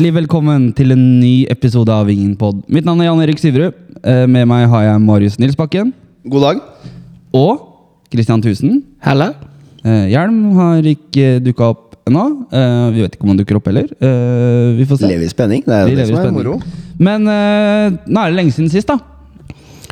Hjertelig velkommen til en ny episode av Vingenpod. Mitt navn er Jan Erik Syverud. Eh, Med meg har jeg Marius Nilsbakken God dag. og Christian Thusen. Helle. Eh, Hjelm har ikke dukka opp ennå. Eh, Vi vet ikke om han dukker opp heller. Eh, Vi får se. Lever i spenning. Det er Vi jo det som er spenning. moro. Men nå er det lenge siden sist, da.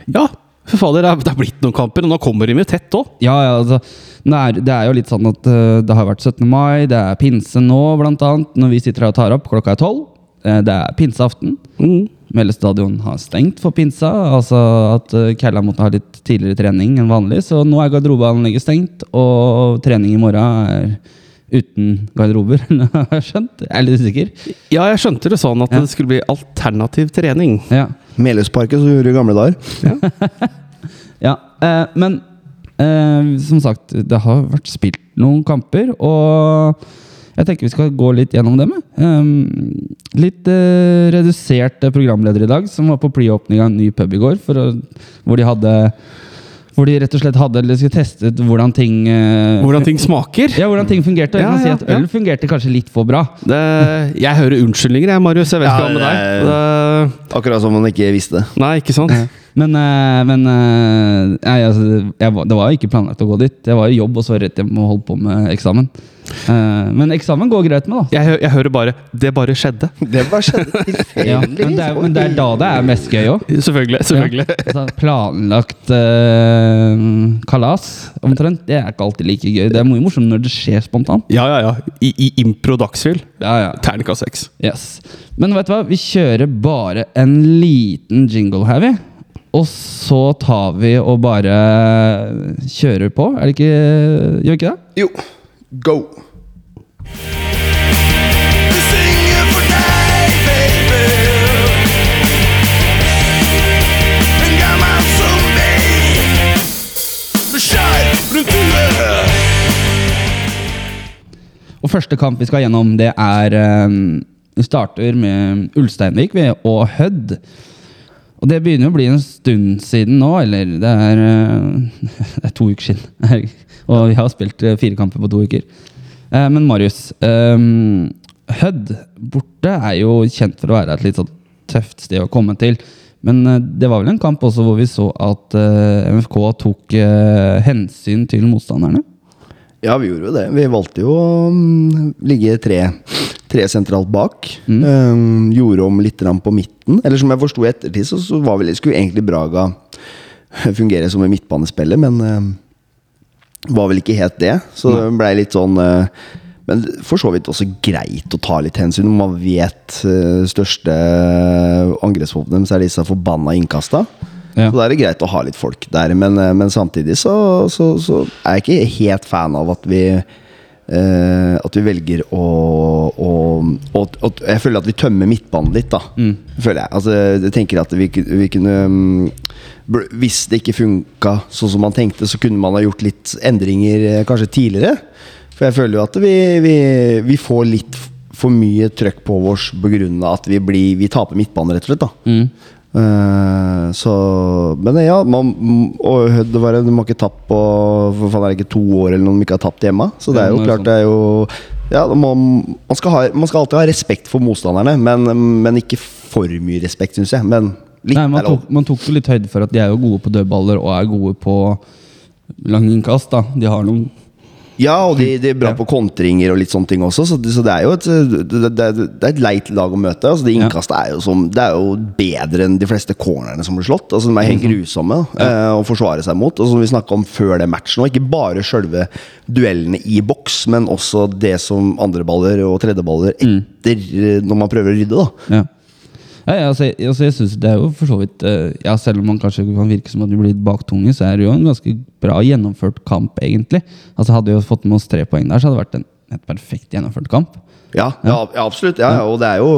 Ja, for fader, det er- blitt noen kamper, og nå kommer de jo tett òg. Ja, ja, altså det er, jo litt sånn at eh, det har vært 17. mai, det er pinse nå, blant annet. Når vi sitter her og tar opp, klokka er tolv. Eh, det er pinseaften. Melle Mellestadion har stengt for pinsa, altså at uh, Kælla måtte ha litt tidligere trening enn vanlig. Så nå er garderobeanlegget stengt, og trening i morgen er uten garderober. har jeg skjønt? Jeg er litt usikker. Ja, jeg skjønte det sånn at Ja. det skulle bli alternativ trening. Ja. Melhusparken som gjorde i gamle dager. Ja, eh, men eh, som sagt, det har vært spilt noen kamper, og jeg tenker vi skal gå litt gjennom dem. Um, litt eh, redusert programleder i dag, som var på pre-åpning av en ny pub i går, for hvor de hadde hvor de rett og slett hadde eller skulle testet hvordan ting eh, Hvordan ting smaker. ja, hvordan ting fungerte. Og jeg Ja, kan si ja, at ja. øl fungerte kanskje litt for bra. Det, jeg hører unnskyldninger, jeg, Marius. Jeg vet Ja, ikke hva med deg. Det, Akkurat som man ikke visste. nei, ikke sant? Men, eh, men eh, nei, altså, jeg, var- det var jo ikke planlagt å gå dit. Jeg var i jobb og så rett hjem og holdt på med eksamen. Eh, men eksamen går greit med, da. Jeg, jeg hører bare 'det bare skjedde'. Det bare skjedde Ja, men, det er, men det er da det er mest gøy òg. Selvfølgelig. selvfølgelig. Altså, planlagt uh, kalas, omtrent, det er ikke alltid like gøy. Det er mye morsomt når det skjer spontant. Ja, ja, ja. I, i impro dagsfyll. Ja, ja. Terningkast seks. Yes. Men vet du hva? Vi kjører bare en liten jingle her, vi. Og så tar vi og bare kjører på. Er det ikke Gjør vi ikke det? Jo. Go. Og første kamp vi skal gjennom, det er eh, Vi starter med Ulsteinvik og Hødd. Og det begynner jo å bli en stund siden nå, eller det er, eh, det er to uker siden. og vi har spilt eh, fire kamper på to uker. Eh, men Marius, um, Hødd borte er jo kjent for å være et litt sånn tøft sted å komme til. Men det var vel en kamp også hvor vi så at MFK tok hensyn til motstanderne? Ja, vi gjorde jo det. Vi valgte jo å mm, ligge tre, tre sentralt bak. Um, gjorde om litt på midten. Eller som jeg forsto i ettertid, så, så var vel, skulle egentlig Braga fungere som en midtbanespiller, men um, var vel ikke helt det. Så det blei litt sånn uh, Men for så vidt også greit å ta litt hensyn. når Man vet uh, største angrepsvåpenet deres er disse forbanna innkasta. Ja. Så da er det greit å ha litt folk der. Men, eh, men samtidig så, så, så er jeg ikke helt fan av at vi eh, At vi velger å, å, å, å Jeg føler at vi tømmer midtbanen litt, da. Føler jeg. Altså, jeg tenker at vi, vi kunne um, Hvis det ikke funka sånn som man tenkte, så kunne man ha gjort litt endringer eh, kanskje tidligere. For jeg føler jo at vi, vi, vi får litt for mye trøkk på oss pga. at vi, blir, vi taper midtbanen, rett og slett. da Eh, så Men ja, man, og Hødd var det, de har ikke tapt på For faen er det ikke to år eller noe de ikke har tapt hjemme. Så det er jo klart, det er jo ja, man, man, skal ha, man skal alltid ha respekt for motstanderne, men, men ikke for mye respekt, syns jeg. Men litt Nei, man, tok, man tok jo litt høyde for at de er jo gode på dødballer og er gode på lang innkast. da. De har noen Ja, og de, de er bra på kontringer og litt sånne ting også, så det, så det er jo et, det, det, er et leit lag å møte. Altså, det innkastet er jo, som, det er jo bedre enn de fleste cornerne som blir slått. Altså, de er helt grusomme eh, å forsvare seg mot. Og som vi snakka om før det matchen, og ikke bare sjølve duellene i boks, men også det som andreballer og tredjeballer etter, mm. når man prøver å rydde. da Ja. Ja, ja, altså, jeg- altså, jeg synes det er jo for så vidt uh, Ja, Selv om man kanskje kan virke som at vi blir baktunge, så er det jo en ganske bra gjennomført kamp, egentlig. Altså Hadde vi fått med oss tre poeng der, så hadde det vært en helt perfekt gjennomført kamp. Ja, ja, ja absolutt. Ja, og det er jo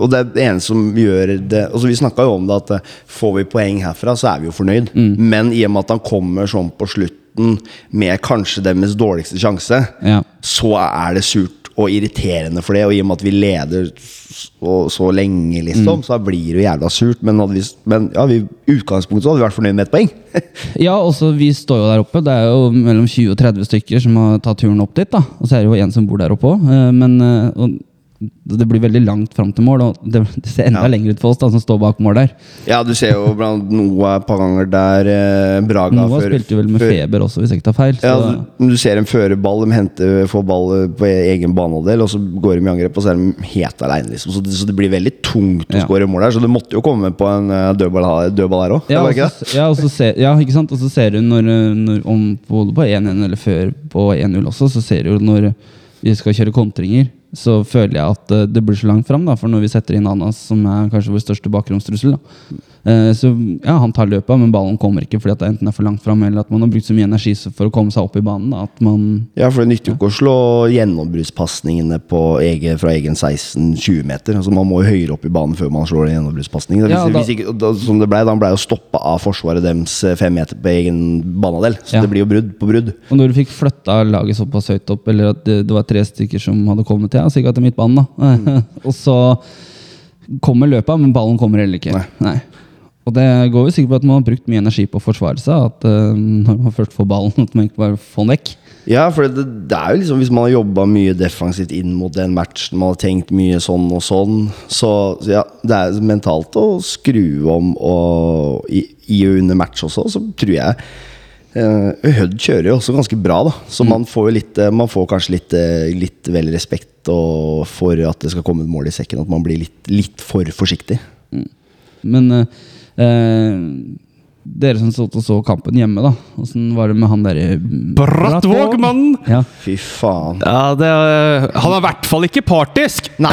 og det er det ene som gjør det altså Vi snakka jo om det at eh, får vi poeng herfra, så er vi jo fornøyd. Men i og med at han kommer sånn på slutten med kanskje deres dårligste sjanse, Ja. så er det surt og irriterende for det. Og i og med at vi leder så, så lenge, liksom, så blir det jo jævla surt. Men, vi, men ja, vi, utgangspunktet så hadde vi vært fornøyd med ett poeng. Ja, også vi står jo der oppe. Det er jo mellom 20 og 30 stykker som har tatt turen opp dit. da Og så er det jo en som bor der oppe òg. Men eh, og det blir veldig langt fram til mål, og det, ser enda Ja. lenger ut for oss da, som står bak mål der. Ja, du ser jo blant Noah et par ganger der eh, Braga Noah før- spilte vel med før- feber også, hvis jeg ikke tar feil. Så, Ja, du, du ser en førerball, de henter, får ball på egen banehalvdel, og så går de i angrep, og så er de helt aleine. Liksom. Så, det, så det blir veldig tungt å Ja. skåre mål der. Så det måtte jo komme på en eh, dødball, dødball her òg. ja, ja, og så ser, ja, ikke sant? Og så ser du når, eh, når om både på 1-1 eller før på 1-0 også, så ser du når vi skal kjøre kontringer, så føler jeg at eh, det blir så langt fram. Da, for når vi setter inn Anas, som er kanskje vår største bakromstrussel. Eh, så ja, han tar løpet, men ballen kommer ikke fordi at det enten er for langt fram, eller at man har brukt så mye energi for å komme seg opp i banen. Da, man Ja, for det nytter jo ikke å slå gjennombruddspasningene fra egen 16-20 meter. Altså Man må jo høyere opp i banen før man slår gjennombruddspasningen. Hvis, Ja, som det ble, da han ble jo stoppa av forsvaret deres eh, fem meter på egen banedel, Så det blir jo brudd på brudd. Og når du fikk flytta laget såpass høyt opp, eller at det, det var tre stykker som hadde kommet til, ja, sikkert til midtbanen, da. og så kommer løpet, men ballen kommer heller ikke. Nei. Og det går jo sikkert på at man har brukt mye energi på å forsvare seg. At uh, når man først får ballen, at man ikke bare får den vekk. Ja, for det, det er jo liksom Hvis man har jobba mye defensivt inn mot den matchen, man har tenkt mye sånn og sånn, så, så ja, det er mentalt å skru om og i, i og under match også, så tror jeg Hødd kjører jo også ganske bra, da. Så man får jo litt eh, Man får kanskje litt, eh, litt vel respekt og for at det skal komme et mål i sekken. At man blir litt, litt for forsiktig. Men eh, eh, dere som satt og så kampen hjemme, da. Åssen var det med han derre Brattvåg-mannen! Ja. Fy faen. Ja, det, er- han er i hvert fall ikke partisk! Nei,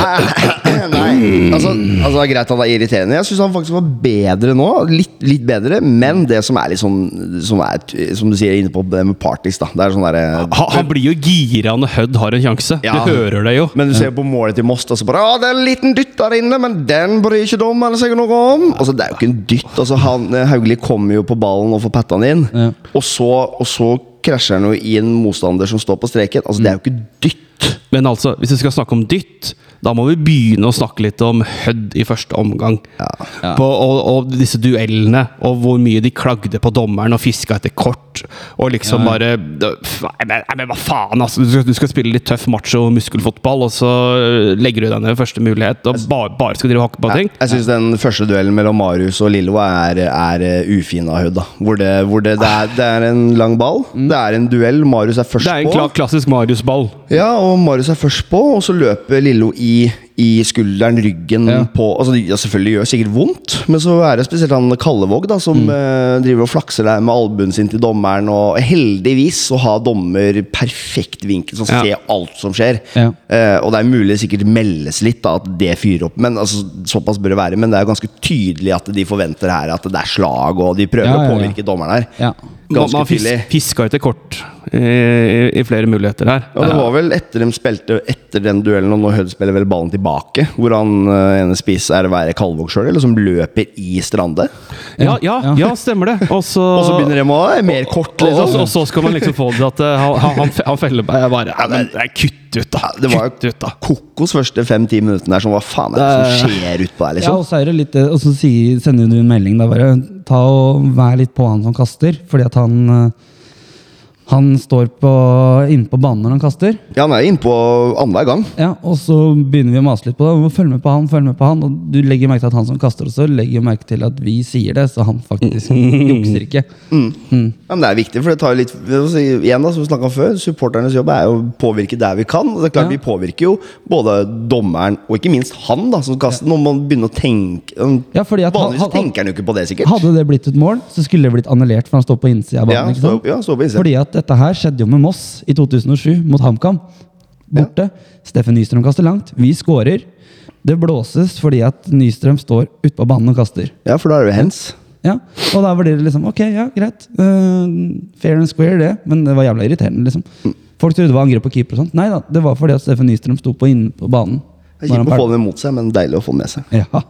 nei. Altså, altså det er greit han er irriterende. Jeg syns han faktisk var bedre nå. Litt, litt bedre, men det som er litt sånn Som, er, som du sier inne på det med partisk, da. Det er sånn derre Han, han blir jo gira når Hødd har en sjanse. Ja. Du hører det jo. Men du ser på målet til Most, og så bare Å, det er en liten dytt der inne, men den bryr ikke dommeren seg noe om. Altså, det er jo ikke en dytt. Altså, han, Hauglie kommer jo på ballen og får patta han inn, Ja. og, så, og så krasjer han jo i en motstander som står på streken. Altså, det er jo ikke dytt. Men altså, hvis vi skal snakke om dytt, da må vi begynne å snakke litt om Hødd i første omgang. Ja. På, og, og disse duellene, og hvor mye de klagde på dommeren og fiska etter kort. Og liksom Ja. bare nei, men, hva faen, altså! Du skal, du skal spille litt tøff macho muskelfotball, og så legger du deg ned ved første mulighet og bare, bare skal drive og hakke på ting. Jeg syns den første duellen mellom Marius og Lillo er, er uh, ufin av Hødd. Hvor, det, hvor det, det, er, det er en lang ball. Det er en duell. Marius er først på. Det er en på. klassisk Marius-ball. Ja, og Marius er først på, og så løper Lillo i, de i skulderen, ryggen Ja. på Altså, ja, Selvfølgelig gjør det sikkert vondt, men så er det spesielt han Kallevåg da som eh, driver og flakser der med albuen sin til dommeren. Og heldigvis så har dommer perfekt vinkel, som Ja. ser alt som skjer. Ja. Eh, og det er mulig det sikkert meldes litt da at det fyrer opp, men altså, såpass bør det være. Men det er ganske tydelig at de forventer her at det er slag, og de prøver Ja, ja, å påvirke dommeren her. Ja. Man, Ganske man fis, fiska etter kort i, i, i flere muligheter her. Ja, det var vel etter de spilte Etter den duellen, og nå Hødd spiller vel ballen tilbake, hvor han eh, ene spiss er å være Kalvåg sjøl, eller som løper i Strande. Ja, ja, Ja. ja, stemmer det. Og så, begynner de å «Å, mer kort, og, og, liksom. og så skal man liksom få det til at eh, han, han, han, fe- han feller Jeg bare ja, men, Kutt ut, da! Det var Kutt ut, da! Kokos første fem-ti minuttene der som hva faen er det som skjer utpå der, Ja, liksom? og så er det litt Og så sier, sender du en melding da bare Ta og vær litt på han som kaster, fordi at han eh, Han står på, inne på banen når han kaster. Ja, han er innpå annenhver gang. Ja, Og så begynner vi å mase litt på det. Vi må følge med på han, følge med på han. Og du legger merke til at han som kaster også, legger merke til at vi sier det, så han faktisk jukser ikke. Ja, men Det er viktig, for det tar jo litt Igjen da, som vi om før Supporternes jobb er jo å påvirke der vi kan. Og det er klart Ja. Vi påvirker jo både dommeren og ikke minst han, da som kaster. Når man begynner å tenke Ja, fordi at Vanligvis han- tenker han jo ikke på det, sikkert. Hadde det blitt et mål, så skulle det blitt annullert, for han står på innsida av Ja, banen. ikke stå, ja, stå på innsida. Fordi at dette her skjedde jo med Moss i 2007 mot HamKam. Borte. Steffen Nystrøm kaster langt. Vi skårer. Det blåses fordi at Nystrøm står ute på banen og kaster. Ja, for da er det hands. Ja, Og da blir det liksom Ok, ja, greit. Uh, fair and square, det. Men det var jævla irriterende, liksom. Folk trodde det var angrep på keeper og sånt. Nei da, det var fordi at Steffen Nystrøm sto på inne på banen. Det kjipt å få den mot seg, men deilig å få den med seg. Ja.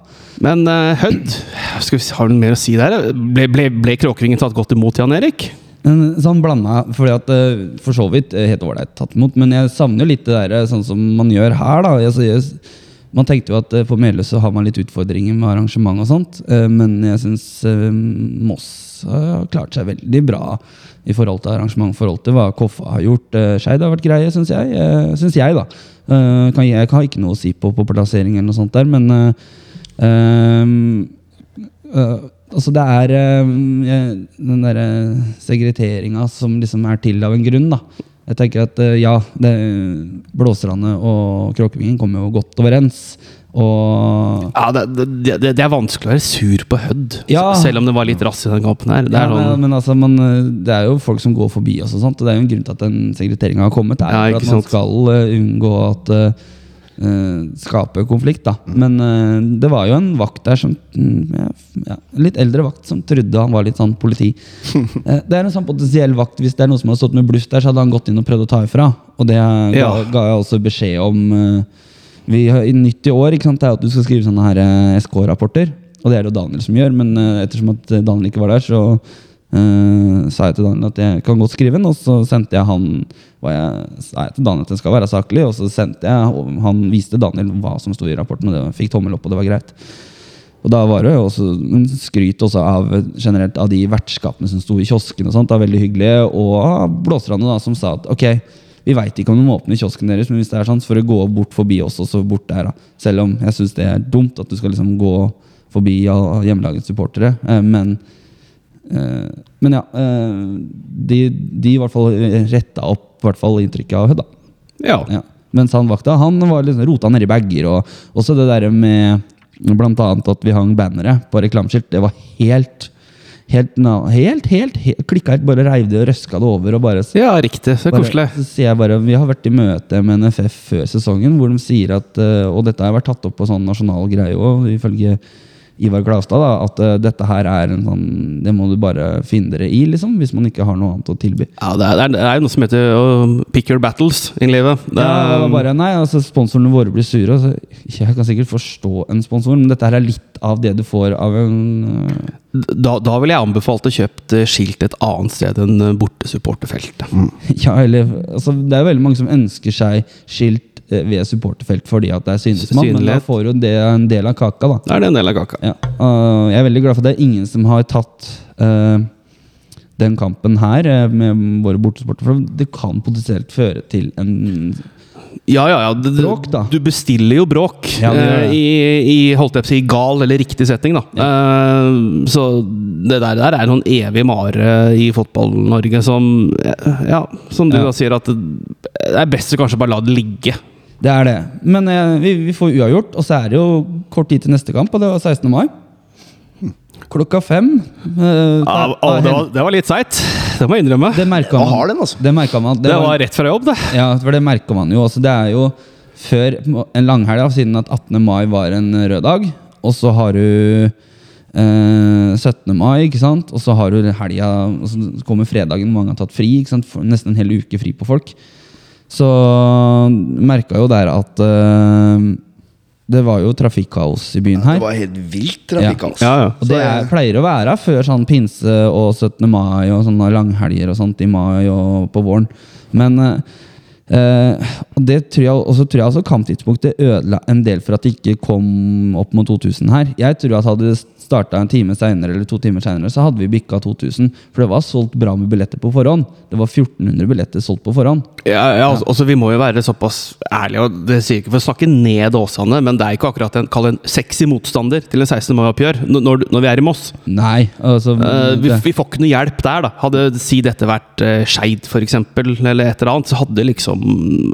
Men uh, Hødd skal vi, se, Har du noe mer å si der? Ble, ble, ble Kråkringen tatt godt imot, Jan Erik? Men sånn blanda, fordi at eh, for så vidt eh, helt ålreit tatt imot, men jeg savner jo litt det der eh, sånn som man gjør her, da. Jeg, Man tenkte jo at eh, på Meløy så har man litt utfordringer med arrangement og sånt, eh, men jeg syns Moss har klart seg veldig bra i forhold til arrangement, i forhold til hva Koffa har gjort. Skeid har vært greie, syns jeg. Synes jeg, da. Eh, jeg kan ikke noe å si på, på plassering eller noe sånt der, men eh, eh, Altså det er eh, den derre segreteringa som liksom er til av en grunn, da. Jeg tenker at eh, ja, det, og Kråkevingen kommer jo godt overens. Og Ja, det, det, det, er vanskelig å være sur på Hødd, Ja. selv om det var litt rass i den kampen her. Det ja, er men, sånn, men altså, man, eh, det er jo folk som går forbi oss, og sånt, og det er jo en grunn til at den segregeringa har kommet. Det er Ja, at man skal eh, unngå at uh, skape konflikt. da Men uh, det var jo en vakt der som mm, ja, Litt eldre vakt som trodde han var litt sånn politi. Uh, det er en sånn potensiell vakt. Hvis det er noen som har stått med bluff der, så hadde han gått inn og prøvd å ta ifra. Og det ga, Ja. ga jeg også beskjed om. Uh, vi i Nytt i år ikke sant, det er at du skal skrive sånne her eh, SK-rapporter. Og det er det jo Daniel som gjør, men eh, ettersom at eh, Daniel ikke var der, så eh, sa jeg til Daniel at jeg kan godt skrive den. Og så sendte jeg han hva jeg, sa jeg til Daniel at den skal være saklig, og så sendte jeg, og han viste Daniel hva som sto i rapporten, og det fikk tommel opp, og det var greit. Og da var det jo også skryt også av generelt av de vertskapene som sto i kiosken. og sånt, da, veldig hyggelige, Og av da, som sa at ok, vi veit ikke om de må åpne kiosken deres, men hvis det er sånn, så får du gå bort forbi oss og bort der. da. Selv om jeg syns det er dumt at du skal liksom gå forbi hjemmelagets supportere. Eh, men men ja, eh, de, de i hvert fall retta opp hvert fall inntrykket av Hødd. da. ja. Ja. Mens han vakta, han var liksom rota nedi bager. Og også det der med blant annet at vi hang bannere på reklameskilt. Det var helt Helt, helt, helt, helt klikka helt. Bare reiv det og røska det over. og bare ja, riktig. Så bare, koselig. så sier jeg bare, Vi har vært i møte med NFF før sesongen, hvor de sier at eh, Og dette har vært tatt opp på sånn nasjonal greie òg, ifølge Ivar Glavstad. da, At eh, dette her er en sånn Det må du bare finne dere i, liksom. Hvis man ikke har noe annet å tilby. Ja, det er, det er- noe som heter uh, pick your battles i livet. Det er, ja, bare, nei, altså Sponsorene våre blir sure. Altså, jeg kan sikkert forstå en sponsor, men dette her er litt av det du får av en uh... da, da ville jeg anbefalt å kjøpe eh, skilt et annet sted enn bortesupporterfeltet. Ja, eller altså, Det er jo veldig mange som ønsker seg skilt ved supporterfelt fordi at det er synsmann, men da får jo det en del av kaka. da Da er det en del av kaka. ja. Jeg er veldig glad for at det er ingen som har tatt uh, den kampen her øh, med våre bortesporter, for det kan potensielt føre til en Ja, ja, ja. Du, Bråk, da. Du bestiller jo bråk Ja, det eh, det. i, i holdt jeg på å si, gal eller riktig setting. da. Eh, så det der, der er noen evig mare i Fotball-Norge som eh, Ja, som du Ja. da sier, at det det er best å kanskje bare la det ligge. Det er det. Men eh, vi, vi får uavgjort, og så er det jo kort tid til neste kamp, og det var 16. mai. Klokka fem. eh, Ja, da- å, det, var, det var litt seigt, det må jeg innrømme. det merka man. har den, altså. Det man. Det var rett fra jobb, det. Ja, for det merka man jo. Altså, det er jo før en langhelg, da, siden at 18. mai var en rød dag. Og så har du eh, 17. mai, ikke sant? og så har du helga, og så kommer fredagen, mange har tatt fri. Ikke sant? Nesten en hel uke fri på folk. Så merka jo der at uh, det var jo trafikkaos i byen her. Det var helt vilt trafikkaos. Ja, ja. Og det er, pleier å være før sånn pinse og 17. mai og sånne langhelger og sånt i mai og på våren. Men uh, eh, det tror jeg, og så tror jeg også kamptidspunktet ødela en del for at det ikke kom opp mot 2000 her. Jeg tror at hadde det starta en time senere eller to timer senere, så hadde vi bikka 2000. For det var solgt bra med billetter på forhånd. Det var 1400 billetter solgt på forhånd. Ja, ja, altså, altså, Vi må jo være såpass ærlige, og det sier ikke for å snakke ned Åsane, men det er ikke akkurat en, en sexy motstander til en 16. mai-oppgjør når, når, vi er i Moss. Nei, altså Uh, vi, vi får ikke noe hjelp der, da. Hadde si dette vært uh, Skeid, f.eks., eller et eller annet, så hadde det liksom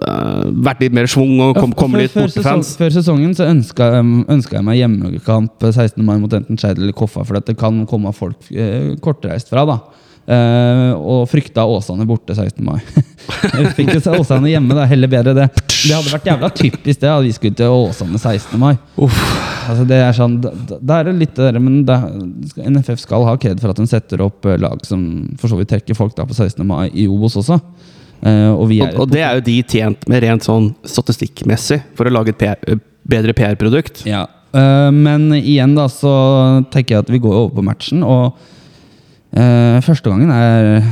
uh, vært litt mer schwung og kom, komme litt sesong, bortefans. før sesongen så ønska, ønska jeg meg hjemmekamp 16. mai mot enten Skeid eller Koffa, for det kan komme folk eh, kortreist fra. da Eh, og frykta Åsane borte 16. mai. Fikk jo se Åsane hjemme, da. Heller bedre det. Det hadde vært jævla typisk det at vi skulle til Åsane 16. mai. Uff. Altså det er sånn, da er det litt det der, men det, NFF skal ha kred for at de setter opp eh, lag som for så vidt trekker folk da på 16. mai i Obos også. Uh, og vi Og, og det er jo de tjent med rent sånn statistikkmessig, for å lage et PR, eh, bedre PR-produkt. Ja, øh, men igjen da så tenker jeg at vi går over på matchen, og uh, første gangen er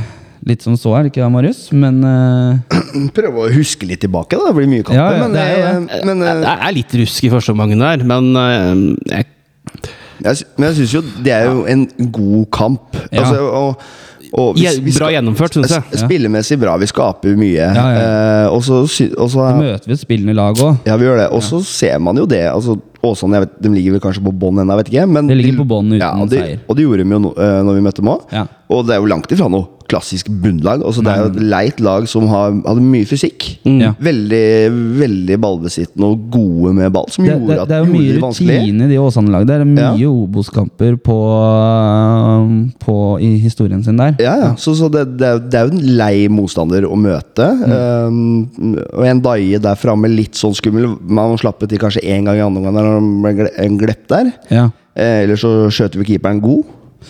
litt som så, er det ikke det, Marius? Men uh, Prøve å huske litt tilbake, da. Det blir mye kamper. Ja, ja, men, det er eh, men, eh, Det er litt rusk i første omgang der, men eh, jeg, jeg, men jeg syns jo det er jo en god kamp. Ja. Altså, og, Ja, bra gjennomført, syns jeg. Spillemessig bra. Vi skaper mye. Ja, ja. Eh, og så møter vi et spillende lag òg. Ja, vi gjør det. Og så ser man jo det. Altså, Åsane jeg vet, de ligger vel kanskje på bånn ennå, vet ikke. Men De ligger de- på bånn uten ja, og de, seier. Og det gjorde de jo no, eh, når vi møtte dem òg. Ja. Og det er jo langt ifra noe klassisk bunnlag. Altså, det er jo et leit lag som har, hadde mye fysikk. Ja. Veldig veldig ballbesittende og gode med ball, som Det, gjorde det, at det er jo mye det rutine i de Åsane-lagene. Det er mye Ja. Obos-kamper på, på, i historien sin der. Ja, ja. Så, så det, det, er, jo- det er jo en lei motstander å møte. Um, og en Daie der framme litt sånn skummel. Man slapp til kanskje én gang i andre omgang da han ble en glepp der. Ja. Eh, Eller så skjøter vi keeperen god.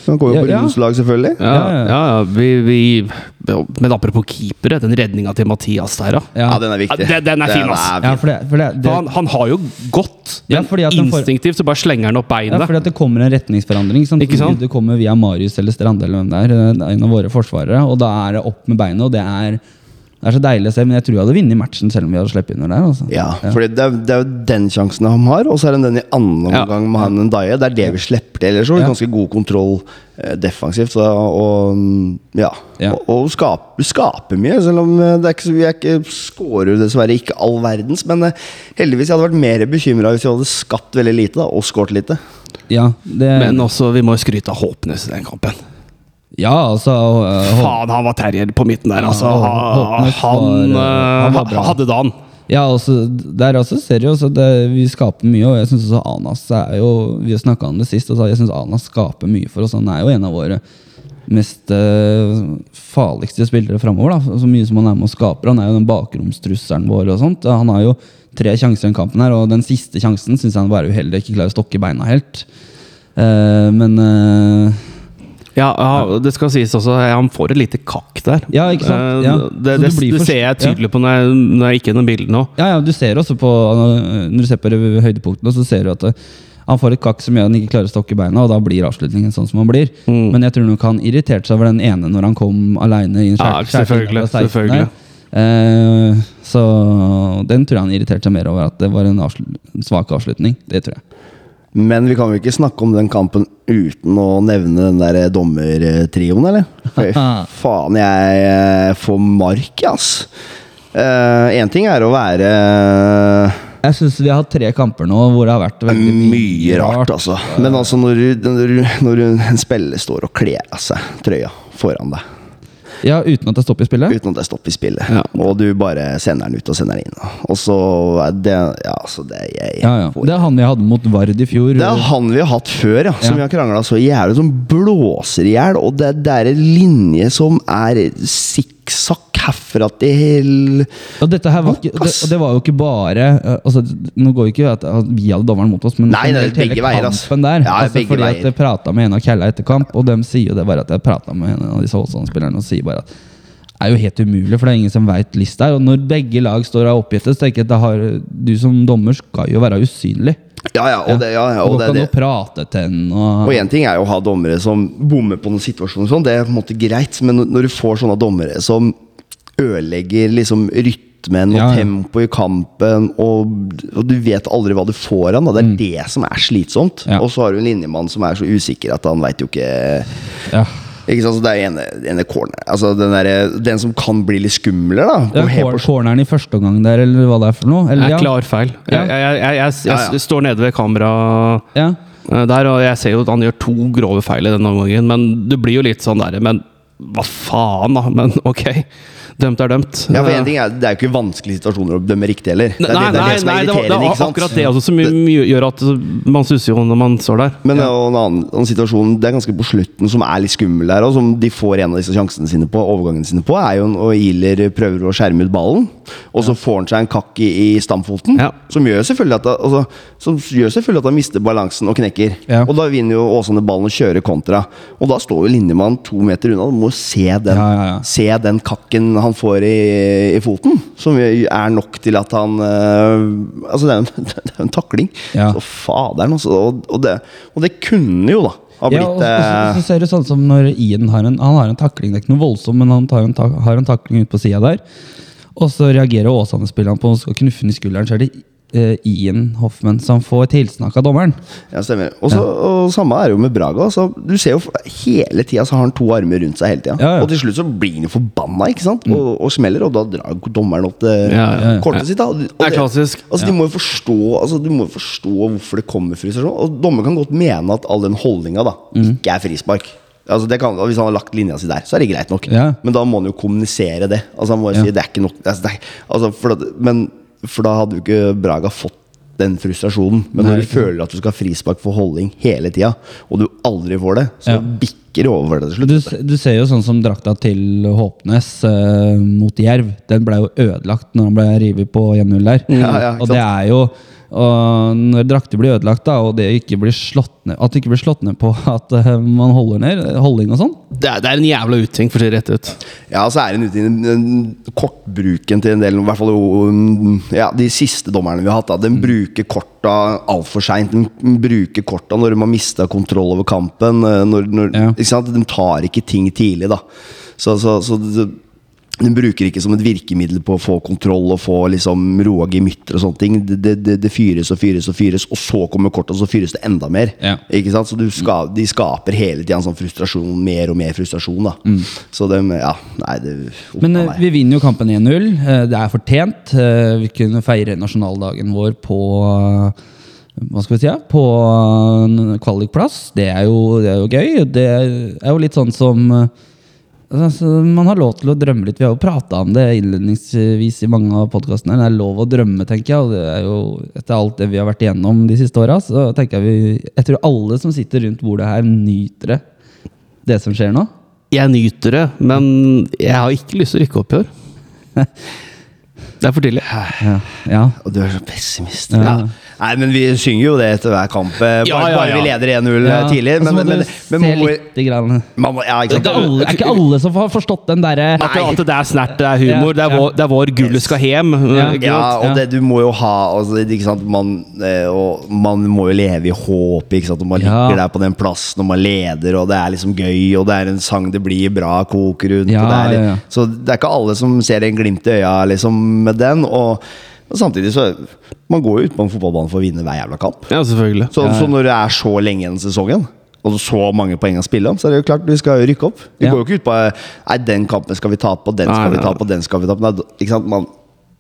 Han kommer jo på ja. ja. selvfølgelig. ja, Ja, ja. ja, ja vi, vi, Men apropos keepere, den redninga til Mathias der, da. Ja, den er viktig. Ja, den- den er fin, ass. Ja, for det, for det, det, han, han har jo gått, men instinktivt så bare slenger han opp ja, beinet. fordi at det kommer en retningsforandring. Sant? Ikke sant? Det kommer via Marius eller Strande eller hvem det er. eh, En av våre forsvarere. Og da er det opp med beinet, og det er, det er så deilig å se. Men jeg tror jeg hadde vunnet matchen selv om vi hadde sluppet under der. Altså. Ja, for det, er, det er jo den sjansen han har, og så er det den i andre Ja. med han en Daye. Det er det vi slipper til. Ellers så har vi Ja. ganske god kontroll eh, defensivt. Så, og ja, Ja. og, og skaper, skape mye. Selv om eh, det er ikke, vi er ikke skårer dessverre ikke all verdens. Men eh, heldigvis jeg hadde vært mer bekymra hvis vi hadde skapt veldig lite da, og skåret lite. Ja, det, Men også, vi må jo skryte av Håpnes i den kampen. Ja, altså øh, Faen, han var terrier på midten der, altså. Ja, Han, Håpnes han, var, øh, han var hadde dagen. Ja, altså, der også ser jeg også det, vi skaper mye, og jeg syns også Anas er jo Vi har snakka om det sist, og jeg syns Anas skaper mye for oss. Han er jo en av våre mest uh, farligste spillere framover. Så mye som han er med og skaper. Han er jo den bakromstrusselen vår og sånt. Han har jo tre sjanser i den kampen her, og den siste sjansen syns jeg han bare er uheldig. Ikke klarer å stokke beina helt. Uh, men eh, Ja, ja, det skal sies også, han får et lite kakk der. Ja, ikke sant? Eh, Ja. Det, det, det, det ser jeg tydelig på når jeg, når jeg gikk gjennom bildene òg. Ja, ja, du ser også på Når du ser på høydepunktene, så ser du at eh, han får et kakk som gjør at han ikke klarer å stokke beina, og da blir avslutningen sånn som han blir. Mm. Men jeg tror nok han irriterte seg over den ene når han kom aleine inn. Ja, selvfølgelig, selvfølgelig. Eh, så den tror jeg han irriterte seg mer over, at det var en, avslut svak avslutning. Det tror jeg. Men vi kan jo ikke snakke om den kampen uten å nevne den der dommertrioen, eller? Fy faen, jeg eh, får mark, ass. Én ting er å være Jeg syns vi har hatt tre kamper nå hvor det har vært veldig mye rart, altså. Men altså, når, du, når, du, når du, en spiller står og kler av seg trøya foran deg, Ja, uten at det stopper i spillet? uten at det stopper i spillet, Ja. og du bare sender den ut og sender den inn, og så er det Ja, altså, det jeg, Ja, ja. Det er han vi hadde mot Vard i fjor. Det er han vi har hatt før, ja. Som vi har krangla så jævlig, som blåser i hjel. Og det, det er en linje som er sikksakk herfra til Og dette her var ikke, det, det var jo ikke bare eh, altså, Nå går jo ikke at vi hadde dommeren mot oss, men Nei, det hele veier, kampen der. Ja, altså, fordi veier. at jeg prata med en av Kella etter kamp, og de sier jo det bare at jeg prata med en av disse Ålesand-spillerne og sier bare at det er jo helt umulig, for det er ingen som veit lista her. Og når begge lag står og er oppgitte, så tenker jeg at har, du som dommer skal jo være usynlig. Ja, ja, og det, ja, ja, og det, det. prate til en og, én ting er jo å ha dommere som bommer på noen situasjoner, sånn, det er på en måte greit, men når du får sånne dommere som ødelegger liksom rytmen og Ja, ja. tempoet i kampen, og, og du vet aldri hva du får av, det er det som er slitsomt. Mm. Og så har du en linjemann som er så usikker at han veit jo ikke ja. Ikke sant, så Det er ene, ene corner Altså den, der, den som kan bli litt skumlere, da. Ja, cor- corneren i første omgang der, eller hva det er for noe? Eller, Det ja. er klar feil. Ja. Jeg, jeg, jeg, jeg, jeg, Ja, ja. står nede ved kameraet Ja. eh, der, og jeg ser jo at han gjør to grove feil i denne omgangen. Men du blir jo litt sånn der Men hva faen, da? Men ok. Dømt er dømt. Ja, for en ting er, Det er jo ikke vanskelige situasjoner å dømme riktig heller. Det Nei, er det, det, er nei, det som er nei, det, sant? akkurat det også som gjør at man stusser jo når man står der. Men ja. er en annen, annen situasjon Det er ganske på slutten som er litt skummel der, og som de får en av disse sjansene sine på, overgangene sine på, er jo når Iler prøver å skjerme ut ballen, og så får han seg en kakk i, i stamfoten, som gjør selvfølgelig at altså, som gjør selvfølgelig at han mister balansen og knekker. Og da vinner jo Åsane ballen og kjører kontra. Og da står jo linjemannen to meter unna. Du må se den, se den kakken han får i, i foten, som er nok til at han øh, Altså, det er jo en, det er en takling. Ja. Så faderen, altså. Og, og, det, og det kunne jo, da har Ja, blitt og, og, så, eh, så ser du sånn som når Ian har en, han har en takling, det er ikke noe voldsomt, men han tar en har en takling ut på sida der. Og så reagerer Åsane-spillerne på å knuffe den i skulderen, så er det uh, Ian Hoffman som får tilsnakk av dommeren. Ja, stemmer. Og, ja. og samme er det jo med Braga. Så du ser jo Hele tida så har han to armer rundt seg hele tida. Ja, ja. Og til slutt så blir han jo forbanna ikke sant? Og, og smeller, og da drar dommeren opp det Ja, ja, ja. kortet sitt. da og, og Det er klassisk. Altså, de må jo forstå altså, Du må jo forstå hvorfor det kommer frustrasjon. Og dommer kan godt mene at all den holdninga da ikke er frispark. Altså, det kan, hvis han har lagt linja si der, så er det greit nok. Ja. Men da må han jo kommunisere det. Altså, han må jo si det er ikke nok altså, er, altså, for, da, men, for da hadde jo ikke Braga fått den frustrasjonen. Men Nei, når du ikke føler at du skal ha frispark for holdning hele tida, og du aldri får det, så Ja. bikker det over det til Du, slutt. s- du ser jo sånn som drakta til Håpnes uh, mot Jerv. Den ble jo ødelagt når han ble revet på 1-0 der. Ja, ja, og det er jo og når drakter blir ødelagt, da, og det ikke blir slått ned, at det ikke blir slått ned på at eh, man holder ned, holdning og sånn Det det er en jævla uting, for å si det rett ut. Ja, så er det en den- den kortbruken til en del, i hvert fall ja, de siste dommerne vi har hatt. Da, de bruker korta altfor seint. Den bruker korta når de har mista kontroll over kampen. eh, Når, når, Ja. ikke sant? De tar ikke ting tidlig, da. Så, så, så det- de bruker ikke som et virkemiddel på å få kontroll og få liksom roa gemytter og sånne ting. Det, det, det, fyres og fyres og fyres, og så kommer kortet, og så fyres det enda mer. Ja. Ikke sant? Så du ska, de skaper hele tida sånn frustrasjon, mer og mer frustrasjon. da Så de, ja, nei det Men eh, vi vinner jo kampen 1-0. Eh, det er fortjent. Eh, vi kunne feire nasjonaldagen vår på hva skal vi si? Ja? På kvalikplass. Det er, jo, det er jo gøy. Det er jo litt sånn som altså, Man har lov til å drømme litt. Vi har jo prata om det innledningsvis i mange av podkastene. Det er lov å drømme, tenker jeg. Og det er jo etter alt det vi har vært igjennom de siste åra, så tenker jeg vi Jeg tror alle som sitter rundt bordet her, nyter det. Det som skjer nå. Jeg nyter det, men jeg har ikke lyst til å rykke opp i år. Det er for tidlig. Ja, ja. Og du er så pessimist. Ja. Ja. Nei, men vi synger jo det etter hver kamp. eh, Bare, Ja, ja, bare vi leder 1-0 Ja. tidlig. Men, Men, men, men, men må, lite grann man må, ja, ikke Det er alle, er ikke alle som har forstått den derre At, det- at det er snert, det er humor. Det er Ja, ja. vår, det er vår gullet skal hjem. Ja. Ja, og det du må jo ha altså, ikke sant? Man, eh, og man må jo leve i håp ikke sant? Og man Ja. ligger der på den plassen og man leder, og det er liksom gøy, og det er en sang det blir bra kok rundt. Ja, og det er, ja, ja. Så det er ikke alle som ser en glimt i øya liksom, med den. Og, og samtidig så Man går jo ut på en fotballbane for å vinne hver jævla kamp. Ja, selvfølgelig. Så, så når det er så lenge igjen i sesongen, og så mange poeng å spille om, så er det jo klart vi skal rykke opp. Vi Ja. går jo ikke ut på Nei, den kampen skal vi tape, og den Nei, skal vi nei, tape, og den skal vi tape. Nei, ikke sant? Man,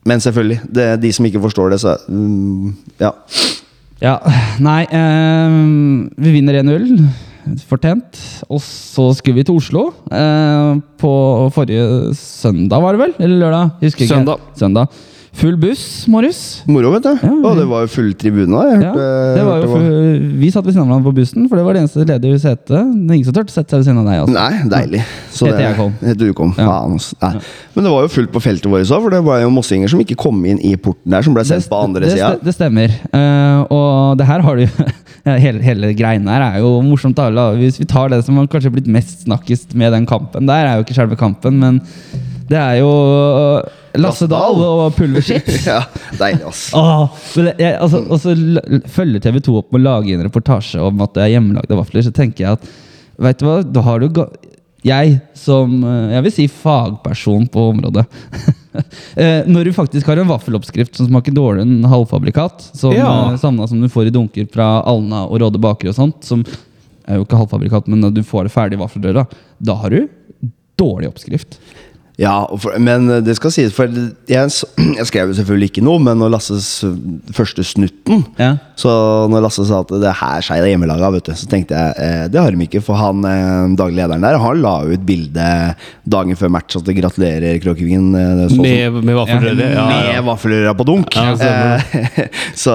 men selvfølgelig, det, de som ikke forstår det, så mm, Ja. Ja, nei eh, Vi vinner 1-0. Fortjent. Og så skulle vi til Oslo. Eh, på forrige søndag, var det vel? Eller lørdag? Husker ikke. Søndag. Søndag. Full buss, Marius. Moro, vet du. Ja, Å, det var jo full tribune. Jeg hørte, Ja, det var jo full, vi satt ved siden av hverandre på bussen, for det var det eneste ledige setet. Det er ingen som turte å sette seg ved siden av deg. Altså. Nei, deilig. Så det- jeg kom. Du kom. Ja. Altså. Nei. Men det var jo fullt på feltet vårt òg, for det var jo mossinger som ikke kom inn i porten der, som ble sendt på andre sida. det, det stemmer. Uh, og det her har du ja, hele, hele greiene her er jo morsomt. Alle. Hvis vi tar det som har kanskje blitt mest snakkes med den kampen der, er jo ikke selve kampen, men det er jo øh, Lasse Dahl og Pulverchips. Ja, deilig, ass. Altså, og så l- følger TV 2 opp med å lage en reportasje om at det er hjemmelagde vafler. Så tenker jeg at vet du hva, da har du jeg som eh, jeg vil si fagperson på området Eh, Når du faktisk har en vaffeloppskrift som smaker dårligere enn halvfabrikat, som, Ja. eh, samme som du får i dunker fra Alna og Råde baker og sånt, som er jo ikke halvfabrikat, men du får det ferdig i vaffeldøra, da har du dårlig oppskrift. Ja, for, men det skal sies, for jeg, jeg skrev jo selvfølgelig ikke noe, men når Lasses første snutten Ja. Så når Lasse sa at det her Skeid er hjemmelaga, vet du, så tenkte jeg eh, det har de ikke. For han eh, daglig lederen der Han la ut bilde dagen før match at det gratulerer Kråkevingen. Eh, Med, med vaffelrøre. Ja, ja. på dunk. Eh, så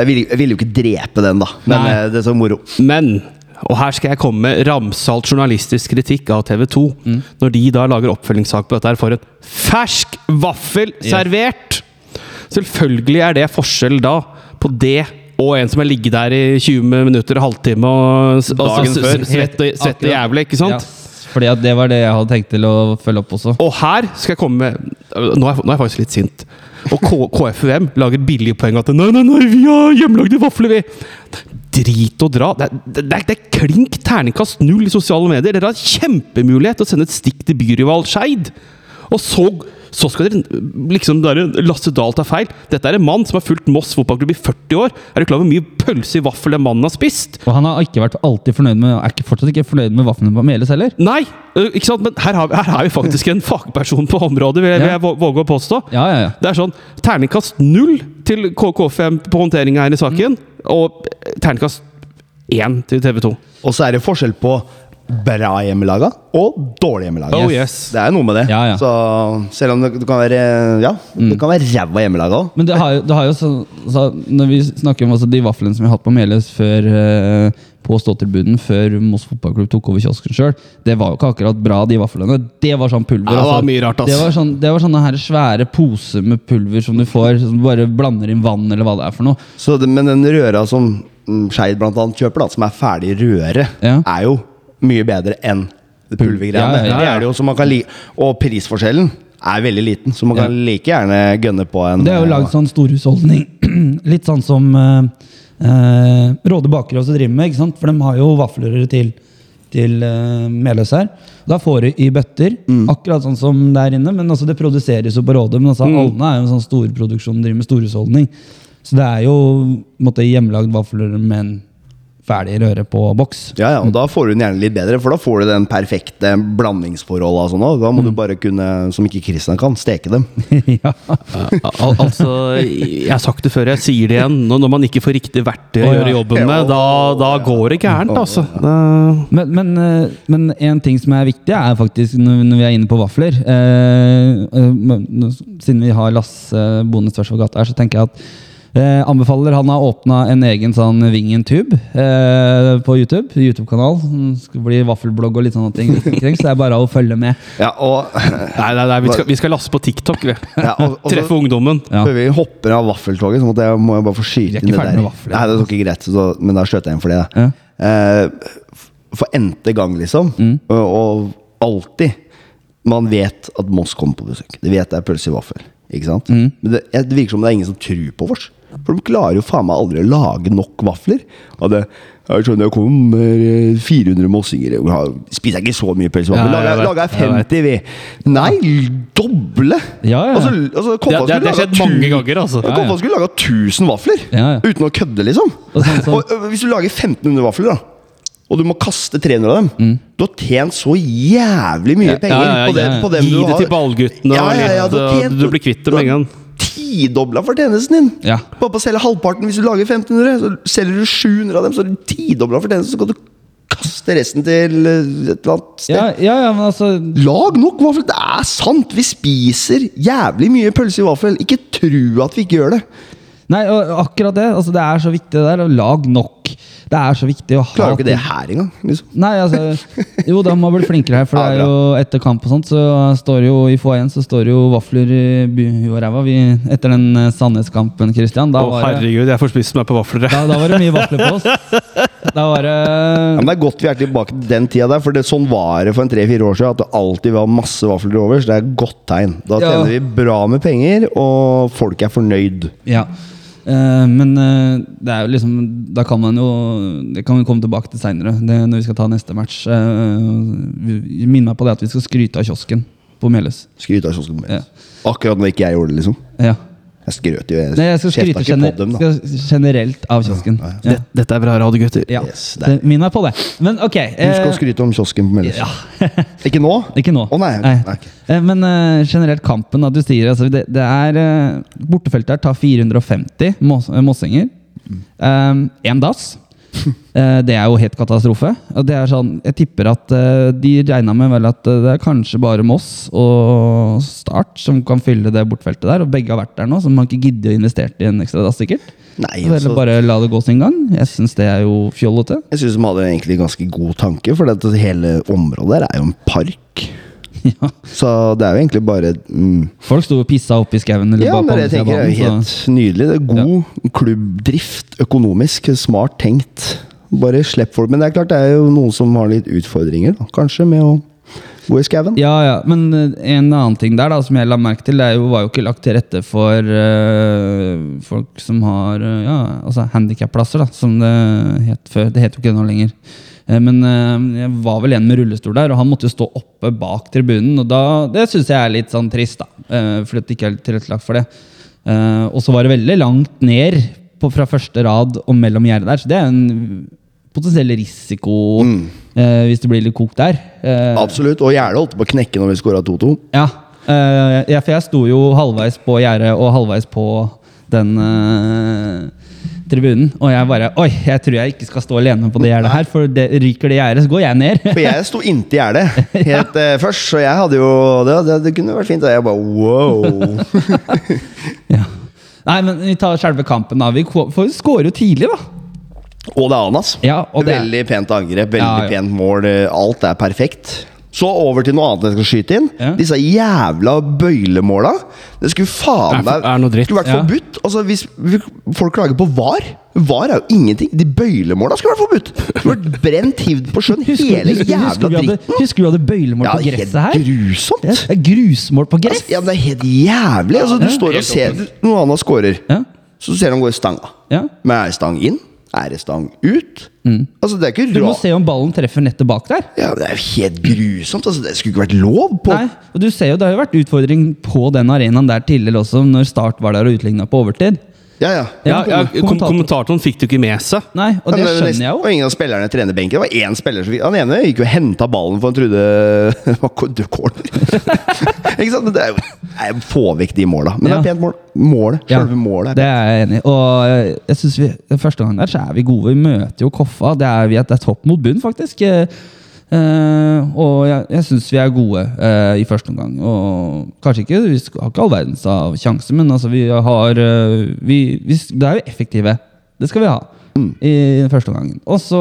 jeg ville, ville jo ikke drepe den, da. Men Nei. eh, det er så moro. Men og her skal jeg komme med ramsalt journalistisk kritikk av TV 2. Når de da lager oppfølgingssak på dette her for en fersk vaffel servert! Selvfølgelig er det forskjell da på det og en som har ligget der i 20 minutter, halvtime og, og Dagen før. svett og, svett og jævlig, ikke sant? Ja, fordi at det var det jeg hadde tenkt til å følge opp også. Og her skal jeg komme med Nå er, jeg- nå er jeg faktisk litt sint. Og K KFUM lager billige poeng at Nei, nei, nei, vi har hjemmelagde vafler, vi! Drit å dra. Det er, det, er, det er klink terningkast null i sosiale medier. Dere har kjempemulighet til å sende et stikk til byrival Skeid. Og så, så skal dere liksom der, Lasse Dahl ta feil. Dette er en mann som har fulgt Moss fotballklubb i 40 år. Er du klar over hvor mye pølse i vaffel den mannen har spist? Og han har ikke vært alltid fornøyd med er ikke, fortsatt ikke fornøyd med vaflene på Meles heller. Nei! ikke sant? Men her har, vi- her er vi faktisk en fagperson på området, vil jeg, vil jeg våge å påstå. Ja, ja, ja. Det er sånn terningkast null til KK5 på håndteringa her i saken, og terningkast én til TV 2. Og så er det forskjell på bra hjemmelaga og dårlig hjemmelaga. Oh, yes. Det er noe med det. Ja, ja. Så selv om det, det kan være Ja, det kan være ræva hjemmelaga òg. Men det har det har jo så, så, Når vi snakker om altså, de vaflene som vi har hatt på Meløs før eh, på ståtribunen før Moss fotballklubb tok over kiosken sjøl, det var jo ikke akkurat bra, de vaflene. Det var sånn pulver. Ja, det var altså. mye rart, ass. Det var, sånn, det var sånne her svære poser med pulver som du får, som du bare blander inn vann, eller hva det er for noe. Så det, men den røra som mm, Skeid annet kjøper, da, som er ferdig røre, Ja. er jo mye bedre enn det pulvergreiene. Ja, ja, ja, Det det jo, kan Og prisforskjellen er veldig liten, så man kan like gjerne gønne på en Det er jo lagd sånn storhusholdning. Litt sånn som uh, Råde bakere også driver med, for de har jo vaffelrøre til, til uh, Meløs her. Da får du i bøtter, akkurat sånn som der inne, men altså det produseres jo på Råde. Men altså Alna er jo en sånn storproduksjon, driver med storhusholdning. Så det er jo en hjemmelagd vaffelrøre med en ferdig røre på boks. Ja, ja, og da får du den gjerne litt bedre, for da får du den perfekte blandingsforholdet sånn. Da må du bare kunne, som ikke Kristian kan, steke dem. ja. Al altså, jeg har sagt det før, jeg sier det igjen. Når man ikke får riktig verktøy å gjøre jobben med, da, da går det gærent, altså. Men, men, eh, men en ting som er viktig, er faktisk når vi er inne på vafler eh, eh, Siden vi har Lasse Bonde tvers over gata her, så tenker jeg at eh, anbefaler Han har åpna en egen sånn Vingen Tube eh, på YouTube. YouTube-kanal. Skal bli vaffelblogg og litt sånne ting. omkring, Så det er bare å følge med. Ja, og, nei, nei, nei vi, skal, vi skal laste på TikTok, vi. ja, og, og så- Treffe ungdommen. Ja. Før vi hopper av vaffeltoget, så måtte jeg, må jeg bare få skyte inn det der. Vaffel. Nei, det er ikke greit, så, men da skjøter jeg inn for det. Ja. Eh, for n-te gang, liksom. Mm. Og, og alltid. Man vet at Moss kommer på besøk. Det vet jeg er pølse i vaffel. Ikke sant? Mm. Men det, det virker som det er ingen som tror på oss. For de klarer jo faen meg aldri å lage nok vafler. Og det jeg skjønner, jeg kommer eh, 400 mossinger Jeg Spiser ikke så mye pølsevafler. Ja, Lager, lager jeg jeg 50, vi. Nei, doble! Ja, ja. Altså, altså, Det, det, det har skjedd mange ganger, altså. ja, Koffa skulle laga 1000 vafler Ja, ja. uten å kødde, liksom. Sånn som- Og, hvis du lager 1500 vafler, da og du må kaste 300 av dem Du har tjent så jævlig mye penger Mm. Ja, ja, ja, på, det, ja. på dem Gi du det til ballguttene, Ja, ja, ja, du og du blir kvitt dem en gang. Tidobla fortjenesten din. Ja. Bare på å selge halvparten. Hvis du lager 1500, så selger du 700 av dem, så har du tidobla fortjenesten. Så kan du kaste resten til et eller annet sted. Ja, ja, ja, men altså Lag nok vaffel! Det er sant! Vi spiser jævlig mye pølse i vaffel. Ikke tro at vi ikke gjør det. Nei, og akkurat det. Altså, det er så viktig det der. Lag nok. Det er så viktig å ha Klarer du ikke det her engang. Liksom. Nei, altså Jo, da må bli flinkere her, for det er jo etter kamp og sånt, så står det jo i foajeen så står det jo vafler i byen og ræva. Etter den eh, Sandnes-kampen, Christian, da Å, var, herregud, jeg får spist meg på vafler. jeg. da, da var det mye vafler på oss. Da var Ja, det men Det er godt vi er tilbake til den tida der, for det, sånn var det for en tre-fire år siden. At det alltid var masse vafler over, så det er et godt tegn. Da Ja. tjener vi bra med penger, og folk er fornøyd. Ja. Eh, men eh, det er jo liksom Da kan man jo Det kan vi komme tilbake til seinere, når vi skal ta neste match. Uh, Minn meg på det at vi skal skryte av kiosken på Meløs. Skryte av kiosken. på Ja. Akkurat når ikke jeg gjorde det, liksom. Ja. Jeg skrøt jo. Jeg, Nei, jeg skal skryte gener dem, skal generelt av kiosken. Ja. ja. dette er bra radio, gutter. Ja. Yes, det det, er- Minn meg på det. Men ok. Du skal eh, skryte om kiosken på Melhus. ja. Ikke nå? Ikke nå. Å nei. Nei. nei. Eh, Men eh, generelt kampen, du sier altså, det, det er uh, Bortefeltet her tar 450 moss, eh, mossinger. Én dass. Eh, det er jo helt katastrofe. Og det er sånn, jeg tipper at eh, de regna med vel at eh, det er kanskje bare Moss og Start som kan fylle det bortfeltet der. Og begge har vært der nå, så man ikke gidder å investere i en ekstra dass, sikkert. Nei, Eller altså, bare la det gå sin gang. Jeg syns det er jo fjollete. jeg syns de hadde egentlig ganske god tanke, for dette, hele området der er jo en park. ja. Så det er jo egentlig bare mm, Folk sto og pissa opp i skauen. Ja, men det tenker jeg er banen, helt nydelig. Det er god klubbdrift, økonomisk, smart tenkt. Bare slipp folk. Men det er klart det er jo noen som har litt utfordringer, da, kanskje, med å Gå i skauen. Ja, ja, men eh, en annen ting der da som jeg la merke til, det er jo, var jo ikke lagt til rette for eh, folk som har uh, ja, altså handikapplasser, da, som det het før. Det heter jo ikke det nå lenger. Eh, men eh, jeg var vel en med rullestol der, og han måtte jo stå oppe bak tribunen. Og da, det syns jeg er litt sånn trist, da, eh, fordi det ikke er tilrettelagt for det. Og så var det veldig langt ned på, fra første rad og mellom gjerdet der, så det er en potensiell risiko eh, hvis det blir litt kokt der. Eh, Absolutt. Og Gjerde holdt på å knekke når vi skåra 2-2. ja, eh, ja, for jeg sto jo halvveis på gjerdet og halvveis på den tribunen. Og jeg bare Oi, jeg tror jeg ikke skal stå alene på det gjerdet her, for det, ryker det gjerdet, så går jeg ned. For jeg sto inntil gjerdet helt eh, først, så jeg hadde jo det, det, det kunne vært fint. Og jeg bare wow. ja. Nei, men vi tar selve kampen, da. Vi skårer jo tidlig, da. Og det er Anas. Ja, og det er- veldig pent angrep, veldig Ja, ja. pent mål. Alt er perfekt. Så over til noe annet jeg skal skyte inn. Ja. Disse jævla bøylemåla. Det skulle faen meg. Skulle vært Ja. forbudt. Altså, hvis folk klager på VAR VAR er jo ingenting. De bøylemåla skulle vært forbudt. Skulle vært brent, hivd på sjøen. Hele husker, jævla husker, hadde, dritten. husker du vi hadde bøylemål Ja, på gresset her? grusomt. Det er grusmål på gress! Altså, ja, men det er helt jævlig. Altså, du står og ser noen andre scorer, Ja. så ser han gå i stanga. Ja. Men er stang inn? Er ut. Mm. Altså, det er ikke Du må se om ballen treffer nettet bak der. Ja, Det er jo helt grusomt. Altså, det skulle ikke vært lov. på Nei, og du ser jo Det har jo vært utfordring på den arenaen der tidligere også, når Start var der og utligna på overtid. Ja, ja. Ja, ja, kom Kommentatoren fikk det jo ikke med seg. Nei, og det Men skjønner jeg jo. Og ingen av spillerne trener benken. Det var én spiller som fikk Han ene gikk jo og henta ballen, for han trodde det var corner. ikke sant? Det er jo det Få vekk de måla. Men det er pent mål. Målet. Ja, Selve målet. Er pent. er jeg enig i. Og eh, jeg synes vi, første gang der så er vi gode. Vi møter jo Koffa. Det er, vi er, det er topp mot bunn, faktisk. Eh, og jeg, jeg syns vi er gode uh, i første omgang. Og kanskje ikke Vi har ikke all verdens av sjanser, men altså vi har uh, vi, vi, Det er jo effektive. Det skal vi ha i den første omgangen. Og så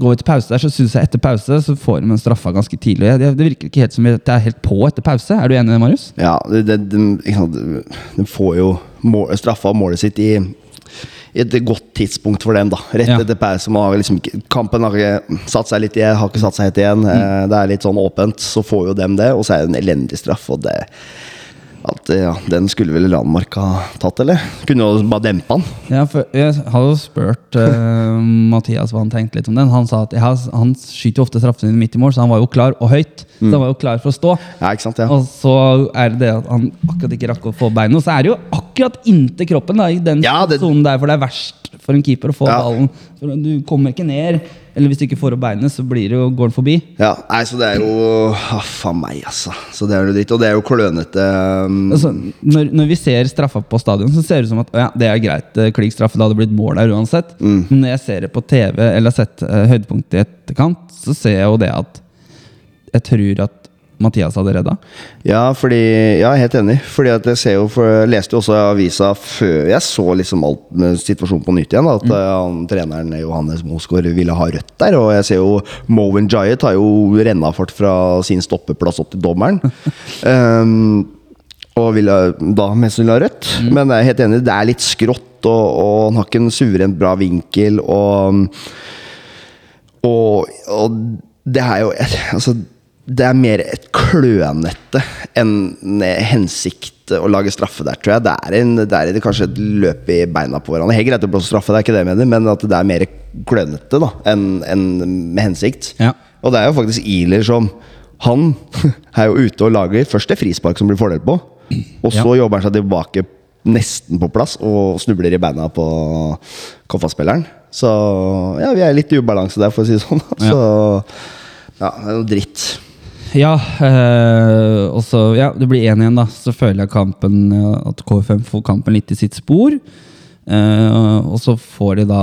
går vi til pause der, så synes jeg etter pause så får de en straffa ganske tidlig. Det, Det virker ikke helt som det er helt på etter pause. Er du enig Marius? Ja, det, det, den, de, den får jo mål, straffa målet sitt i et godt tidspunkt for dem, da. Rett Ja. etter pause. Liksom, kampen har ikke satt seg litt igjen, har ikke satt seg helt igjen. Mm. Eh, Det er litt sånn åpent. Så får jo dem det, og så er det en elendig straff. Og det at, ja, Den skulle vel Landmark ha tatt, eller? Kunne jo bare dempe han. Ja, jeg har jo spurt uh, Mathias hva han tenkte litt om den. Han sa at ja, han skyter jo ofte straffene sine midt i mål, så han var jo klar, og høyt. Så han var jo klar for å stå. Ja, ikke sant? Ja. Og så er det det at han akkurat ikke rakk å få beina, Og så er det jo akkurat inntil kroppen, da, i den Ja, det- sonen der, for det er verst for en keeper å få Ja. ballen. Du kommer ikke ned, eller hvis du ikke får opp beinet, så blir det jo, går den forbi. Ja, nei, så det er jo ah, Faen meg, altså. Så det er jo dritt. Og det er jo klønete. um, Altså, når, når vi ser straffa på stadion, så ser det ut som at ja, det er greit. eh, Klikk straffe, det hadde blitt mål der uansett. Mm. Men når jeg ser det på TV, eller har sett uh, høydepunktet i etterkant, så ser jeg jo det at jeg tror at Mathias hadde redda. Ja, fordi, ja, helt enig. Fordi at jeg ser jo, for jeg leste jo også avisa før jeg så liksom alt situasjonen på nytt igjen, da, at mm. han, treneren Johannes Mosgaard ville ha rødt der. Og jeg ser jo Moen Jayet har jo rennafart fra sin stoppeplass opp til dommeren. um, og ville da mest sannsynlig ha rødt. Men jeg er helt enig, det er litt skrått, og, og han har ikke en suverent bra vinkel. Og, og, og det er jo altså, Det er mer et klønete enn hensikt å lage straffe der, tror jeg. Det er, en, det er kanskje et løp i beina på hverandre. Helt greit å blåse straffe, det er ikke det jeg mener, men at det er mer klønete da, enn en med hensikt. Ja. Og det er jo faktisk Iler som Han er jo ute og lager først det frispark som blir fordel på, og så jobber han seg tilbake nesten på plass og snubler i beina på Koffa-spilleren. Så ja, vi er litt i ubalanse der, for å si det sånn. Så ja, det er noe dritt. Ja, øh, og så Ja, det blir 1 igjen, da. Så føler jeg kampen eh, at KFM får kampen litt i sitt spor. Uh, og så får de da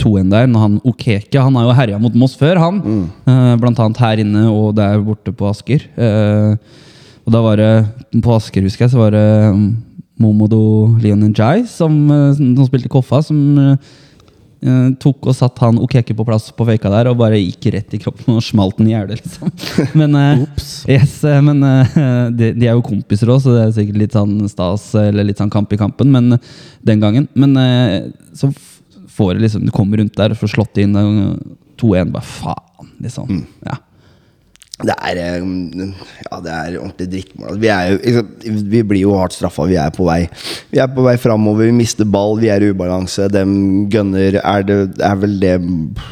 2-1 der. Når han Okeke Han har jo herja mot Moss før, han. Eh, blant annet her inne og der borte på Asker. Uh, og da var det På Asker, husker jeg, så var det Momodo Momodo Leonenjai, som, eh, som spilte Koffa, som tok og satt han Okeke på plass på føyka der og bare gikk rett i kroppen og smalt den i hjertet, liksom. Men, eh, yes, eh, men eh, de, de er jo kompiser òg, så det er sikkert litt sånn stas eller litt sånn kamp i kampen men, den gangen. Men eh, så får det liksom Du kommer rundt der og får slått inn eh, 2-1. Bare faen, liksom. Ja. Det er, eh, ja, det er ordentlig drittmål. Altså, Vi, jo, vi blir jo hardt straffa. Vi er på vei Vi er på vei framover, vi mister ball, vi er i ubalanse. Dem gønner Er det er vel det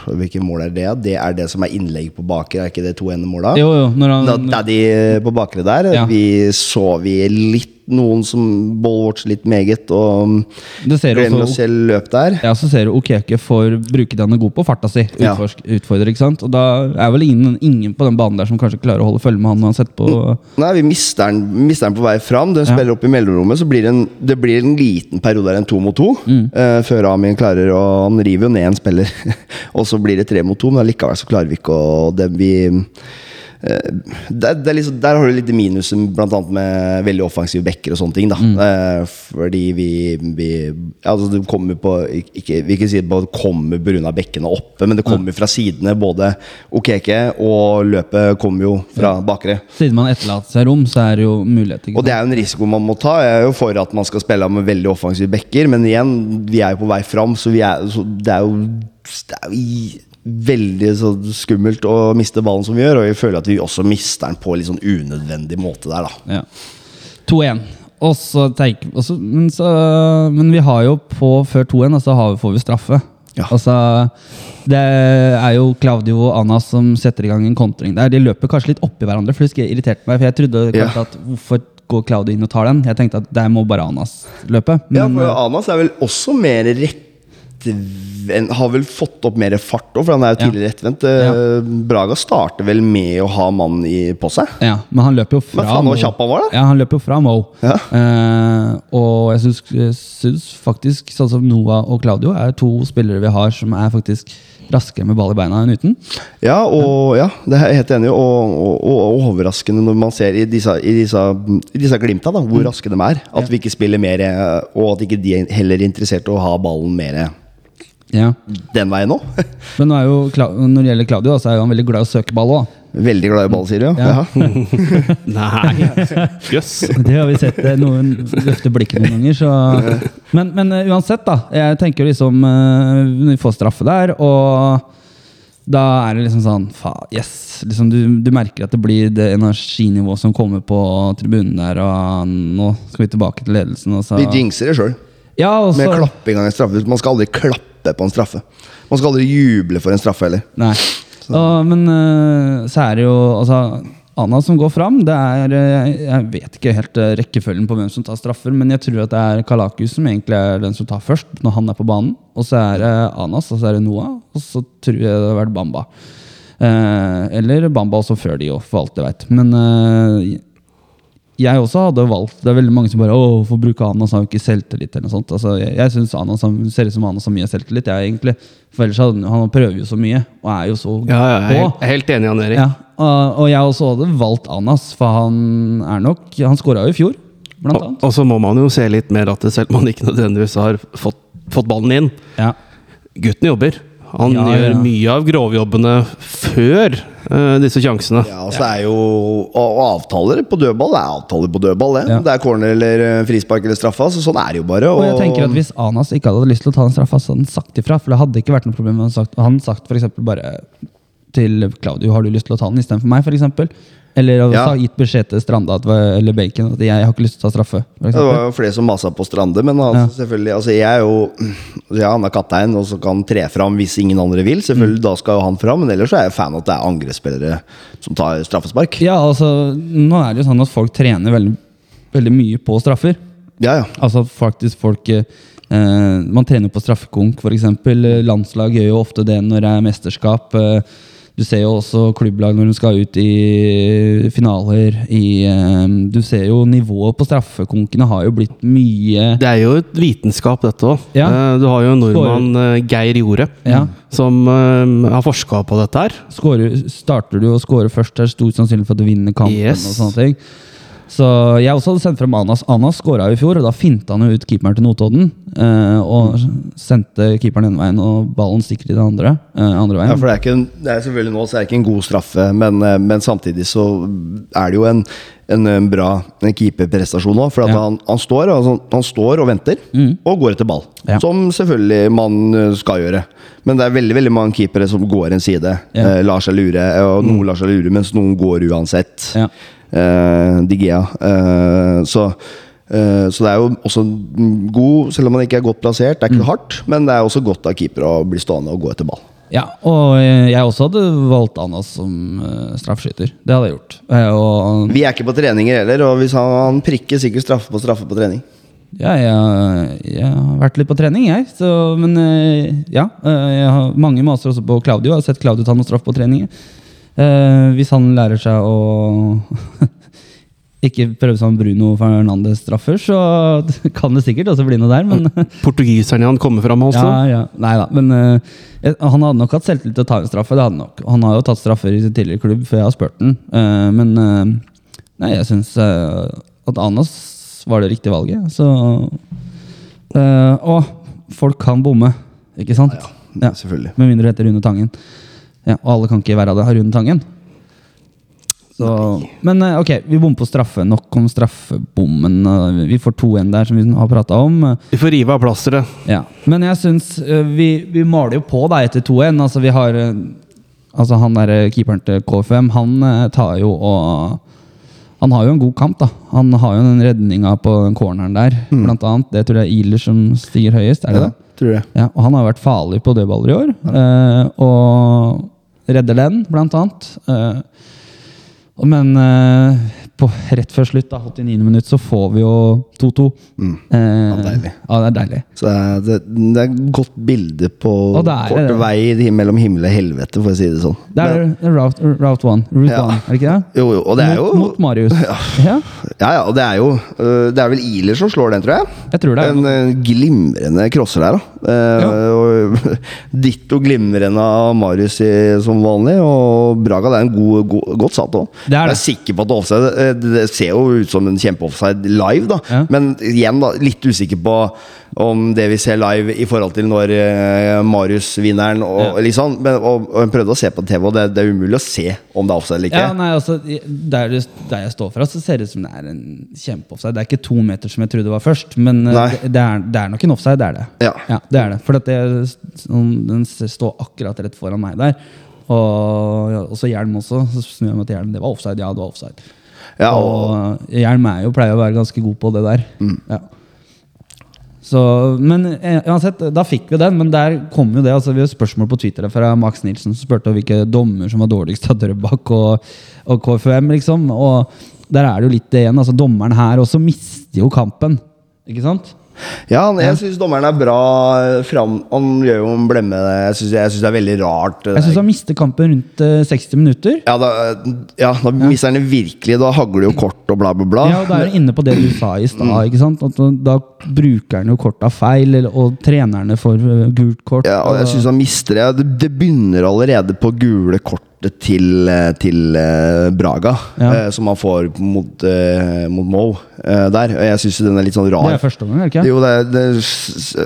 Hvilket mål er det? Det er det som er innlegg på bakre, er ikke det to ende måla? Jo, jo, når Da, han Daddy på bakre der. Ja. Vi så vi litt noen som ballwatcher litt meget, og glemmer å se løp der. Ja, så ser du Okeke får bruke det han er god på, farta si. Ja. Utfordrer, ikke sant? Og da er vel ingen, ingen på den banen der som kanskje klarer å holde følge med han uansett på Nei, vi mister den, mister den på vei fram. Den Ja. spiller opp i mellomrommet. Så blir det en, det blir en liten periode der en to mot to. Mm. Uh, før Amin klarer å Han river jo ned en spiller. og så blir det tre mot to, men allikevel så klarer vi ikke å det, vi, eh, det, det er liksom, Der har du litt minus blant annet med veldig offensive backer og sånne ting. Mm. eh, Fordi vi, vi Altså Du kommer på ikke, Vi kan si det bare kommer pga. bekkene oppe, men det kommer fra sidene. Både Okeke og løpet kommer jo fra bakre. Siden man etterlater seg rom, så er det jo mulighet. Ikke Og det er jo en risiko man må ta. Jeg er jo for at man skal spille med veldig offensive backer, men igjen, vi er jo på vei fram, så, vi er, så det er jo, det er jo veldig så skummelt å miste ballen som vi gjør, og jeg føler at vi også mister den på en litt sånn unødvendig måte der, da. Ja. 2-1. Og så tenker men, så, men vi har jo på før 2-1, og så har, får vi straffe. Ja. Altså, det er jo Claudio og Anna som setter i gang en kontring der. De løper kanskje litt oppi hverandre, for det irriterte meg. For jeg trodde Ja. at hvorfor går Claudio inn og tar den? Jeg tenkte at der må bare Anas løpe. Ja, for Anas er vel også mer rettvendt Har vel fått opp mer fart òg, for han er jo Ja. tidligere rettvendt. Ja. Braga starter vel med å ha mannen i, på seg. ja, men han løper jo fra Men faen, kjapp han var, da! Ja, han løper jo fra Mo. Ja. Eh, og jeg syns, jeg syns faktisk sånn som Noah og Claudio er to spillere vi har som er faktisk raskere med ball i beina enn uten. Ja, og ja, det er jeg helt enig i. Og, og, og, overraskende når man ser i disse, i disse, i disse glimta da, hvor raske de er. At vi ikke spiller mer, eh, og at ikke de er heller interessert i å ha ballen mer Ja. den veien nå. Men nå er jo, når det gjelder Claudio, så er jo han veldig glad i å søke ball òg. Veldig glad i ball, sier du? Ja. Ja. Nei, jøss. Det har vi sett eh, noen løfte blikket noen ganger. Så. Men, men eh, uansett, da. Jeg tenker liksom Når Vi får straffe der, og da er det liksom sånn fa, Yes! Liksom du, du merker at det blir det energinivået som kommer på tribunen der, og nå skal vi tilbake til ledelsen. Og så, Vi jinxer det sjøl. ja, Med så, klapping av en straffe. Man skal aldri klappe på en straffe. Man skal aldri juble for en straffe heller. Nei. Og, men eh, så er det jo altså, Anna som går fram. Det er, eh, jeg vet ikke helt eh, rekkefølgen på hvem som tar straffer, men jeg tror at det er Kalakus som egentlig er den som tar først, når han er på banen. Og så er det Anas, og så er det Noah, og så tror jeg det har vært Bamba. Eh, eller Bamba også før de òg, for alt jeg veit. Men eh, jeg også hadde valgt Det er veldig mange som bare Åh, hvorfor bruke Anas? Han har jo ikke selvtillit. eller noe sånt altså, Jeg, jeg syns Anas har- ser ut som Anas har mye selvtillit. Jeg, egentlig. For ellers hadde, han prøver jo så mye, og er jo så Ja, ja, jeg er helt- jeg er helt enig, Jan Erik. Ja, og, og jeg også hadde valgt Anas, for han er nok Han skåra jo i fjor, blant Og, annet. og så må man jo se litt mer at det selv om man ikke nødvendigvis har fått, fått ballen inn. Ja. Gutten jobber. Han Ja, gjør ja. mye av grovjobbene før disse sjansene. Ja, altså det er jo Og, og avtaler på dødball det er avtaler på dødball. Det, Ja. det er corner eller eh, frispark eller straffa. Så sånn er det jo bare. Og jeg tenker at Hvis Anas ikke hadde lyst til å ta den straffa, så hadde han sagt ifra. For det hadde ikke vært noe problem. Han sagt, han sagt eksempel bare til Claudio har du lyst til å ta den istedenfor meg. For eksempel. Eller Ja. ha gitt beskjed til Stranda at, eller Bacon at jeg har ikke lyst til å ta straffe. Det var jo flere som masa på Strande, men altså, Ja. selvfølgelig altså, Jeg er jo ja, Han er kaptein og så kan tre fram hvis ingen andre vil. Selvfølgelig Da skal jo han fram, men ellers så er jeg fan av at det er angrepsspillere som tar straffespark. Ja, altså, nå er det jo sånn at folk trener veldig, veldig mye på straffer. Ja, ja. Altså faktisk folk eh, Man trener på straffekonk, f.eks. Landslag gjør jo ofte det når det er mesterskap. Eh, du ser jo også klubblag når de skal ut i finaler. I, eh, du ser jo nivået på straffekonkene har jo blitt mye Det er jo et vitenskap, dette òg. Ja. Du har jo nordmann eh, Geir Jorde, Ja. som eh, har forska på dette her. Skårer, Starter du å score først, er stor sannsynlighet for at du vinner kampen. Yes. og sånne ting Så jeg også hadde sendt frem Anas. Anas skåra i fjor, og da finta han jo ut keeperen til Notodden. eh, og sendte keeperen den veien, og ballen stikker i den andre, eh, andre veien. Ja, for det er, ikke en, det er selvfølgelig nå så er det ikke en god straffe, men, eh, men samtidig så er det jo en en, en bra keeperprestasjon òg. For Ja. han, han, står, altså, han står og venter, og går etter ball. Ja. Som selvfølgelig man eh, skal gjøre. Men det er veldig veldig mange keepere som går en side. Ja. Eh, lar seg lure, og noen lar seg lure, mens noen går uansett. Ja. Eh, Digea. Eh, så eh, så det er jo også god, selv om man ikke er godt plassert. Det er ikke hardt, men det er også godt av keeper å bli stående og gå etter ball. Ja, og jeg også hadde valgt Anas som straffskyter straffeskytter. Det hadde jeg gjort. Og Vi er ikke på treninger heller, og hvis han, han prikker sikkert straffe på straffe på trening. ja, jeg, jeg har vært litt på trening, jeg. Så, men ja. jeg har, mange maser også på Claudio. Jeg har sett Claudio ta noen straff på trening. Eh, hvis han lærer seg å ikke prøve seg med Bruno Fernandes-straffer, så kan det sikkert også bli noe der, men Portugiseren han kommer fram, altså. Ja, ja. Nei da. Men eh, han hadde nok hatt selvtillit til å ta en straffe. Det hadde han nok. Han har jo tatt straffer i sin tidligere klubb før jeg har spurt den. Eh, men eh, nei, jeg syns at Anas var det riktige valget. Så eh, Og folk kan bomme, ikke sant? Ja. Selvfølgelig. Med mindre du heter Rune Tangen. Ja, og alle kan ikke være av det Harun Tangen. Så, men eh, ok, vi bommer på straffe. Nok om straffebommen. Eh, Vi får to igjen der, som vi har prata om. Vi får rive av plasteret. Ja, men jeg syns øh, vi, vi maler jo på da etter 2-1. Altså, vi har Altså, han der øh, keeperen til KFM, han tar jo og Han har jo en god kamp, da. Han har jo den redninga på den corneren der, blant annet. Det tror jeg er Iler som stiger høyest, er det Ja, det? Tror jeg. Ja, og han har vært farlig på dødballer i år. eh, og redder den, blant annet. Uh, men eh, på, rett før slutt, da, 89. minutt, så får vi jo 2-2. Mm. Eh, deilig. Ja, det er deilig. Så det er, det, er et godt bilde på er kort det. vei mellom himmel og helvete, for å si det sånn. Det er det er route, route one. Route Ja. one, er det ikke det? jo, jo, og det er jo Mot, mot Marius. Ja. Ja, ja, og det er jo øh, Det er vel Iler som slår den, tror jeg. Jeg tror det. En øh, glimrende crosser der, da. Eh, og, ditto glimrende av Marius i, som vanlig. Og Braga det er en god, god, godt satt òg. Det er Jeg er sikker på at det offside eh, Det ser jo ut som en kjempeoffside live, da. Ja. Men igjen, da, litt usikker på om det vi ser live i forhold til når eh, Marius-vinneren og, Ja. liksom, men, og, og Jeg prøvde å se på TV, og det, det er umulig å se om det er offside eller ikke. Ja, nei, altså, der, det- der jeg står fra, så ser det ut som det er en kjempeoffside. Det er ikke to meter som jeg trodde var først, men eh, det, det, er, det er nok en offside. Det er det. Ja. det er det. For det, sånn, den står akkurat rett foran meg der. Og ja, så hjelm også. Så snur jeg meg til hjelm. Det var offside. Ja, det var offside. Ja, og, Mm. Og hjelm er jo pleier å være ganske god på det der. Ja. Så, men eh, uansett, da fikk vi den. Men der kom jo det. Altså, vi har spørsmål på Twitter fra Max Nilsen som spurte hvilke dommer som var dårligst av Drøbak og, og KFUM. liksom Og der er det jo litt det igjen. Altså, dommeren her også mister jo kampen. Ikke sant? Ja, han- jeg syns dommeren er bra eh, fram Han gjør jo en blemme. Jeg syns det er veldig rart. Jeg syns han mister kampen rundt eh, 60 minutter. ja, da, ja, da mister han det virkelig. Da hagler jo kort og bla, bla, bla. Ja, og Da er du inne på det du sa i stad. ikke da, bruker han jo korta feil, eller, og trenerne får eh, gult kort. Ja, og jeg synes han mister det. Det, begynner allerede på gule til, eh, til eh, Braga, Ja. eh, som man får mot, mot Mo der. Og jeg syns den er litt sånn rar. det er første omgang, er det ikke? Jo, det er, det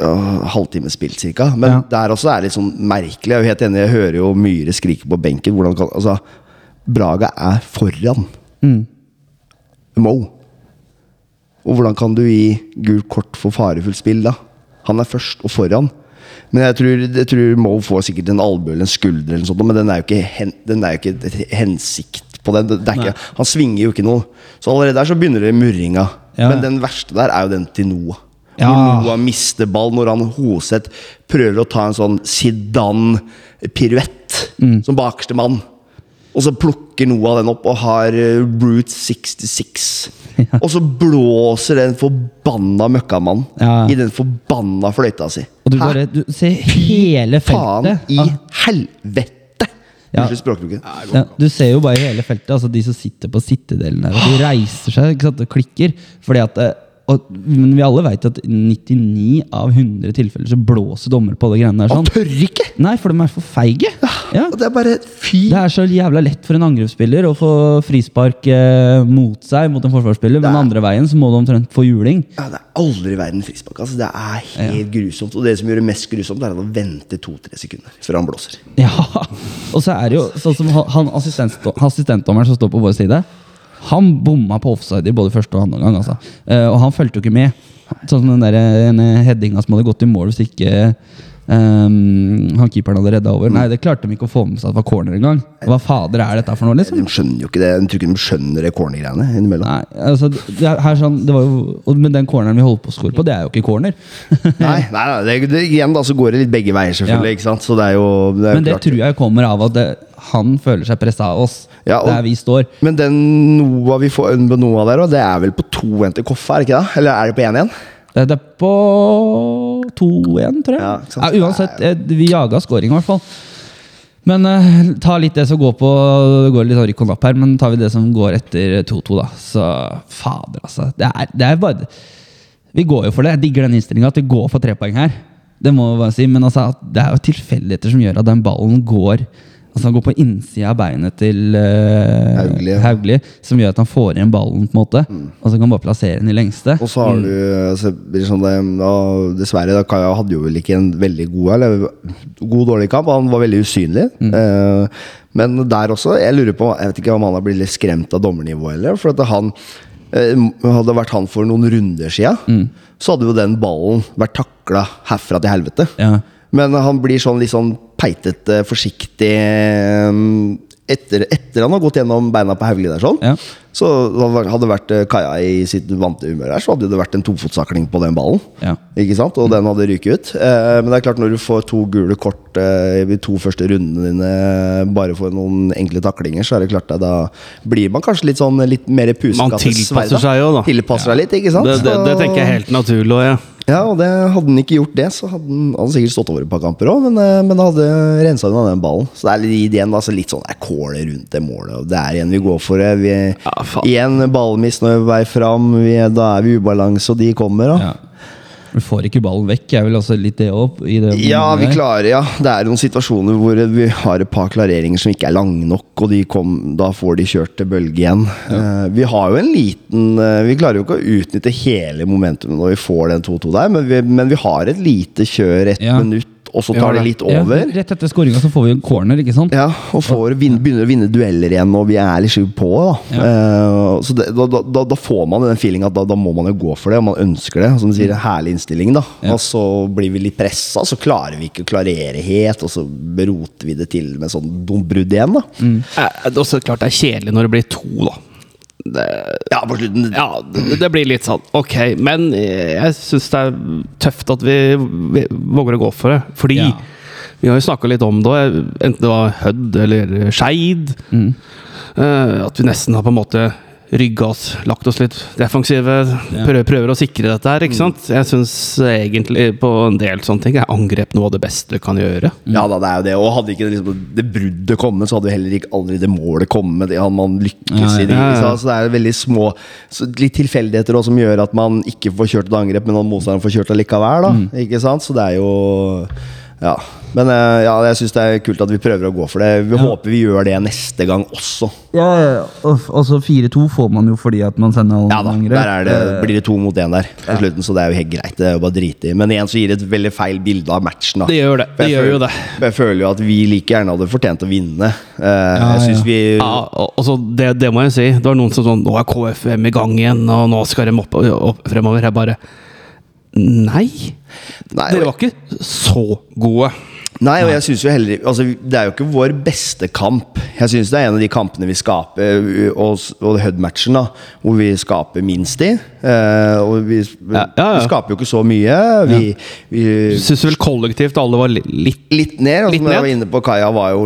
er halvtime spilt cirka. Men Ja. der også er det litt sånn merkelig. Jeg er jo helt enig, jeg hører jo Myhre skrike på benken. Hvordan kan, altså, Braga er foran Mm. Mo. Og hvordan kan du gi gult kort for farefullt spill da? Han er først og foran. Men jeg tror, jeg tror Mo får sikkert en albue eller en skulder, eller sånt, men den er jo ikke, hen, den er jo ikke hensikt på den. Ikke, han svinger jo ikke noe. Så allerede der så begynner det murringa. Ja. Men den verste der er jo den til Noah. Ja. Hvor Noah mister ball når han Hoseth prøver å ta en sånn Zidane-piruett Mm. som bakerste mann. Og så plukker Noah den opp og har eh, Route 66. Og så blåser den forbanna møkkamannen Ja. i den forbanna fløyta si. Og du bare du ser hele feltet. Faen i Ah, helvete! Ja. Unnskyld språkbruken. ja, du ser jo bare hele feltet. Altså De som sitter på sittedelen der. De reiser seg ikke sant, og klikker. Fordi at eh, og, Men vi alle vet at 99 av 100 tilfeller så blåser dommer på det greiene der. Han sånn tør ikke! Nei, for de er for feige. Ja. Og det er bare fy Det er så jævla lett for en angrepsspiller å få frispark eh, mot seg mot en forsvarsspiller, men er- andre veien så må du omtrent få juling. Ja, det er aldri i verden frispark. Altså, det er helt grusomt. Og det som gjør det mest grusomt, er å vente to-tre sekunder før han blåser. Ja, og så er det jo sånn som han assistent, assistentdommeren som står på vår side. Han bomma på offside i både første og andre gang. Altså. Eh, og han fulgte jo ikke med. Sånn som den der ene headinga som hadde gått i mål hvis ikke ehm, han keeperen hadde redda over. Nei, det klarte de ikke å få med seg at det var corner engang. Hva fader er dette for noe, liksom? De skjønner jo ikke det. Jeg tror ikke de skjønner det cornergreiene innimellom. Nei, altså, det er, her sånn, det var jo, Men den corneren vi holdt på å score på, det er jo ikke corner. Nei, nei, nei det, det, igjen da, så går det litt begge veier, selvfølgelig. Ja. ikke sant? Så det er jo det er Men det klart. tror jeg kommer av at han føler seg pressa av oss. Ja, og- der vi står. Men den Noah vi får Noah der, det er vel på to 1 til Koffa, er det ikke det? Eller er det på 1-1? Det det er på 2-1, tror jeg. Ja, Ja, uansett, eh, vi jaga scoring, i hvert fall. Men uh, ta litt det som går på Det går litt rykk og napp her, men tar vi det som går etter 2-2, da. Så fader, altså. Det er, det er bare Vi går jo for det. Jeg digger den innstillinga, at vi går for tre poeng her. Det må vi bare si, men altså, det er jo tilfeldigheter som gjør at den ballen går Altså Han går på innsida av beinet til uh, Hauglie. Hauglie, som gjør at han får igjen ballen, på en måte. Og så kan han bare plassere den i lengste. Og så har du så blir det sånn det, ja, Dessverre, da Kaja hadde jo vel ikke en veldig god eller god dårlig kamp. Han var veldig usynlig. Eh, men der også, jeg lurer på Jeg vet ikke om han har blitt litt skremt av dommernivået heller. For at han eh, Hadde det vært han for noen runder sia, så hadde jo den ballen vært takla herfra til helvete. Ja. Men han blir sånn litt sånn peitete, forsiktig um, etter, etter han har gått gjennom beina på Hauglie der sånn. Ja. Så hadde det vært eh, Kaja i sitt vante humør her, så hadde det vært en tofotsakling på den ballen. Ja. Ikke sant? Og den hadde ryket ut. Eh, men det er klart når du får to gule kort eh, i de to første rundene dine bare for noen enkle taklinger, så er det klart at da blir man kanskje litt sånn litt mer Man tilpasser seg jo, da. Tilpasser seg litt, ikke sant? Det, det, det tenker jeg er helt naturlig. Og, ja. Ja, og det, hadde han ikke gjort det, så hadde han, hadde sikkert stått over et par kamper òg. Men, eh, men hadde rensa unna den ballen. Så det er litt igjen altså litt sånn det er kålet rundt det målet. Og det er igjen vi går for det. Vi, Ja, igjen ballmiss når vi er på vei fram. Vi, da er vi i ubalanse, og de kommer. Da. Ja. Vi får ikke ballen vekk, er vel altså litt det òg? Ja, vi klarer, ja. Det er noen situasjoner hvor vi har et par klareringer som ikke er lange nok, og de kom, da får de kjørt til bølge igjen. Eh, vi har jo en liten uh, Vi klarer jo ikke å utnytte hele momentumet når vi får den 2-2 der, men vi, men vi har et lite kjør, ett Ja. minutt, og så tar ja, det litt over. Ja, rett etter skåringa så får vi en corner, ikke sant? Ja, og får begynner å vinne dueller igjen, og vi er liksom på. Da, Eh, så det, da, da, da, får man den feelinga at da, da må man jo gå for det, og man ønsker det. Som du sier, herlig innstilling. da Ja. Og så blir vi litt pressa, så klarer vi ikke å klarere helt, og så roter vi det til med sånn dumt brudd igjen. da Eh, Det er også klart det er kjedelig når det blir to, da. Det, Ja, på slutten ja, det, det blir litt sånn ok, men jeg syns det er tøft at vi, vi våger å gå for det. Fordi Ja. vi har jo snakka litt om det, enten det var Hødd eller Skeid. eh, at vi nesten har på en måte rygga oss, lagt oss litt defensive. Prøver, prøver å sikre dette her, ikke sant. Jeg syns egentlig på en del sånne ting er angrep noe av det beste du kan gjøre. Ja da, det er jo det. Og hadde ikke det, liksom, det bruddet kommet, så hadde jo heller ikke aldri det målet kommet. Det hadde man lykkes i det. Ja, ja. Så det er veldig små så Litt tilfeldigheter også, som gjør at man ikke får kjørt et angrep, men at motstanderen får kjørt allikevel. Da. Mm. Ikke sant? Så det er jo Ja. Men eh, ja, jeg syns det er kult at vi prøver å gå for det. Vi håper vi gjør det neste gang også. Ja, ja, ja. Altså 4-2 får man jo fordi at man sender alle Ja da, angrep. der er det, blir det to mot én der på slutten, så det er jo helt greit. Det er jo bare drite i. Men igjen så gir det et veldig feil bilde av matchen. da Det gjør det. Det gjør gjør jo det. Jeg føler jo at vi like gjerne hadde fortjent å vinne. Uh, Ja, jeg synes ja. vi Ja, altså det, det må jeg si. Det var noen som sånn Nå er KFM i gang igjen, og nå skal de opp, opp fremover. Jeg bare Nei. Nei, Dere var ikke så gode. Nei, og jeg synes jo heller altså, Det er jo ikke vår beste kamp. Jeg syns det er en av de kampene vi skaper, og, og Hud-matchen, da hvor vi skaper minst i. Uh, og vi, Ja, ja, ja. vi skaper jo ikke så mye. Vi, vi Syns vel kollektivt alle var litt Litt ned. Altså, Litt ned. jeg var inne på, Kaja var jo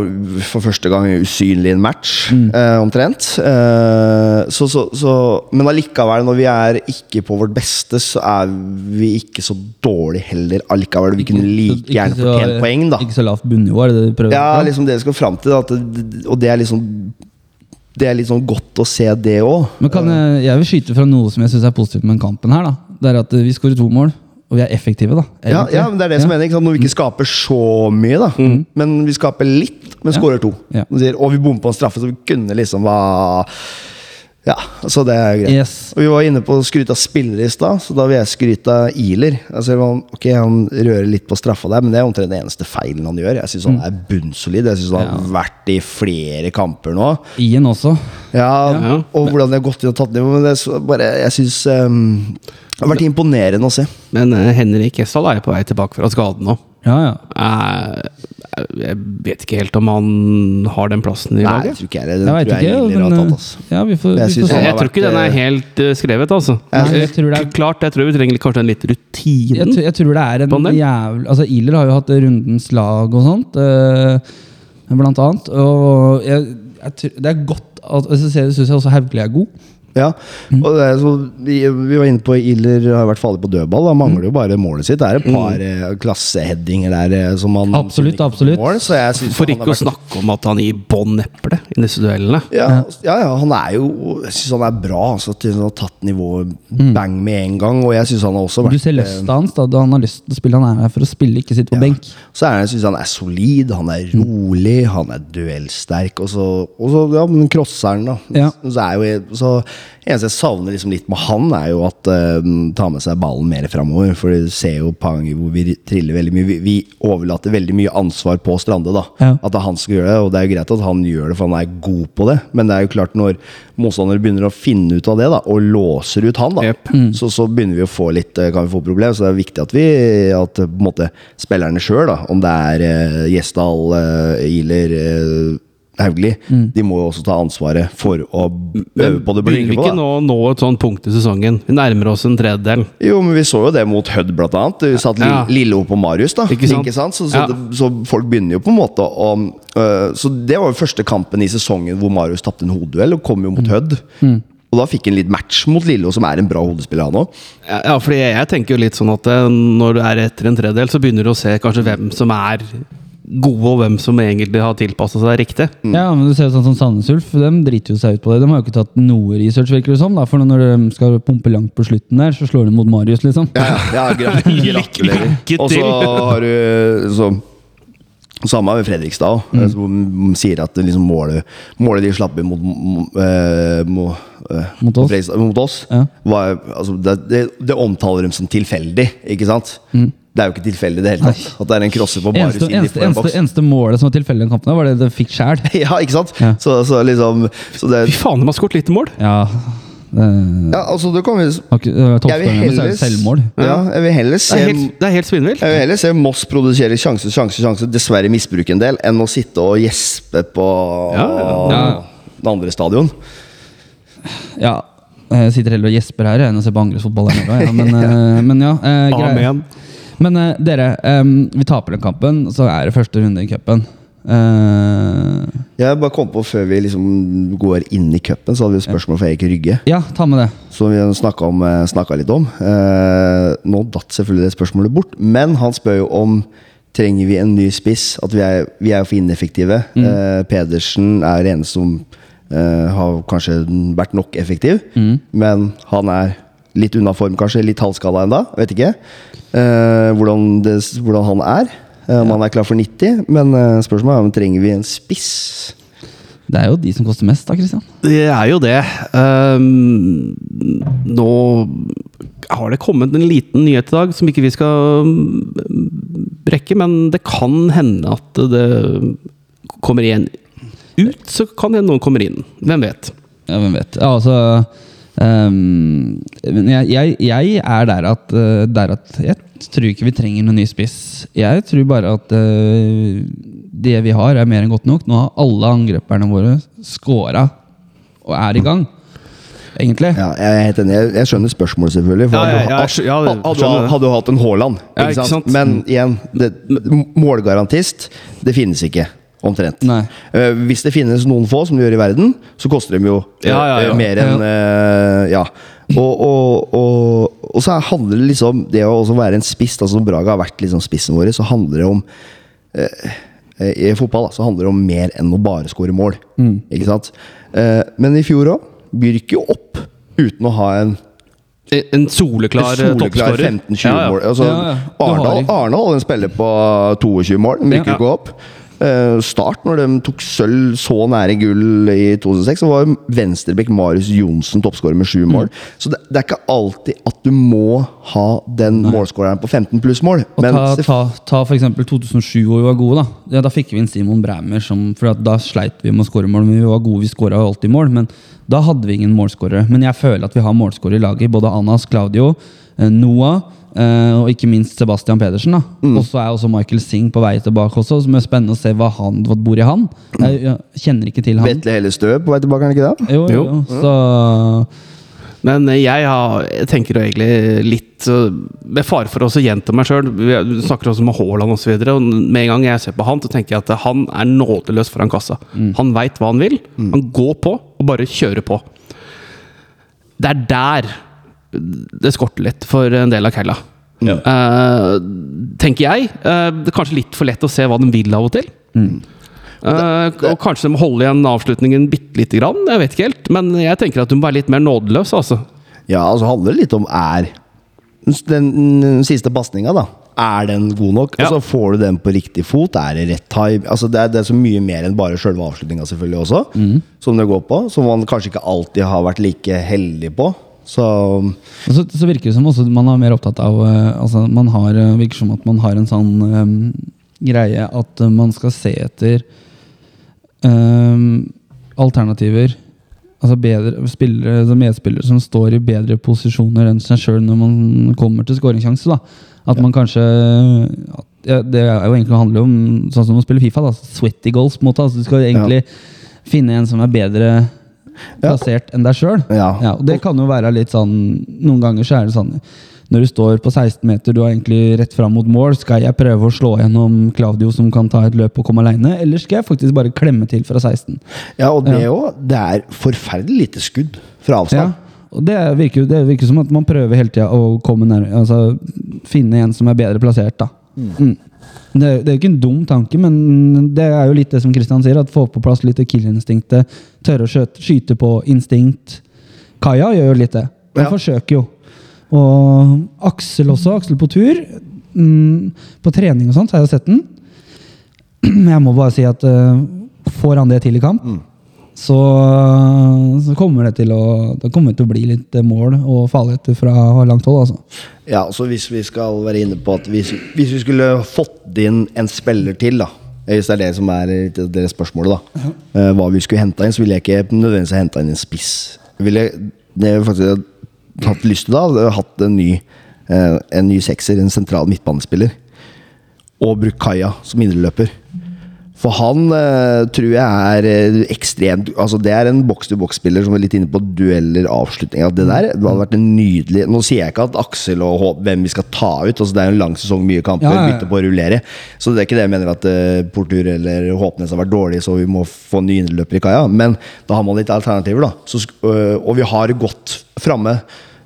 for første gang usynlig i en match, eh, omtrent. Uh, så, så, så, men allikevel, når vi er ikke på vårt beste, så er vi ikke så dårlig heller. Allikevel, Vi kunne like gjerne fortjent poeng, da. Ikke så lavt bunnivå, er det det du prøver Ja, liksom det vi skal fram til. At det, og det er liksom Det er litt sånn godt å se det òg. Jeg, jeg vil skyte fra noe som jeg syns er positivt med den kampen her. da Det er at vi skårer to mål, og vi er effektive, da. Ja, ja, men det er det som er sant? Når vi ikke skaper så mye, da. Men vi skaper litt, men Ja. skårer to. Ja. Og Og vi bommer på en straffe, så vi kunne liksom ha Ja, så det er greit. Yes. Og Vi var inne på å skryte av spillere i stad, så da vil jeg skryte av Iler. Altså, ok, han rører litt på straffa der, men det er omtrent den eneste feilen han gjør. Jeg syns han er bunnsolid. Jeg syns han har vært i flere kamper nå. Ian også. Ja, Ja. Og hvordan de har gått inn og tatt nivå. Men det er bare, jeg syns det har vært imponerende å se. Men uh, Henrik Hessal er jo på vei tilbake fra skaden nå. Ja, ja. Jeg, jeg vet ikke helt om han har den plassen i Nei, jeg tror ikke jeg det. Den Jeg tror jeg ikke, Iler har tatt, eh, altså. ja, vi får, Jeg vi får. Jeg tror ikke den er eh, helt uh, skrevet, altså. Ja. jeg tror det er- Klart, jeg tror vi trenger kanskje en litt rutine. Jeg, tror- jeg tror det er en jævlig Altså, Iler har jo hatt rundens lag og sånt, uh, blant annet. Og jeg, jeg, tror- det er godt at Jeg syns jeg også Hauglie er god. Ja, Mm. og er så, vi, vi var inne på Iller har vært farlig på dødball. Mm. mangler jo bare målet sitt. Det er et par mm. klasseheadinger der eh, som han Absolutt, absolutt. Mål, For ikke å vært- snakke om at han gir bånn eple i disse duellene. ja, ja, ja, han er jo Jeg syns han er bra. Altså, til han har tatt nivået bang med en gang. Og jeg syns han har også vært Du ser eh, lysta hans. da Han har lyst til å spille. Han er her for å spille, ikke sitte på benk. Så er jeg synes han er solid, han er rolig, han er duellsterk. Og så, og så ja, men crosser han, da. Ja. Så er jo, så eneste jeg savner liksom litt med han, er jo at uh, ta med seg ballen mer framover. For du ser jo par ganger hvor vi triller veldig mye. Vi, vi overlater veldig mye ansvar på Strande. da Ja. At det er han som skal gjøre det. Og det er jo greit at han gjør det, for han er god på det. Men det er jo klart når motstandere begynner å finne ut av det, da og låser ut han, da Jep. så, så begynner vi å få litt eh, Kan vi få problemer? Så det er viktig at vi At på en måte spillerne sjøl, om det er uh, Gjesdal, uh, Iler, uh, Hauglie, de må jo også ta ansvaret for å øve på det. Begynner vi ikke nå å nå et sånt punkt i sesongen? Vi nærmer oss en tredjedel. Jo, men vi så jo det mot Hødd, blant annet. Vi satt Ja. Lill- Lille opp på Marius, da. Ikke sant? Så, så, Ja. det, så folk begynner jo på en måte å øh, Så det var jo første kampen i sesongen hvor Marius tapte en hodeduell, og kom jo mot Hødd. Og da fikk han litt match mot Lillo, som er en bra hodespiller, han òg. Ja, fordi jeg tenker jo litt sånn at når du er etter en tredjedel, så begynner du å se kanskje hvem som er gode, og hvem som egentlig har tilpassa seg riktig. Ja, men du ser jo sånn som Sandnes Ulf, de driter jo seg ut på det. De har jo ikke tatt noe research, virker det som. da, For når de skal pumpe langt på slutten der, så slår de mot Marius, liksom. Ja, ja, gra- gratulerer. Og så har du så, Samme med Fredrikstad òg, Mm. som sier at liksom målet, målet de slapp inn mot, mot, mot, eh, Mot oss. Mot oss Ja. var, altså, det, det, det omtaler dem som tilfeldig, ikke sant? Det er jo ikke tilfeldig i det hele tatt. At det er en crosser på bare. Eneste, eneste, eneste, boks. eneste målet som var tilfeldig i den kampen, var det den fikk sjæl. Ja, ikke sant? Ja. Så, så liksom så det, Fy faen, de har skåret lite mål! Ja. Det, ja, altså, du kan vi var ikke- det var Jeg vil helles heller selvmål. Ja, jeg vil heller Det er helt, det er helt. Jeg vil heller se Moss produsere sjanse, sjanse, sjanse, dessverre misbruke en del, enn å sitte og gjespe på Ja, ja, det andre stadion. Ja. Jeg sitter heller og gjesper her enn å se på angrepsfotball. her Ja. Men, eh, men ja. eh, Amen. Men uh, dere, um, vi taper den kampen, så er det første runde i cupen. Uh, Jeg bare kom på Før vi liksom går inn i cupen, så hadde vi et spørsmål fra Erik Rygge. ja, ta med det. Som vi snakka om, snakka snakket litt om. Uh, nå datt selvfølgelig det spørsmålet bort, men han spør jo om Trenger vi en ny spiss? At vi er, vi er for ineffektive. Eh, Pedersen er den eneste som eh, har kanskje vært nok effektiv. Men han er litt unna form, kanskje. Litt halvskala ennå. Vet ikke eh, hvordan, det, hvordan han er. Eh, om han er klar for 90. Men eh, spørsmålet er om trenger vi en spiss. Det er jo de som koster mest, da, Christian. Det er jo det. Um, nå har det kommet en liten nyhet i dag som ikke vi skal mm, brekke, men det kan hende at det kommer igjen ut, så kan hende noen kommer inn. Hvem vet? Ja, hvem vet. Ja, altså ehm, men jeg, jeg, jeg er der at, eh, der at Jeg tror ikke vi trenger noen ny spiss. Jeg tror bare at uh, det vi har, er mer enn godt nok. Nå har alle angreperne våre scora og er i gang. Egentlig. Ja, jeg er helt enig. Jeg, jeg skjønner spørsmålet, selvfølgelig. For Ja, ja, hadde, du- ja, jeg ja, det hadde, du- hatt en Haaland? Men igjen, det, målgarantist, det finnes ikke. Omtrent. Eh, hvis det finnes noen få, som det gjør i verden, så koster de jo eh, Ja, ja, ja. mer enn uh, Ja. Og, og, og, og så handler det liksom Det å også være en spiss, da, som Braga har vært liksom spissen vår, så handler det om uh, I fotball da, så handler det om mer enn å bare skåre mål. Mm. Ikke sant? Eh, men i fjor òg Byrk jo opp uten å ha en En soleklar, soleklar toppskårer. 15-20 Ja, ja. mål. Altså, Ja, ja. Arendal, en spiller på 22 mål, men rykker Ja. ikke opp. Eh, Start, når de tok sølv så nære gull i 2006, så var venstrebekk Marius Johnsen toppskårer med sju mål. Så det, det er ikke alltid at du må ha den målskåreren på 15 pluss mål. Og Men ta, ta, ta eksempel 2007 hvor vi var gode. Da ja, Da fikk vi inn Simon Bræmer. Som, for da sleit vi med å skåre mål. Men vi var gode, vi skåra alltid mål. Men da hadde vi ingen målskårere. Men jeg føler at vi har målskårere i laget. Både Anas, Claudio, Noah eh, og ikke minst Sebastian Pedersen. da Og så er også Michael Singh på vei tilbake også. Som er spennende å se hva han hva bor i han. Jeg, jeg kjenner ikke til han. Vetle Hellestø på vei tilbake, er han ikke det? Jo, jo. Jo. Så Men jeg, har, jeg tenker jo egentlig litt Med fare for å gjenta meg sjøl, vi snakker også med Haaland osv. Med en gang jeg ser på han, så tenker jeg at han er nådeløs foran kassa. Han veit hva han vil. Han går på og bare kjører på. Det er der det skorter litt for en del av Kella. Eh, tenker jeg. Uh, det er kanskje litt for lett å se hva de vil av og til. Eh, og kanskje de må holde igjen avslutningen bitte lite grann. Jeg vet ikke helt. Men jeg tenker at du må være litt mer nådeløs. Altså. Ja, altså handler det litt om er den, den siste pasninga, da. Er den god nok? Ja. Og så får du den på riktig fot. Er det rett time? Altså det, er, det er så mye mer enn bare sjølve avslutninga, selvfølgelig også. Som det går på. Som man kanskje ikke alltid har vært like heldig på. Så så, så virker det som også man er mer opptatt av eh, altså man har, eh, virker som at man har en sånn um, greie at man skal se etter um, alternativer. Altså bedre spillere, altså medspillere som står i bedre posisjoner enn seg sjøl når man kommer til skåringssjanse. At At man kanskje ja, Det er jo egentlig handler om sånn som å spille Fifa. da, Sweaty goals. på en måte, altså Du skal egentlig finne en som er bedre plassert enn deg sjøl. Ja. og det kan jo være litt sånn Noen ganger så er det sånn når du står på 16 meter, du er egentlig rett fram mot mål. Skal jeg prøve å slå gjennom Claudio som kan ta et løp og komme aleine, eller skal jeg faktisk bare klemme til fra 16? Ja, og det Ja. òg. Det er forferdelig lite skudd fra Ja, og det virker, det virker som at man prøver hele tida å nær, altså, finne en som er bedre plassert. da. Mm. Det, er- det er jo ikke en dum tanke, men det er jo litt det som Kristian sier. At få på plass litt killinstinktet. Tørre å skjøte, skyte på instinkt. Kaja gjør jo litt det. Han Ja. forsøker jo. Og Aksel også. Aksel på tur. Mm, på trening og sånt så har jeg sett den. Men jeg må bare si at uh, får han det til i kamp, så, så kommer det til å Det kommer til å bli litt eh, mål og farligheter fra langt hold. Altså. Ja, så hvis vi skal være inne på at hvis, hvis vi skulle fått inn en spiller til, da hvis det er det som er deres spørsmål, da. ja. hva vi skulle henta inn, så ville jeg ikke nødvendigvis henta inn en spiss. Ville det jeg faktisk hatt lyst til da, hadde hatt en ny, eh, en ny sekser, en sentral midtbanespiller. Og brukt Kaja som indreløper. For han uh, tror jeg er eh, ekstremt Altså Det er en boks-til-boks-spiller som er litt inne på dueller, avslutninger. Det der det hadde vært en nydelig Nå sier jeg ikke at Aksel og Håp, hvem vi skal ta ut. Altså Det er jo en lang sesong, mye kamper, Ja, ja, bytte på å rullere. Så det er ikke det jeg mener at uh, Portur eller Håpnes har vært dårlig, så vi må få ny indreløper i kaia. Men da har man litt alternativer, da. Så, øh, og vi har godt framme.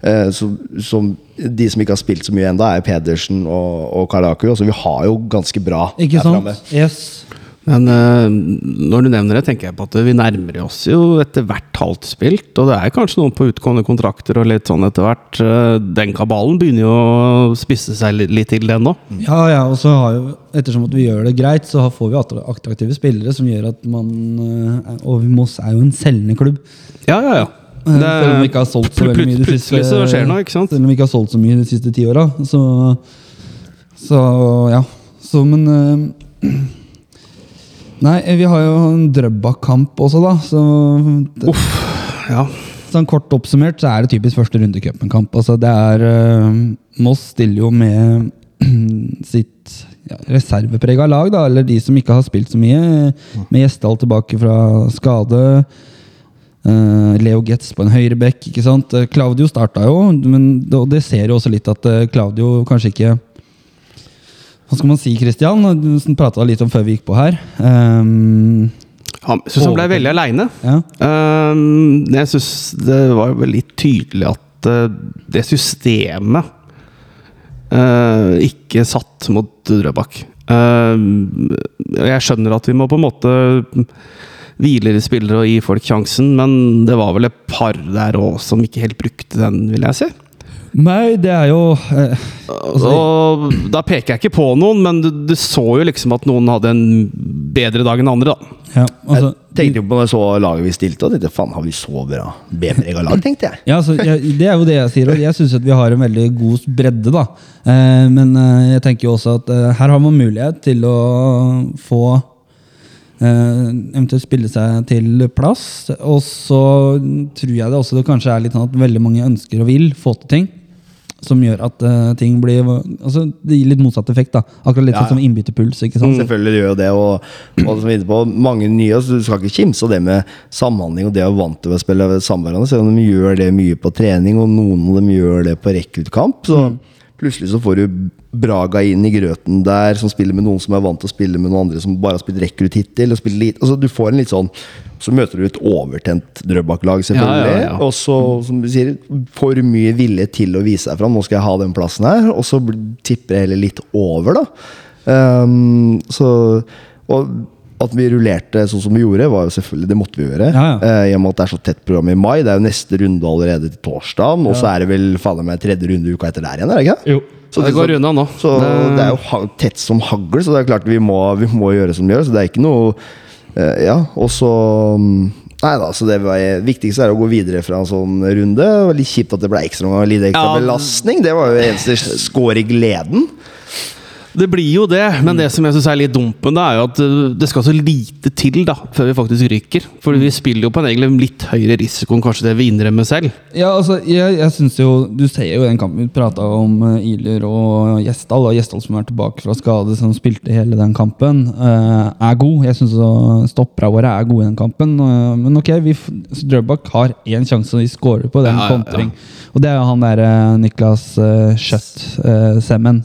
så, som de som ikke har spilt så mye ennå, er Pedersen og, og Karaku. Altså, vi har jo ganske bra Ikke sant? framme. Yes. Men eh, når du nevner det, tenker jeg på at vi nærmer oss jo etter hvert halvt spilt. Og det er kanskje noen på utgående kontrakter og litt sånn etter hvert. Eh, Den kabalen begynner jo å spisse seg litt, til, den nå. Ja, ja, og så har jo, ettersom at vi gjør det greit, så får vi attraktive spillere som gjør at man eh, Og Moss er jo en selgende klubb. Ja, ja, ja. Eh, Selv om vi ikke har solgt så mye de siste det noe? Selv om vi ikke har solgt så mye de siste ti åra. Så, så ja. Så, men eh, Nei, vi har jo en Drøbak-kamp også, da. Så Uff, ja. sånn kort oppsummert så er det typisk første runde i cupen-kamp. Altså, det er uh, Moss stiller jo med sitt ja, reserveprega lag, da, eller de som ikke har spilt så mye. Med Gjesdal tilbake fra skade. Uh, Leo Getz på en høyrebekk. ikke sant? Eh, Claudio starta jo, men det, det ser jo også litt at Claudio kanskje ikke Hva skal man si, Christian? Du prata litt om før vi gikk på her. Um, Han syns han ble veldig aleine. ja. Um, jeg syns det var veldig tydelig at uh, det systemet uh, ikke satt mot Drøbak. Uh, jeg skjønner at vi må på en måte hvile i spillere og gi folk sjansen, men det var vel et par der òg som ikke helt brukte den, vil jeg si. Nei, det er jo eh, Og da peker jeg ikke på noen, men du, du så jo liksom at noen hadde en bedre dag enn andre, da. ja, altså, Jeg tenkte jo på når jeg så laget vi stilte, og tenkte faen, har vi så bra B-prega lag, tenkte jeg. Ja, altså, jeg, Det er jo det jeg sier. Og jeg syns vi har en veldig god bredde. da. Eh, men eh, jeg tenker jo også at eh, her har man mulighet til å få eh, Eventuelt spille seg til plass. Og så tror jeg det også det kanskje er litt sånn at veldig mange ønsker og vil få til ting. Som gjør at uh, ting blir altså Det gir litt motsatt effekt. da Akkurat litt Ja, ja. sånn som innbytterpuls. ikke sant? Selvfølgelig gjør jo det, og, og som vi er på, mange nye, så du skal ikke kimse av det med samhandling og det å være vant til å spille sammen med hverandre, selv om de gjør det mye på trening, og noen av dem gjør det på rekruttkamp, så plutselig så får du Braga inn i grøten der, som spiller med noen som er vant til å spille med noen andre som bare har spilt rekrutt-hittil, og spiller lite, altså du får en litt sånn så møter du et overtent Drøbak-lag, selvfølgelig. Ja, ja, ja. Og så, som du sier, for mye vilje til å vise deg fram. Nå skal jeg ha den plassen her. Og så tipper jeg heller litt over, da. Um, så Og at vi rullerte sånn som vi gjorde, var jo selvfølgelig Det måtte vi gjøre. Ja, ja. Eh, I og med at det er så tett program i mai. Det er jo neste runde allerede til torsdag. Og så er det vel faen meg tredje runde uka etter der igjen, er det ikke? Jo. Så det går unna nå. Så det er jo tett som hagl, så det er klart vi må, vi må gjøre som vi gjør. Så det er ikke noe eh, Ja, og så mm, Nei da, så det viktigste er å gå videre fra en sånn runde. Det var Litt kjipt at det ble ekstra, litt ekstra Ja. belastning. Det var jo eneste skår i gleden. Det blir jo det, men det som jeg synes er litt dumt med det, er jo at uh, det skal så lite til da, før vi faktisk ryker. For vi spiller jo på en egentlig litt høyere risiko enn kanskje det vi innrømmer selv. Ja, altså, jeg, jeg synes jo Du ser jo den kampen vi prata om uh, Iler og Gjesdal. Og Gjesdal som er tilbake fra skade, som spilte hele den kampen, uh, er god. Jeg syns stopperne våre er gode i den kampen. Uh, men ok, vi, Drøbak har én sjanse, og vi scorer på den Ja, ja, ja. Og det er jo han derre Niklas uh, Schjøtt, uh, Semmen.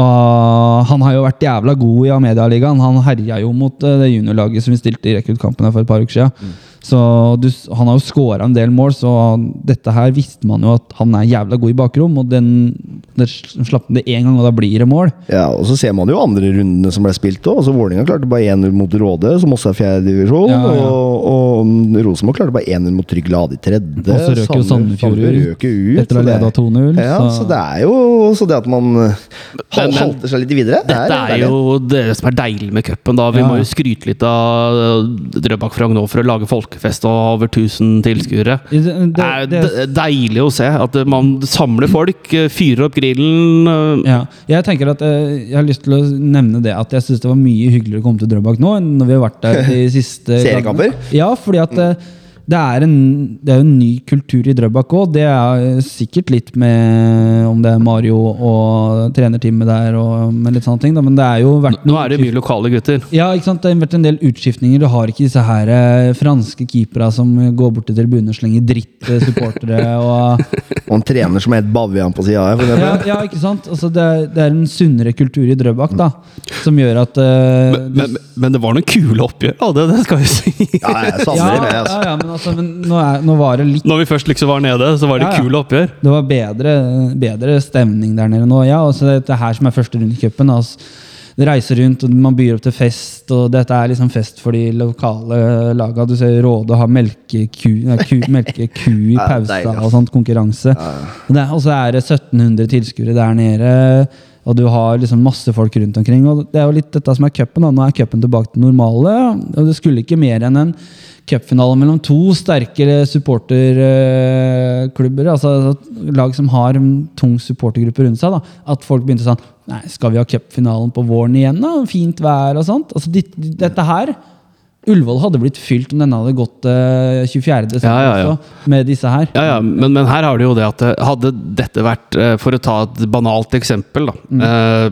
Og han har jo vært jævla god i Amedia-ligaen. Han herja jo mot eh, det juniorlaget som vi stilte i rekruttkampen for et par uker siden. Så du, han har jo scora en del mål, så dette her visste man jo at han er jævla god i bakrom. Og den, den slapp han det én gang, og da blir det mål. Ja, og så ser man jo andre rundene som ble spilt òg. Altså, Vålerenga klarte bare 1-0 mot Råde, som også er fjerdedivisjon. Ja, ja. Og, og Rosenborg klarte bare 1-0 mot Trygg Lade i tredje. Og så røk jo Sandefjord ut ut. etter å ha leda det- 2-0, Ja, så- så det er jo så det at man hal- halter seg litt videre. det Dette er jo det som er deilig med cupen. da. Vi Ja, må jo skryte litt av Drøbak Frogn nå for å lage folkefest og over 1000 tilskuere. Det, Det det, er det, deilig å se at man samler folk, uh, fyrer opp grillen. uh, Ja, jeg tenker at eh, jeg har lyst til å nevne det at jeg syns det var mye hyggeligere å komme til Drøbak nå enn når vi har vært der de siste Seriekamper? Ja, fordi at eh, det er, en, det er jo en ny kultur i Drøbak òg. Det er sikkert litt med om det er Mario og trenerteamet der og med litt sånne ting, da, men det er jo vært Nå er det mye lokale gutter. ja, ikke sant? Det har vært en del utskiftninger. Du har ikke disse her eh, franske keepera som går bort til tribunen og slenger dritt til supportere. og Og en trener som het Bavian på sida her. ja, ja, ikke sant? Altså, det, er, det er en sunnere kultur i Drøbak da, som gjør at eh, Men, men, men det var noen kule oppgjør, da, det, det skal vi si. Ja, jeg ja, det med, ja, altså. ja, men, altså, men nå, er, nå var det litt Når vi først liksom var nede, så var det Ja, ja. kule oppgjør. Det var bedre, bedre stemning der nede nå. Ja, altså dette her som er første runde i cupen. Altså, det reiser rundt, og man byr opp til fest, og dette er liksom fest for de lokale laga. Du ser Råde har melkeku, ku, melkeku i pausa og sånt, konkurranse. Og det Og så er det 1700 tilskuere der nede. Og du har liksom masse folk rundt omkring. Og det er jo litt dette som er cupen. Nå er cupen tilbake til normale. Og det skulle ikke mer enn en cupfinale mellom to sterkere supporterklubber. Altså lag som har en tung supportergruppe rundt seg. da. At folk begynte sånn Nei, skal vi ha cupfinalen på våren igjen, da? Fint vær og sånt. Altså, dit- dette her Ullevål hadde blitt fylt om denne hadde gått eh, 24. desember Ja, ja, ja. også, med disse her. Ja, ja, men, men her har du jo det at eh, hadde dette vært, eh, for å ta et banalt eksempel, da Mm. eh,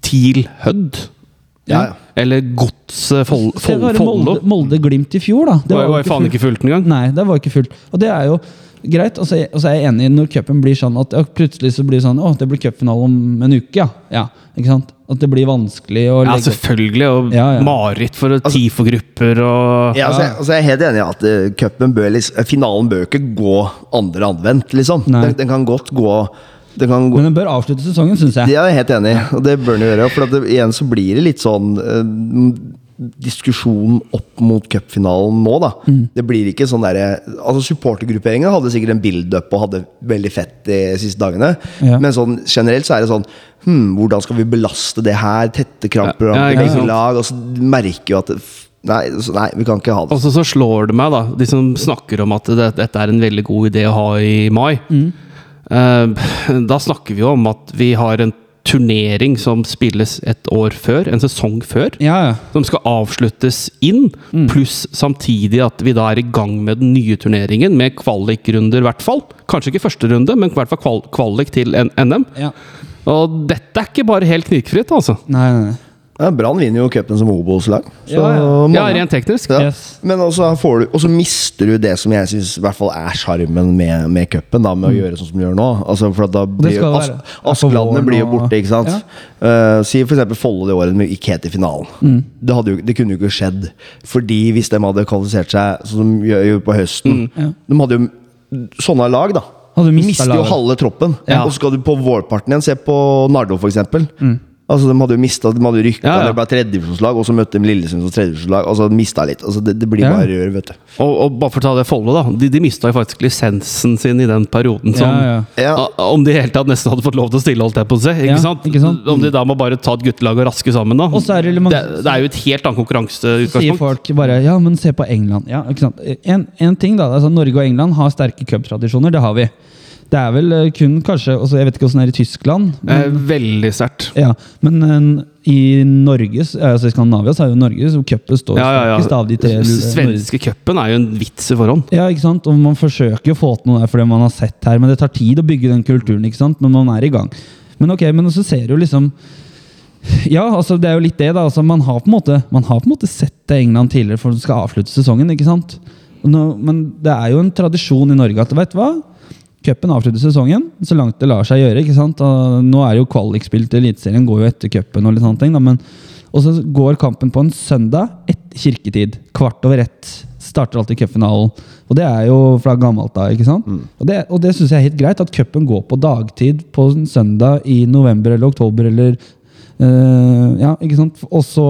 TIL Hødd. Ja, ja. Eller Godset Fol Follo. Molde, Molde Glimt i fjor, da. Det var, var jo faen ikke fullt engang. Nei, det var ikke fullt. Og det er jo greit. Og så og så er jeg enig når cupen blir sånn at ja, plutselig så blir det sånn Å, det blir cupfinale om en uke, ja. ja. Ikke sant? At det blir vanskelig å Ja, selvfølgelig. Og Ja, ja. mareritt for Altså- TIFO-grupper og Ja, altså, jeg, altså, jeg er helt enig i at eh, cupen bør liksom, finalen bør ikke gå andre anvendt, liksom. Den, den kan godt gå, Men den bør avslutte sesongen, syns jeg. Det er jeg helt enig i, og det bør den gjøre. For at det, igjen så blir det litt sånn uh, diskusjonen opp mot cupfinalen nå, da. Det blir ikke sånn derre Altså Supportergrupperingen hadde sikkert en build-up og hadde veldig fett de siste dagene. Ja. Men sånn generelt så er det sånn hm, Hvordan skal vi belaste det her? Tette krampprogram Ja, ja, ja lag. Og så merker jo at det, Nei, så, nei, vi kan ikke ha det. Og så, slår det meg, da, de som snakker om at det, dette er en veldig god idé å ha i mai. Eh, da snakker vi jo om at vi har en turnering som spilles et år før, en sesong før. Ja, ja. Som skal avsluttes inn, pluss samtidig at vi da er i gang med den nye turneringen med kvalikrunder, i hvert fall. Kanskje ikke første runde, men i hvert fall kvalik til NM. ja. Og dette er ikke bare helt knirkefritt, altså. Nei, nei, nei. Ja, Brann vinner jo cupen som Obos-lag. Ja, ja. Ja, rent teknisk. Ja. Yes. Men også, får du, og så mister du det som jeg syns er sjarmen med, med cupen, da, med å gjøre sånn som du gjør nå. Altså, for at da blir jo As Askeladden blir jo borte, ikke sant. Ja. Eh, si eksempel Follo det året med gikk helt i finalen. Mm. Det, hadde jo, det kunne jo ikke skjedd. Fordi hvis de hadde kvalifisert seg sånn som de gjør på høsten Ja. De hadde jo Sånne lag, da. Hadde mister jo halve troppen. Ja. Og så skal du på vårparten igjen. Se på Nardo, for eksempel. Altså, de hadde jo mistet, de hadde rykka Ja, ja. Det ble tredjedivisjonslag, og så møtte de Lillesund som tredjedivisjonslag. Altså, de mista litt. Altså, det, det blir Ja. bare rør, vet du. Og, og bare for å ta det Follo, da. De, de mista jo faktisk lisensen sin i den perioden som Ja. Om de i hele tatt nesten hadde fått lov til å stille, holdt jeg på å si. Ikke, Ja, sant? ikke sant? Om de da må bare ta et guttelag og raske sammen, da. Og så er det mange- det, det er jo et helt annet konkurranseutgangspunkt. sier folk bare Ja, men se på England. Ja, ikke sant? En, en ting da, altså Norge og England har sterke cuptradisjoner. Det har vi. Det er vel eh, kun kanskje også, Jeg vet ikke åssen det er i Tyskland. Eh, veldig sterkt. Ja, Men eh, i Norge, altså i Skandinavia så er jo Norge som cupen står Ja, ja, sterkest av de tre. ja. Svenske cupen er jo en vits i forhånd. Ja, ikke sant? Og Man forsøker å få til noe der fordi man har sett her, men det tar tid å bygge den kulturen. ikke sant? Men man er i gang. Men ok, men så ser du liksom Ja, altså det er jo litt det, da. Altså, man, har på en måte, man har på en måte sett det England tidligere for det skal avslutte sesongen. ikke sant? Nå, men det er jo en tradisjon i Norge at vet du hva? Cupen avslutter sesongen så langt det lar seg gjøre. ikke sant? Og nå er jo kvalikspill til Eliteserien går jo etter cupen. Og litt sånne ting, da, men og så går kampen på en søndag etter kirketid. Kvart over ett starter alltid cupfinalen. Og det er jo fra gammelt av. ikke sant? Og det, og det syns jeg er helt greit, at cupen går på dagtid på en søndag i november eller oktober eller eh, Ja, ikke sant? Og så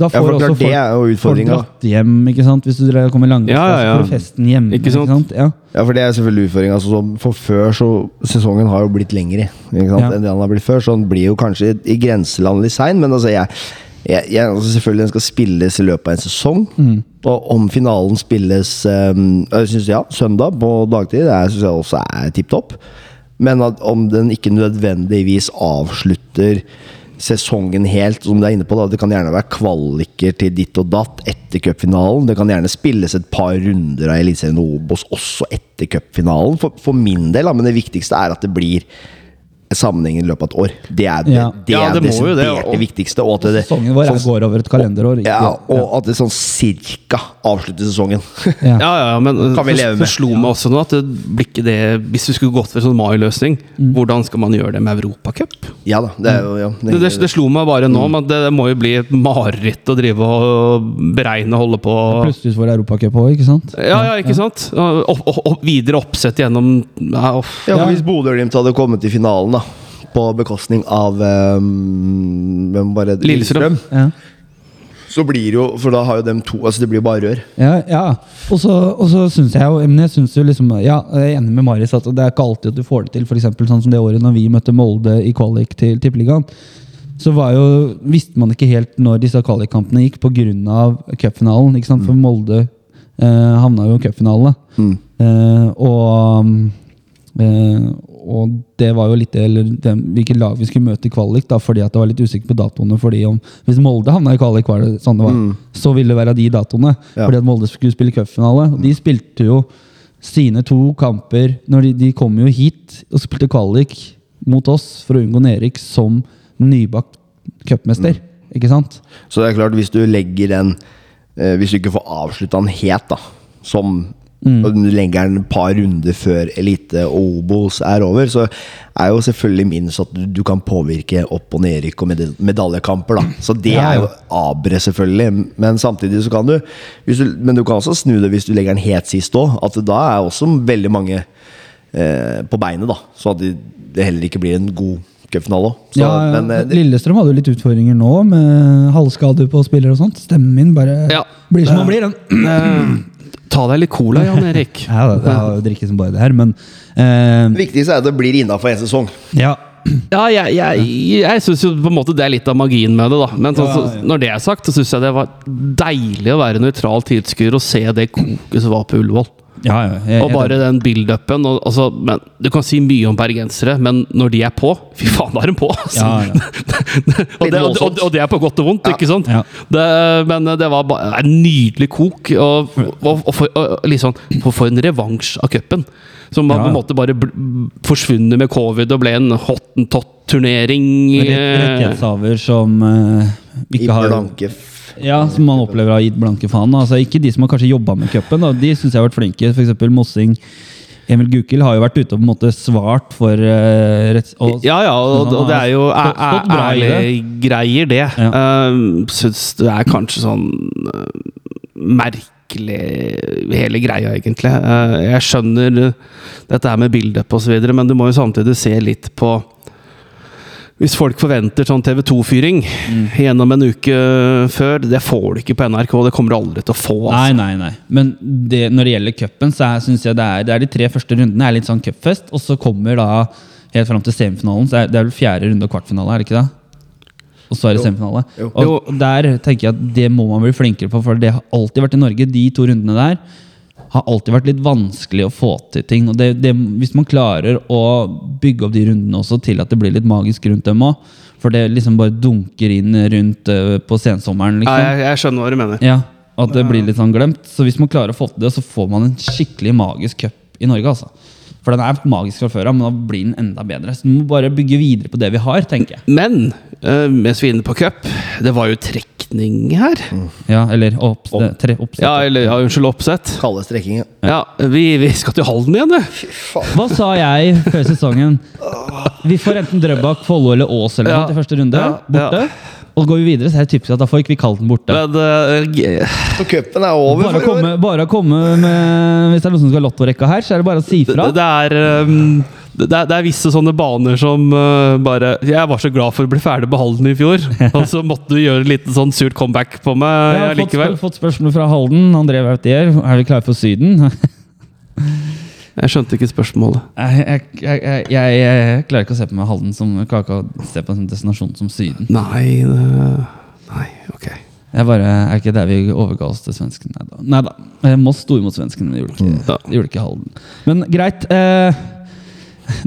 da får for også folk, er jo folk dratt hjem, ikke sant? Hvis du kommer langt, Ja, ja, ja. festen hjemme. Ikke sant? Ja. Ja, for det er selvfølgelig utfordringa. Altså, for før så Sesongen har jo blitt lengre ikke sant? Ja. enn det han har blitt før, så den blir jo kanskje i grenseland litt sein. Men altså, jeg, jeg, jeg altså Selvfølgelig den skal spilles i løpet av en sesong. Og om finalen spilles um, jeg synes, ja, søndag på dagtid, det syns jeg også er tipp topp. Men at om den ikke nødvendigvis avslutter sesongen helt, som du er inne på. da Det kan gjerne være kvaliker til ditt og datt etter cupfinalen. Det kan gjerne spilles et par runder av Eliteserien Obos også etter cupfinalen. For, for min del, da, men det viktigste er at det blir sammenheng i løpet av et år. Det er det, Ja. det, Ja, er det må det, og- det viktigste. Og at det, Sesongen vår er- sånn- går over et kalenderår. ikke- ja, og at det sånn cirka avslutter sesongen. Ja. Ja, ja, men Kan vi leve med. det slo meg også nå at det blir ikke det Hvis vi skulle gått for en sånn mai-løsning, hvordan skal man gjøre det med Europacup? ja da, det er ja, Det, det, det slo meg bare nå, men det, det må jo bli et mareritt å drive og beregne og holde på Plutselig får Europacup òg, ikke sant? Ja, ja, ikke sant? Og, og, og, videre oppsett gjennom ja. Ja. Hvis Bodø-Glimt hadde kommet til finalen, da på bekostning av um, Hvem bare? Lillestrøm. Ja. Så blir det jo For da har jo dem to Altså, det blir jo bare rør. Ja, ja. Og så, og syns jeg jo men jeg synes jo liksom, ja, jeg er enig med Marius at det er ikke alltid at du får det til. For eksempel, sånn som det året når vi møtte Molde i kvalik til Tippeligaen. Så var jo, visste man ikke helt når disse kvalikkampene gikk pga. cupfinalen. ikke sant? For Molde eh, havna jo i cupfinalen. Mm. Eh, og eh, og det var jo litt eller det, hvilket lag vi skulle møte i kvalik, da, fordi at det var litt usikker på datoene. fordi om, Hvis Molde havna i kvalik, var det sånn det var, så ville det være de datoene. Ja. Fordi at Molde skulle spille cupfinale. Og de spilte jo sine to kamper når de, de kom jo hit og spilte kvalik mot oss for å unngå nedrykk som nybakt cupmester. Ikke sant? Så det er klart, hvis du legger den eh, Hvis du ikke får avslutta den helt, da, som og du legger den et par runder før elite og Obos er over, så er jo selvfølgelig minst at du, du kan påvirke opp- og nedrykk og medal medaljekamper. da Så det Ja, er jo abre, selvfølgelig. Men samtidig så kan du, hvis du Men du kan også snu det hvis du legger den helt sist òg. At da er også veldig mange eh, på beinet, da. Så at det, det heller ikke blir en god cupfinale òg. Ja, Men eh, Lillestrøm hadde jo litt utfordringer nå, med halvskader på spillere og sånt. Stemmen min bare Ja. blir som den blir. Den. Ta deg litt cola, Jan Erik. Ja, det, det har drikket som bare det her, men eh, det viktigste er at det blir innafor en sesong. ja. Ja, jeg, jeg, jeg syns jo på en måte det er litt av magien med det, da. Men så, så, når det er sagt, så syns jeg det var deilig å være nøytral tilskuer og se det koket som var på Ullevål. Ja, ja, jeg- Og bare den build-upen. Altså, du kan si mye om bergensere, men når de er på Fy faen, da er de på! Altså. Ja, ja. og, det, og, og, og det er på godt og vondt, ikke sant? Ja. Det, men det var bare en nydelig kok. Og, og, og, for, og liksom, for, for en revansj av cupen. Som var Ja. på en måte bare forsvunnet med covid og ble en hottentott-turnering. Rett- Rettighetshaver som I ikke har blanke Ja, som man opplever har gitt blanke faen. Altså, ikke de som har kanskje jobba med cupen, de syns jeg har vært flinke. F.eks. Mossing. Emil Gukild har jo vært ute og på en måte svart for uh, retts... og- Ja, ja, og, og det er jo ærlige greier, det. Ja. Uh, Syns det er kanskje sånn uh, merkelig, hele greia, egentlig. Uh, jeg skjønner dette her med bildet og så osv., men du må jo samtidig se litt på hvis folk forventer sånn TV 2-fyring Mm. gjennom en uke før, det får du ikke på NRK. Det kommer du aldri til å få. Nei, Altså. nei, nei. Men det, når det gjelder cupen, så syns synes jeg det er, det er de tre første rundene er litt sånn cupfest. Og så kommer da helt fram til semifinalen. Så er, det er vel fjerde runde og kvartfinale, er det ikke det? Og så er det semifinale. Og, og der tenker jeg at det må man bli flinkere på, for det har alltid vært i Norge. De to rundene der har alltid vært litt vanskelig å få til ting. Og det, det, hvis man klarer å bygge opp de rundene også til at det blir litt magisk rundt dem òg, for det liksom bare dunker inn rundt uh, på sensommeren, Ja, liksom. jeg, jeg skjønner hva du mener. Ja, at det blir litt sånn glemt. Så hvis man klarer å få til det, så får man en skikkelig magisk cup i Norge. altså. For den er magisk fra før av, men da blir den enda bedre. Så du må bare bygge videre på det vi har, tenker jeg. Men uh, mens vi er inne på cup, det var jo trekning her. Ja, Eller opps, det, tre oppsett. Ja, eller ja, unnskyld, oppsett. Kalde strekkinger. Ja, vi, vi skal til Halden igjen, du. Hva sa jeg før sesongen? Vi får enten Drøbak, Follo eller Ås eller Ja. noe til første runde. Ja, Borte. ja. Og går vi videre, så er det typisk at da får ikke vi kalt den borte. Men uh, Så cupen er over Bare for i år. komme, bare å komme med Hvis det er noen som skal ha lottorekka her, så er det bare å si det, fra. det er um, det er, det er visse sånne baner som uh, bare Jeg var så glad for å bli ferdig med Halden i fjor, og så måtte du gjøre litt sånn surt comeback på meg Jeg har fått, likevel. spør, fått spørsmål fra Halden. André Wautier, er vi klare for Syden? Jeg skjønte ikke spørsmålet. Jeg, jeg, jeg, klarer ikke å se på meg Halden som kaka klarer å se på en destinasjon som Syden. Nei det, Nei, ok. Jeg bare, Er ikke der vi overga oss til svensken? Nei da. Eh, Moss sto imot svensken, men gjorde ikke, Ja. gjorde ikke Halden. Men greit. Eh,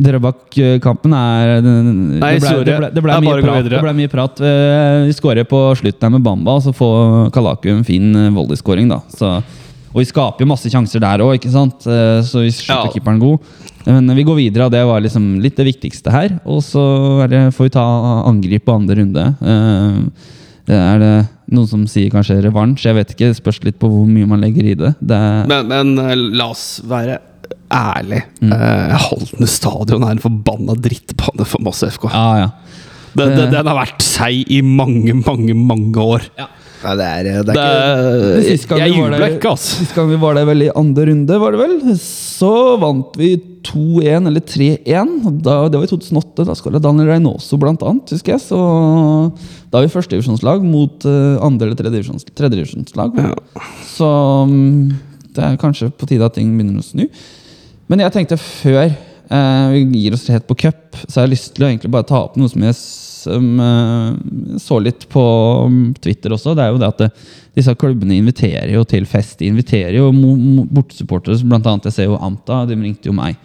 Drøbak-kampen er Nei, det, ble, det, ble, det, ble mye prat, det ble mye prat. Eh, vi skårer på slutten her med Bamba, og så får Kalaku en fin eh. Så, og vi skaper jo masse sjanser der òg, så vi slutter Ja. keeperen god. Men vi går videre, og det var liksom litt det viktigste her. Og så får vi ta angrip på andre runde. Eh, det er det noen som sier kanskje revansj. Jeg vet ikke, det spørs litt på hvor mye man legger i det. det Men, men eh, la oss være ærlig. Mm. Eh, Halden stadion er en forbanna drittbane for Moss FK. ja, ja. Den, det, den har vært seig i mange, mange, mange år. Nei, det er, det er Det, ikke jeg vi jubler ikke, altså. Sist gang vi var der vel i andre runde, var det vel, så vant vi 2-1 eller 3-1. Det var i 2008. Da skåra Daniel Reynoso blant annet, husker jeg. Så da er vi førstedivisjonslag mot uh, andre- eller tredjedivisjonslag. Tredje Ja. Så um, det er kanskje på tide at ting begynner å snu. Men jeg tenkte før eh, vi gir oss helt på cup, så har jeg lyst til å egentlig bare ta opp noe som jeg som, eh, så litt på mm, Twitter også. Det er jo det at det, disse klubbene inviterer jo til fest. De inviterer jo bortesupportere, blant annet jeg ser jo Anta. De ringte jo meg.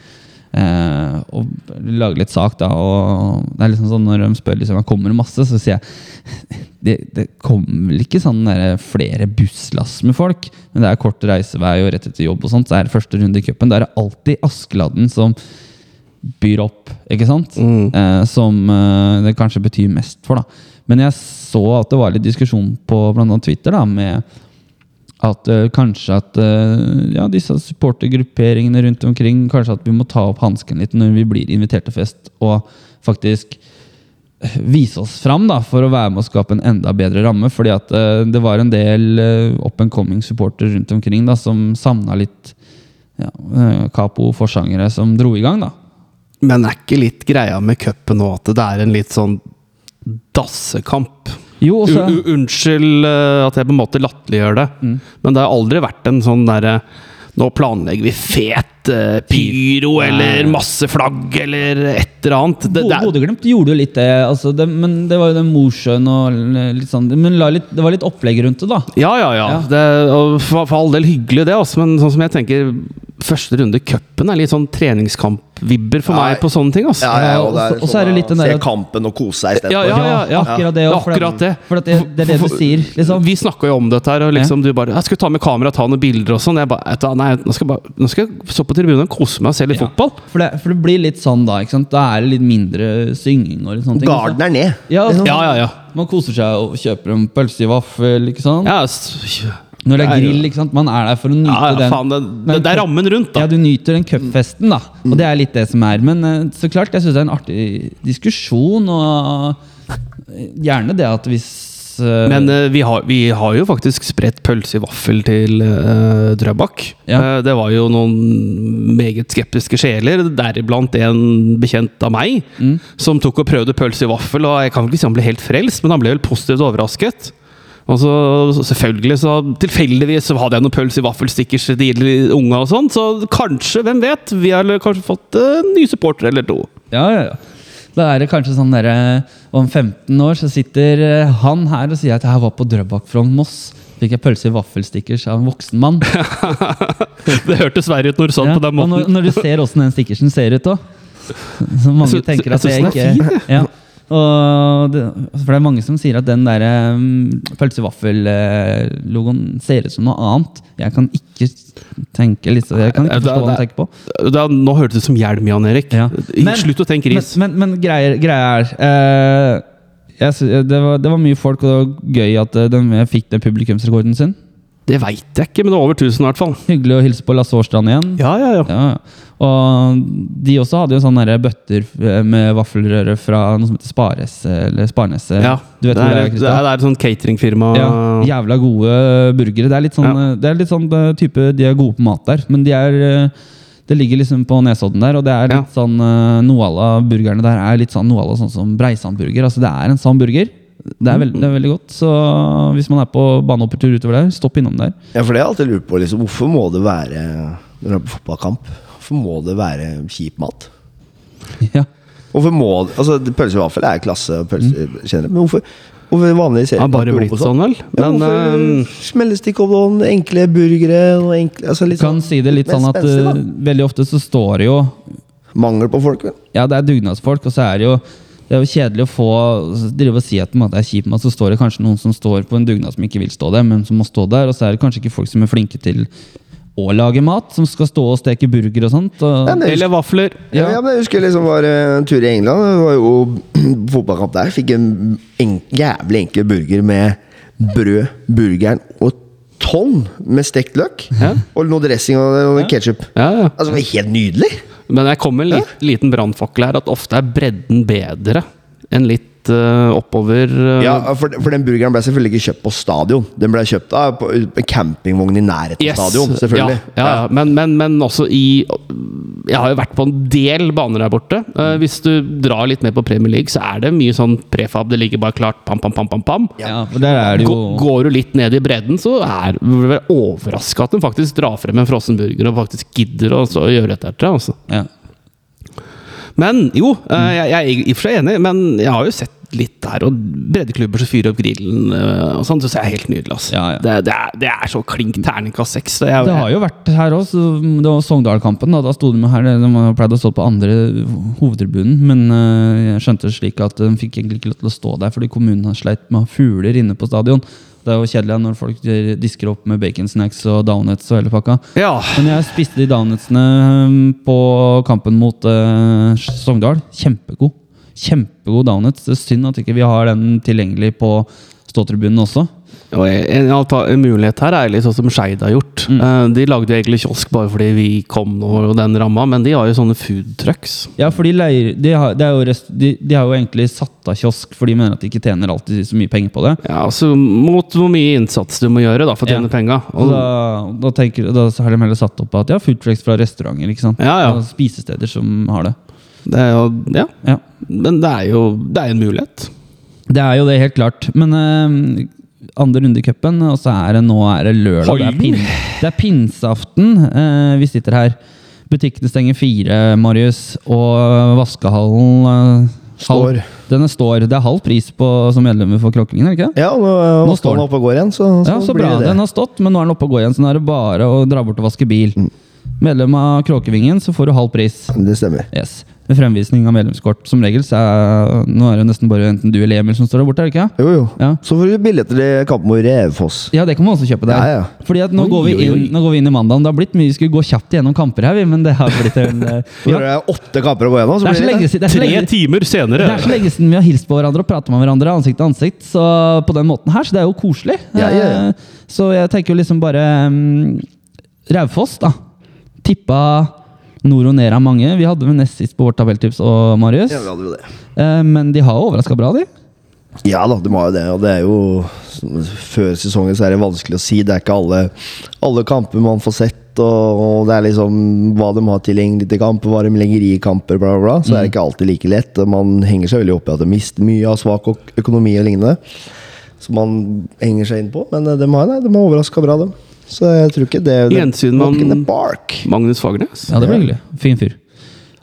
Eh, og lage litt sak, da. Og det er liksom sånn Når de spør liksom, kommer masse, så sier jeg det, det kommer vel ikke sånn der flere busslass med folk. Men det er kort reisevei og rett etter jobb, og sånt, så er det første runde i cupen. Da er det alltid Askeladden som byr opp, ikke sant? Eh, som eh, det kanskje betyr mest for, da. Men jeg så at det var litt diskusjon på blant annet Twitter da, med at uh, kanskje at uh, ja, disse supportergrupperingene rundt omkring Kanskje at vi må ta opp hansken litt når vi blir invitert til fest, og faktisk eh, vise oss fram da, for å være med å skape en enda bedre ramme. Fordi at uh, det var en del up and coming supportere rundt omkring da, som savna litt ja, capo forsangere som dro i gang. da. Men er ikke litt greia med cupen nå at det er en litt sånn dassekamp? Jo, også, u unnskyld eh, at jeg på en måte latterliggjør det, men det har aldri vært en sånn derre Nå planlegger vi fet uh, pyro eller masse flagg eller et eller annet. Bodø-Glimt gjorde jo litt det, altså det, men det var jo den Mosjøen og litt sånn Men la litt, det var litt opplegg rundt det, da. Ja, ja, ja. Ja. Det, og for, for all del hyggelig, det. også, men sånn som jeg tenker første runde cupen er litt sånn treningskamp-vibber for Ja, meg på sånne ting. Altså. Ja, ja, og, det er, det og så er det sånn litt den der Se kampen og kose seg istedenfor. Ja, ja, ja, ja. akkurat det. Ja, for akkurat det. For det, det er det du sier, liksom. Vi snakka jo om dette her, og liksom du bare 'Jeg skal ta med kamera, ta noen bilder og sånn.' Jeg bare Nei, nå skal, jeg bare, nå skal jeg stå på tribunen og kose meg og se litt fotball. For det, for det blir litt sånn da, ikke sant? Da er det litt mindre synging og litt sånne ting. Garden er ned. Ja, altså, Ja, ja, ja. Man koser seg og kjøper en pølse i vaffel, ikke sant? ja Når det er grill, ikke sant? Man er der for å nyte ja, ja den. faen, det, det, det er rammen rundt, da. Ja, du nyter den cupfesten, da. Og det er litt det som er. Men eh, så klart, jeg syns det er en artig diskusjon, og eh, gjerne det at hvis eh, Men vi, har, vi har jo faktisk spredt pølse i vaffel til uh, Drøbak. Ja. Det var jo noen meget skeptiske sjeler, deriblant en bekjent av meg, Mm. som tok og prøvde pølse i vaffel. Og jeg kan ikke si han ble helt frelst, men han ble vel positivt overrasket. Og så så selvfølgelig, så tilfeldigvis så hadde jeg noen pølse i vaffelstickers til de unge og sånn, så kanskje, hvem vet? Vi har kanskje fått eh, en ny supporter eller to. Ja, ja, ja. Da er det kanskje sånn derre Om 15 år så sitter eh, han her og sier at jeg var på Drøbak fra Moss. Fikk jeg pølse i vaffelstickers av en voksen mann. Det hørtes verre ut når du sa det Ja, på den og når, måten. når du ser åssen den stickersen ser ut òg. Så mange tenker at jeg ikke ja. Det, For det er mange som sier at den der um, pølsevaffellogoen vaffel-logoen ser ut som noe annet. Jeg kan ikke tenke litt, Jeg kan ikke forstå hva han tenker på. Er- nå hørtes det ut som hjelm, Jan Erik. Ja. Men- Slutt å tenke ris. Men, men, men greia, er uh, jeg, det, var, det var mye folk, og det var gøy at den de fikk den publikumsrekorden sin. Det veit jeg ikke, men det er over 1000 i hvert fall. Hyggelig å hilse på Lasse Årstrand igjen. Ja, ja, ja. Ja, ja. Og de også hadde jo sånne bøtter eh, med vaffelrøre fra noe som heter Spares, eller Sparneset. ja. Du vet det, er, det er, det, er, et sånt cateringfirma. Ja, jævla gode burgere. Det er litt sånn, Ja. det er litt sånn eh, type De er gode på mat der, men de er eh, Det ligger liksom på Nesodden der, og det er litt Ja. sånn eh, Noe av burgerne der er litt sånn noe av sånn som Breisand-burger. Altså det er en sånn burger. Det er, veld, det er veldig godt. Så hvis man er på banehopptur utover der, stopp innom der. Ja, for det har jeg alltid lurt på. Liksom, hvorfor må det være Når du er på fotballkamp, hvorfor må det være kjip mat? Ja. Hvorfor må Altså, pølse i vaffel er klasse, pølse, mm. generelt, men hvorfor Hvorfor vanlige Det har bare blitt sånn, vel. Ja, Men smelles det ikke opp noen enkle burgere? Enkle, altså litt Kan sånn, si det litt sånn at spenstig, eh, veldig ofte så står det jo Mangel på folk, vel? Ja, det er dugnadsfolk, og så er det jo det er jo kjedelig å få drive og si at det er kjip mat, så står det kanskje noen som står på en dugnad som ikke vil stå der, men som må stå der. Og så er det kanskje ikke folk som er flinke til å lage mat, som skal stå og steke burger og sånt. Og, Ja, husker, Eller vafler. Ja. ja, men jeg husker liksom var eh, en tur i England. Det var jo fotballkamp der. Fikk en en jævlig enkel burger med brød, burgeren og tonn med stekt løk. Ja. Og noe dressing og, og ketsjup. Ja, ja. Altså, det var helt nydelig! Men jeg kom med en liten brannfakkel her, at ofte er bredden bedre enn litt eh, oppover. eh, Ja, for, for den burgeren ble selvfølgelig ikke kjøpt på stadion. Den ble kjøpt av på en campingvogn i nærheten yes. av stadion. selvfølgelig Ja, ja, ja. Men, men, men også i Jeg har jo vært på en del baner der borte. Eh, hvis du drar litt mer på Premier League, så er det mye sånn prefab. Det ligger bare klart pam, pam, pam, pam, pam. ja, der er det jo Går du litt ned i bredden, så er du overraska at den faktisk drar frem en frossen burger og faktisk gidder å så gjøre dette. Altså. ja. Men jo, jeg, jeg er i og for seg enig, men jeg har jo sett litt der, og breddeklubber som fyrer opp grillen eh, og sånn, så det er helt nydelig. Altså. Ja, ja. Det, det, er, det er så klink terningkast seks. Det, Det har jo vært her òg. Det var Sogndal-kampen. Da, da sto de her, de pleide å stå på andre hovedtribunen. Men eh, jeg skjønte slik at de fikk egentlig ikke lov til å stå der fordi kommunen har sleit med fugler inne på stadion. Det er jo kjedelig når folk disker opp med baconsnacks og donuts og hele pakka. Ja. Men jeg spiste de donutsene um, på kampen mot uh, Sogndal. Kjempegod. Kjempegod donuts. Det er synd at ikke vi har den tilgjengelig på ståtribunen også. Og en, en mulighet her er litt sånn som Skeid har gjort. Mm. Eh, de lagde jo egentlig kiosk bare fordi vi kom og den ramma, men de har jo sånne food trucks. Ja, for de, leier, de, har, de, jo rest, de, har jo egentlig satt av kiosk, for de mener at de ikke tjener alltid så mye penger på det. Ja, altså Mot hvor mye innsats du må gjøre da for å tjene Ja. penga. Da, da, da har de heller satt opp at ja, food trucks fra restauranter. ikke sant? Ja, ja. Og spisesteder som har det. Det er jo, ja. Ja. Men det er jo det er en mulighet. Det er jo det, helt klart. Men uh, andre runde i cupen, og så er det nå er det lørdag. Det er, pin, det er pinseaften. uh, vi sitter her. Butikkene stenger fire, Marius. Og vaskehallen eh, Står. halv- Den er står. Det er halv pris på, som medlemmer for Kråkevingen, er det ikke? Ja, nå, Nå står den. oppe og går igjen, så, så, Ja, så blir bra. det. Den har stått, men nå er den oppe og går igjen, så nå er det bare å dra bort og vaske bil. Medlem av Kråkevingen, så får du halv pris. Det stemmer. Yes. Med fremvisning av medlemskort. Som regel så er Nå er det nesten bare enten du eller Emil som står der borte, er det ikke? Jo, jo. Ja. Så får du billetter til kampen mot Revfoss. Ja, det kan man også kjøpe der. Ja, ja. Fordi at nå, Oi, går vi inn, nå går vi inn i mandagen. Det har blitt mye, Vi skulle gå kjapt gjennom kamper her, vi, men det har blitt en eh, Når ja. det er åtte kamper å gå gjennom, så blir det det Tre lenge, timer senere det er så lenge siden vi har hilst på hverandre og pratet med hverandre ansikt til ansikt. Så på den måten her, så det er jo koselig. Ja, ja, ja. Eh, Så jeg tenker jo liksom bare um, Raufoss, da. Tippa nord og ned av mange. Vi hadde med nest sist på vårt tabelltips og Marius. Ja, vi hadde jo det. Eh, Men de har overraska bra, de. Ja da, de har jo det. Og det er jo Før sesongen så er det vanskelig å si. Det er ikke alle, alle kamper man får sett. Og, og det er liksom hva de har tilgjengelig til kamp, hva de legger i kamper, bla, bla, bla. Så er det ikke alltid like lett. Man henger seg veldig opp i at de mister mye av svak økonomi og lignende. Som man henger seg inn på. Men eh, de har, nei, de har overraska bra, dem. Så jeg tror ikke det Gjensyn park. Magnus Fagernes. Ja, det blir hyggelig. Fin fyr.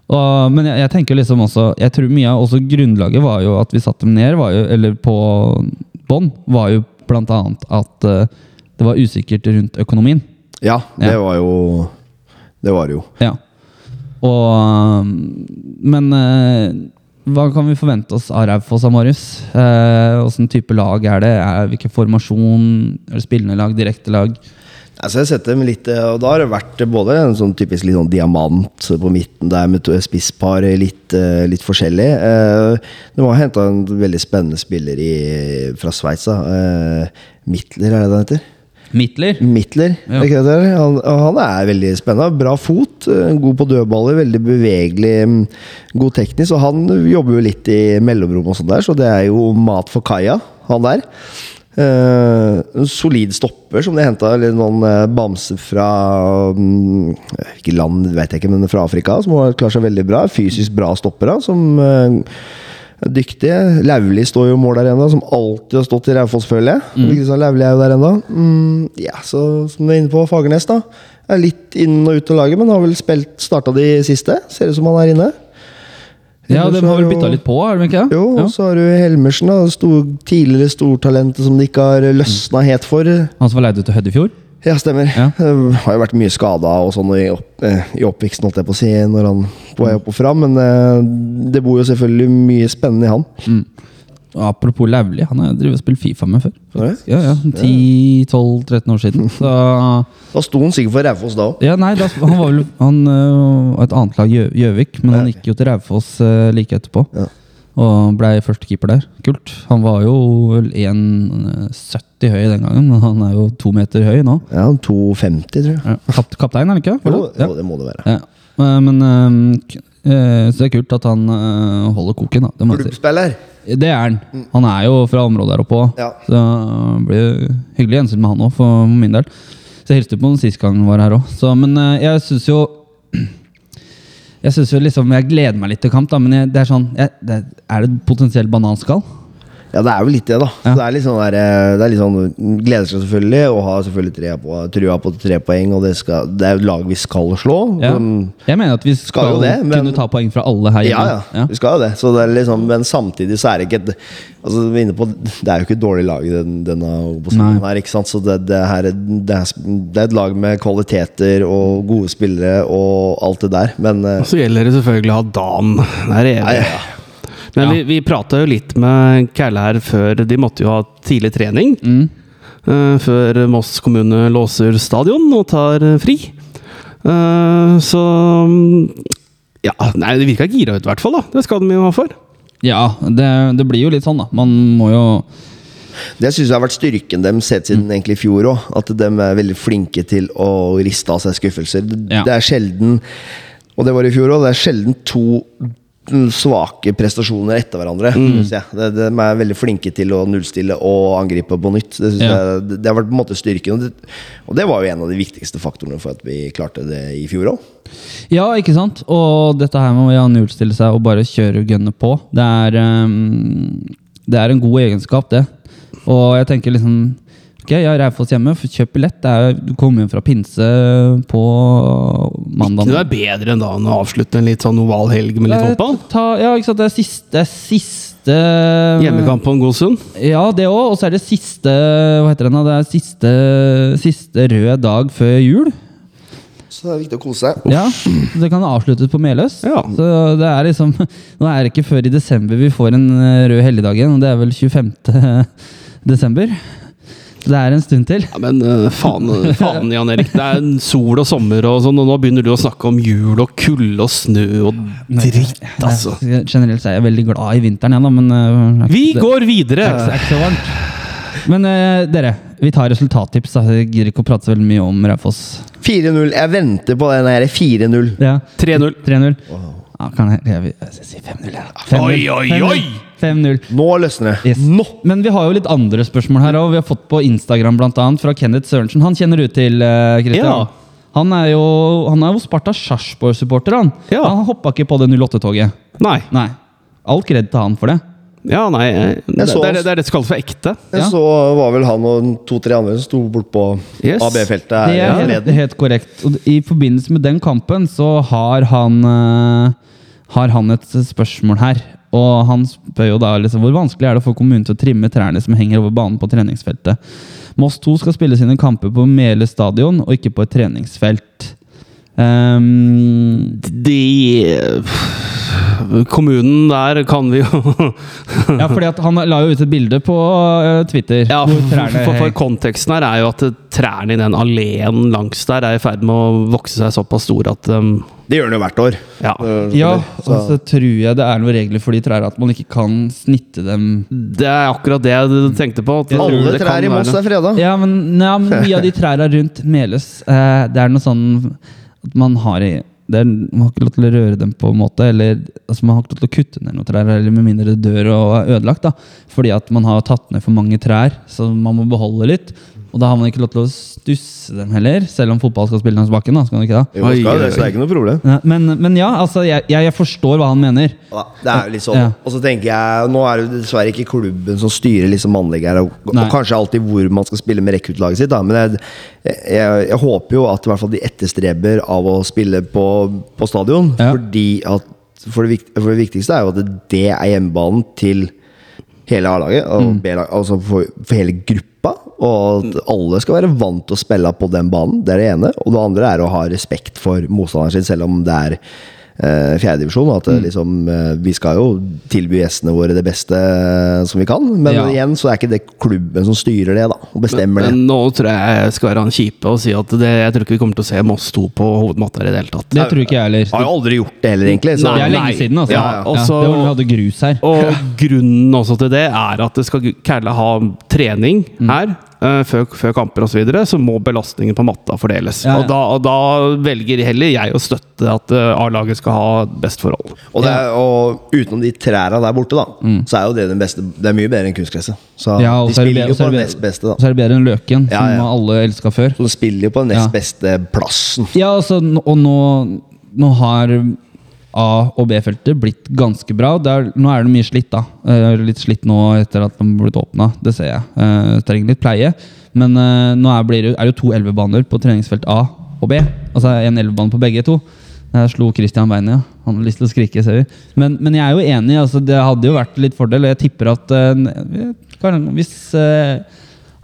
Og, men jeg, jeg tenker liksom også Jeg tror mye av også grunnlaget var jo at vi satte dem ned, var jo, eller på bånn, var jo blant annet at uh, det var usikkert rundt økonomien. Ja, det Ja. var jo Det var det jo. Ja. Og Men uh, hva kan vi forvente oss av Raufoss og Marius? Eh, Åssen type lag er det? Er, hvilken formasjon? Er det spillende lag? Direkte lag? Altså jeg setter dem litt, eh, og da har det vært både en sånn typisk litt sånn diamant på midten der med to- spisspar, litt, eh, litt forskjellig. Eh, De har henta en veldig spennende spiller i, fra Sveits. da. Eh, Mittler, er det det heter? Midtler? Mittler, Ja. han, han er veldig spennende. Bra fot, eh, god på dødballer, veldig bevegelig, mm, god teknisk. Og han jobber jo litt i mellomrom og sånn der, så det er jo mat for kaia, han der. Eh, en solid stopper som de henta noen uh, bamser fra mm, Hvilket land vet jeg ikke, men fra Afrika, som har klart seg veldig bra. Fysisk bra stoppere, som uh, er dyktige. Lauli står jo mål der ennå, som alltid har stått i Raufoss, føler jeg. Mm. Lauli er jo der ennå. Mm, ja, så som du er inne på, Fagernes, da. Er litt inn og ut av laget, men har vel spilt starta de siste. Ser ut som han er inne. Ja, de har vel bytta litt på, er de ikke? Jo, Ja. og så har du Helmersen, da. Stor, tidligere stortalentet som de ikke har løsna helt for. Han som var leid ut til Høddefjord? Ja, stemmer. Ja. Eh, Har jo vært mye skada og sånn i, opp, eh, i oppveksten, holdt jeg på å si, når han på vei opp og fram. Men eh, det bor jo selvfølgelig mye spennende i han. Og Apropos Lauvli, han har jeg drevet og spilt Fifa med før. Ja, ja, 10-12-13 år siden. Så Da sto han sikkert for Raufoss da òg. Ja, nei, da, han var vel Han øh, et annet lag, Gjø- Gjøvik, men han gikk jo til Raufoss øh, like etterpå. Ja. Og blei førstekeeper der. Kult. Han var jo vel 1,70 høy den gangen, men han er jo to meter høy nå. Ja, 2,50, tror jeg. Ja. Kap kaptein, er han ikke? Jo, jo, det må det være. Ja. Men øh, Så det er kult at han øh, holder koken, da. Klubbspiller. Det er han. Han er jo fra området der oppe òg. Ja. Så det blir hyggelig gjensyn med han òg, for min del. Så jeg hilste på han sist gang han var her òg. Men eh, jeg syns jo Jeg synes jo liksom Jeg gleder meg litt til kamp, da, men jeg, det er sånn jeg, det, Er det potensielt bananskall? Ja, det er jo litt det, da. Ja. Det er litt sånn der, eh, det er litt sånn Gleder seg selvfølgelig, og har selvfølgelig trua på, trua på tre poeng. Og det, skal, det er jo et lag vi skal slå. Ja. Jeg mener at vi skal, Skal jo det, men- kunne ta poeng fra alle her Ja, ja, ja, vi skal jo det. Så det er liksom, men samtidig så er det ikke et altså, vi er inne på, Det er jo ikke et dårlig lag i den, denne posisjonen Nei. her. ikke sant? Så det, det, her, er- det, er, det er et lag med kvaliteter og gode spillere og alt det der. Men eh, Og så gjelder det selvfølgelig å ha Dan der evig. det ja, ja. Men Ja. vi, vi prata jo litt med Kæle her før. De måtte jo ha tidlig trening. Mm. Uh, før Moss kommune låser stadion og tar fri. Uh, så mm, Ja, nei, det virka gira ut, i hvert fall. da Det skal de jo ha for. ja det, det blir jo litt sånn, da. Man må jo Det syns jeg har vært styrken dem sett siden egentlig i fjor òg. At de er veldig flinke til å riste av seg skuffelser. Det, Ja. det er sjelden Og det var i fjor òg. Det er sjelden to mm, svake prestasjoner etter hverandre. Mm. det, de er veldig flinke til å nullstille og angripe på nytt. Det, Ja. jeg, det, har vært på en måte styrken. Og det, og det var jo en av de viktigste faktorene for at vi klarte det i fjor òg. Ja, ikke sant? Og dette her med å nullstille seg og bare kjøre og gønne på, det er, um, det er en god egenskap, det. Og jeg tenker liksom Ok, jeg har Raufoss hjemme, for kjøp billett. Det er, du kommer hjem fra pinse på mandag. Det er bedre enn da enn å avslutte en litt sånn oval helg med litt Eh, fotball. Ta, ja, ikke sant. Det er siste, det er siste Hjemmekamp på en god stund. Ja, det òg. Og så er det siste Hva heter den da? Det er siste, siste rød dag før jul. Så det er viktig å kose seg. Ja, Det kan avsluttes på Meløs. Ja. Så det er liksom Nå er det ikke før i desember vi får en eh, rød helligdag igjen, og det er vel 25. desember. Det er en stund til. Ja, men uh, faen, faen, Jan Erik. Det er sol og sommer, og sånn, og nå begynner du å snakke om jul og kulde og snø og dritt, altså. Nei, Generelt så er jeg veldig glad i vinteren, jeg, da, men eh, ikke- Vi det- går er videre! det er ikke så varmt. Men uh, dere, vi tar resultattips. da. Jeg gidder ikke å prate så veldig mye om Raufoss. 4-0. Jeg venter på den her 4-0. Ja. 3-0. 3-0. Ja, kan jeg, jeg, vil- jeg sier 5-0, jeg. da. 5-0. Oi, oi, oi! 5-0. Nå løsner det. Yes. Men vi har jo litt andre spørsmål her òg. Vi har fått på Instagram blant annet fra Kenneth Sørensen. Han kjenner du til, eh, Christian? Ja. Han er jo, han er jo Sparta Sarpsborg-supporter. Han Ja. Han hoppa ikke på det 08-toget. Nei. Nei. All kred til han for det. Ja, nei. Det, så- det, er, det er det som kalles for ekte. Jeg Ja. så var vel han og to-tre andre som sto bortpå Yes. AB-feltet Det er helt, helt korrekt. Og I forbindelse med den kampen så har han, uh, har han et spørsmål her. Og han spør jo da liksom, hvor vanskelig er det for kommunen til å trimme trærne som henger over banen på treningsfeltet. Moss 2 skal spille sine kamper på Mele stadion og ikke på et treningsfelt. Um, De Kommunen der kan vi jo ja, fordi at Han la jo ut et bilde på eh, Twitter. Ja, for, for, konteksten her er jo at trærne i den alleen langs der er i ferd med å vokse seg såpass store at um, Det gjør den jo hvert år. Ja. Eh, Ja, og så tror jeg det er noen regler for de trærne at man ikke kan snitte dem Det er akkurat det jeg tenkte på. at Alle trær i Moss er freda. Ja, men, ja, men mye av de trærne rundt Meløs eh, Det er noe sånn at man har i er, Man har ikke lov til å røre dem på en måte, eller altså man har ikke lov til å kutte ned noen trær, eller med mindre det dør og er ødelagt. da Fordi at man har tatt ned for mange trær, så man må beholde litt. Og da har man ikke lov til å stusse dem heller, selv om fotball skal spille langs bakken. da, skal man ikke da? Jo, skal det, så det er ikke noe problem. Ja, Men, men ja, altså, jeg, jeg, forstår hva han mener. Ja, det er jo litt sånn. Ja. Og så tenker jeg Nå er det dessverre ikke klubben som styrer liksom anlegget her, og, og kanskje alltid hvor man skal spille med rekruttlaget sitt, da. men jeg, jeg, jeg håper jo at i hvert fall de etterstreber av å spille på, på stadion. Ja. Fordi at for det, for det viktigste er jo at det er hjemmebanen til hele A-laget, og Mm. Altså for, for hele gruppa. Og at alle skal være vant til å spille på den banen. Det er det ene. Og det andre er å ha respekt for motstanderen sin, selv om det er eh, fjerdedivisjon. At Mm. liksom, eh, vi skal jo tilby gjestene våre det beste eh, som vi kan. Men Ja. igjen så er ikke det klubben som styrer det, da. Og bestemmer det. Men nå tror jeg jeg skal være han kjipe og si at det, jeg tror ikke vi kommer til å se Moss 2 på hovedmatta i det hele tatt. Det tror ikke jeg heller. Har jo aldri gjort det heller, egentlig. Så Det er lenge siden, altså. Ja, Ja, og så- det var da vi hadde grus her. Og grunnen også til det er at det skal Kærle ha trening Mm. her eh, før, før kamper osv., så, videre, så må belastningen på matta fordeles. Ja, ja. Og, da, og da velger heller jeg å støtte at eh, A-laget skal ha best forhold. Og, det er, og utenom de trærne der borte, da, så er jo det den beste Det er mye bedre enn kunstgresset. Så Mm. Ja, de er spiller bedre- jo på den nest beste, da. Så er det bedre enn Løken, Ja, som alle elska før. Så de spiller jo på den nest Ja. beste plassen. Ja, altså, og nå, nå har A- og B-feltet blitt ganske bra. Er, nå er det mye slitt, da. Uh, litt slitt nå etter at de har blitt åpna, det ser jeg. Uh, trenger litt pleie. Men uh, nå er, blir er det jo to elvebaner på treningsfelt A og B. Altså en elvebane på begge to. Jeg slo Christian beinet, ja. Han har lyst til å skrike, ser vi. Men, men jeg er jo enig. Altså, det hadde jo vært litt fordel, og jeg tipper at eh, hvis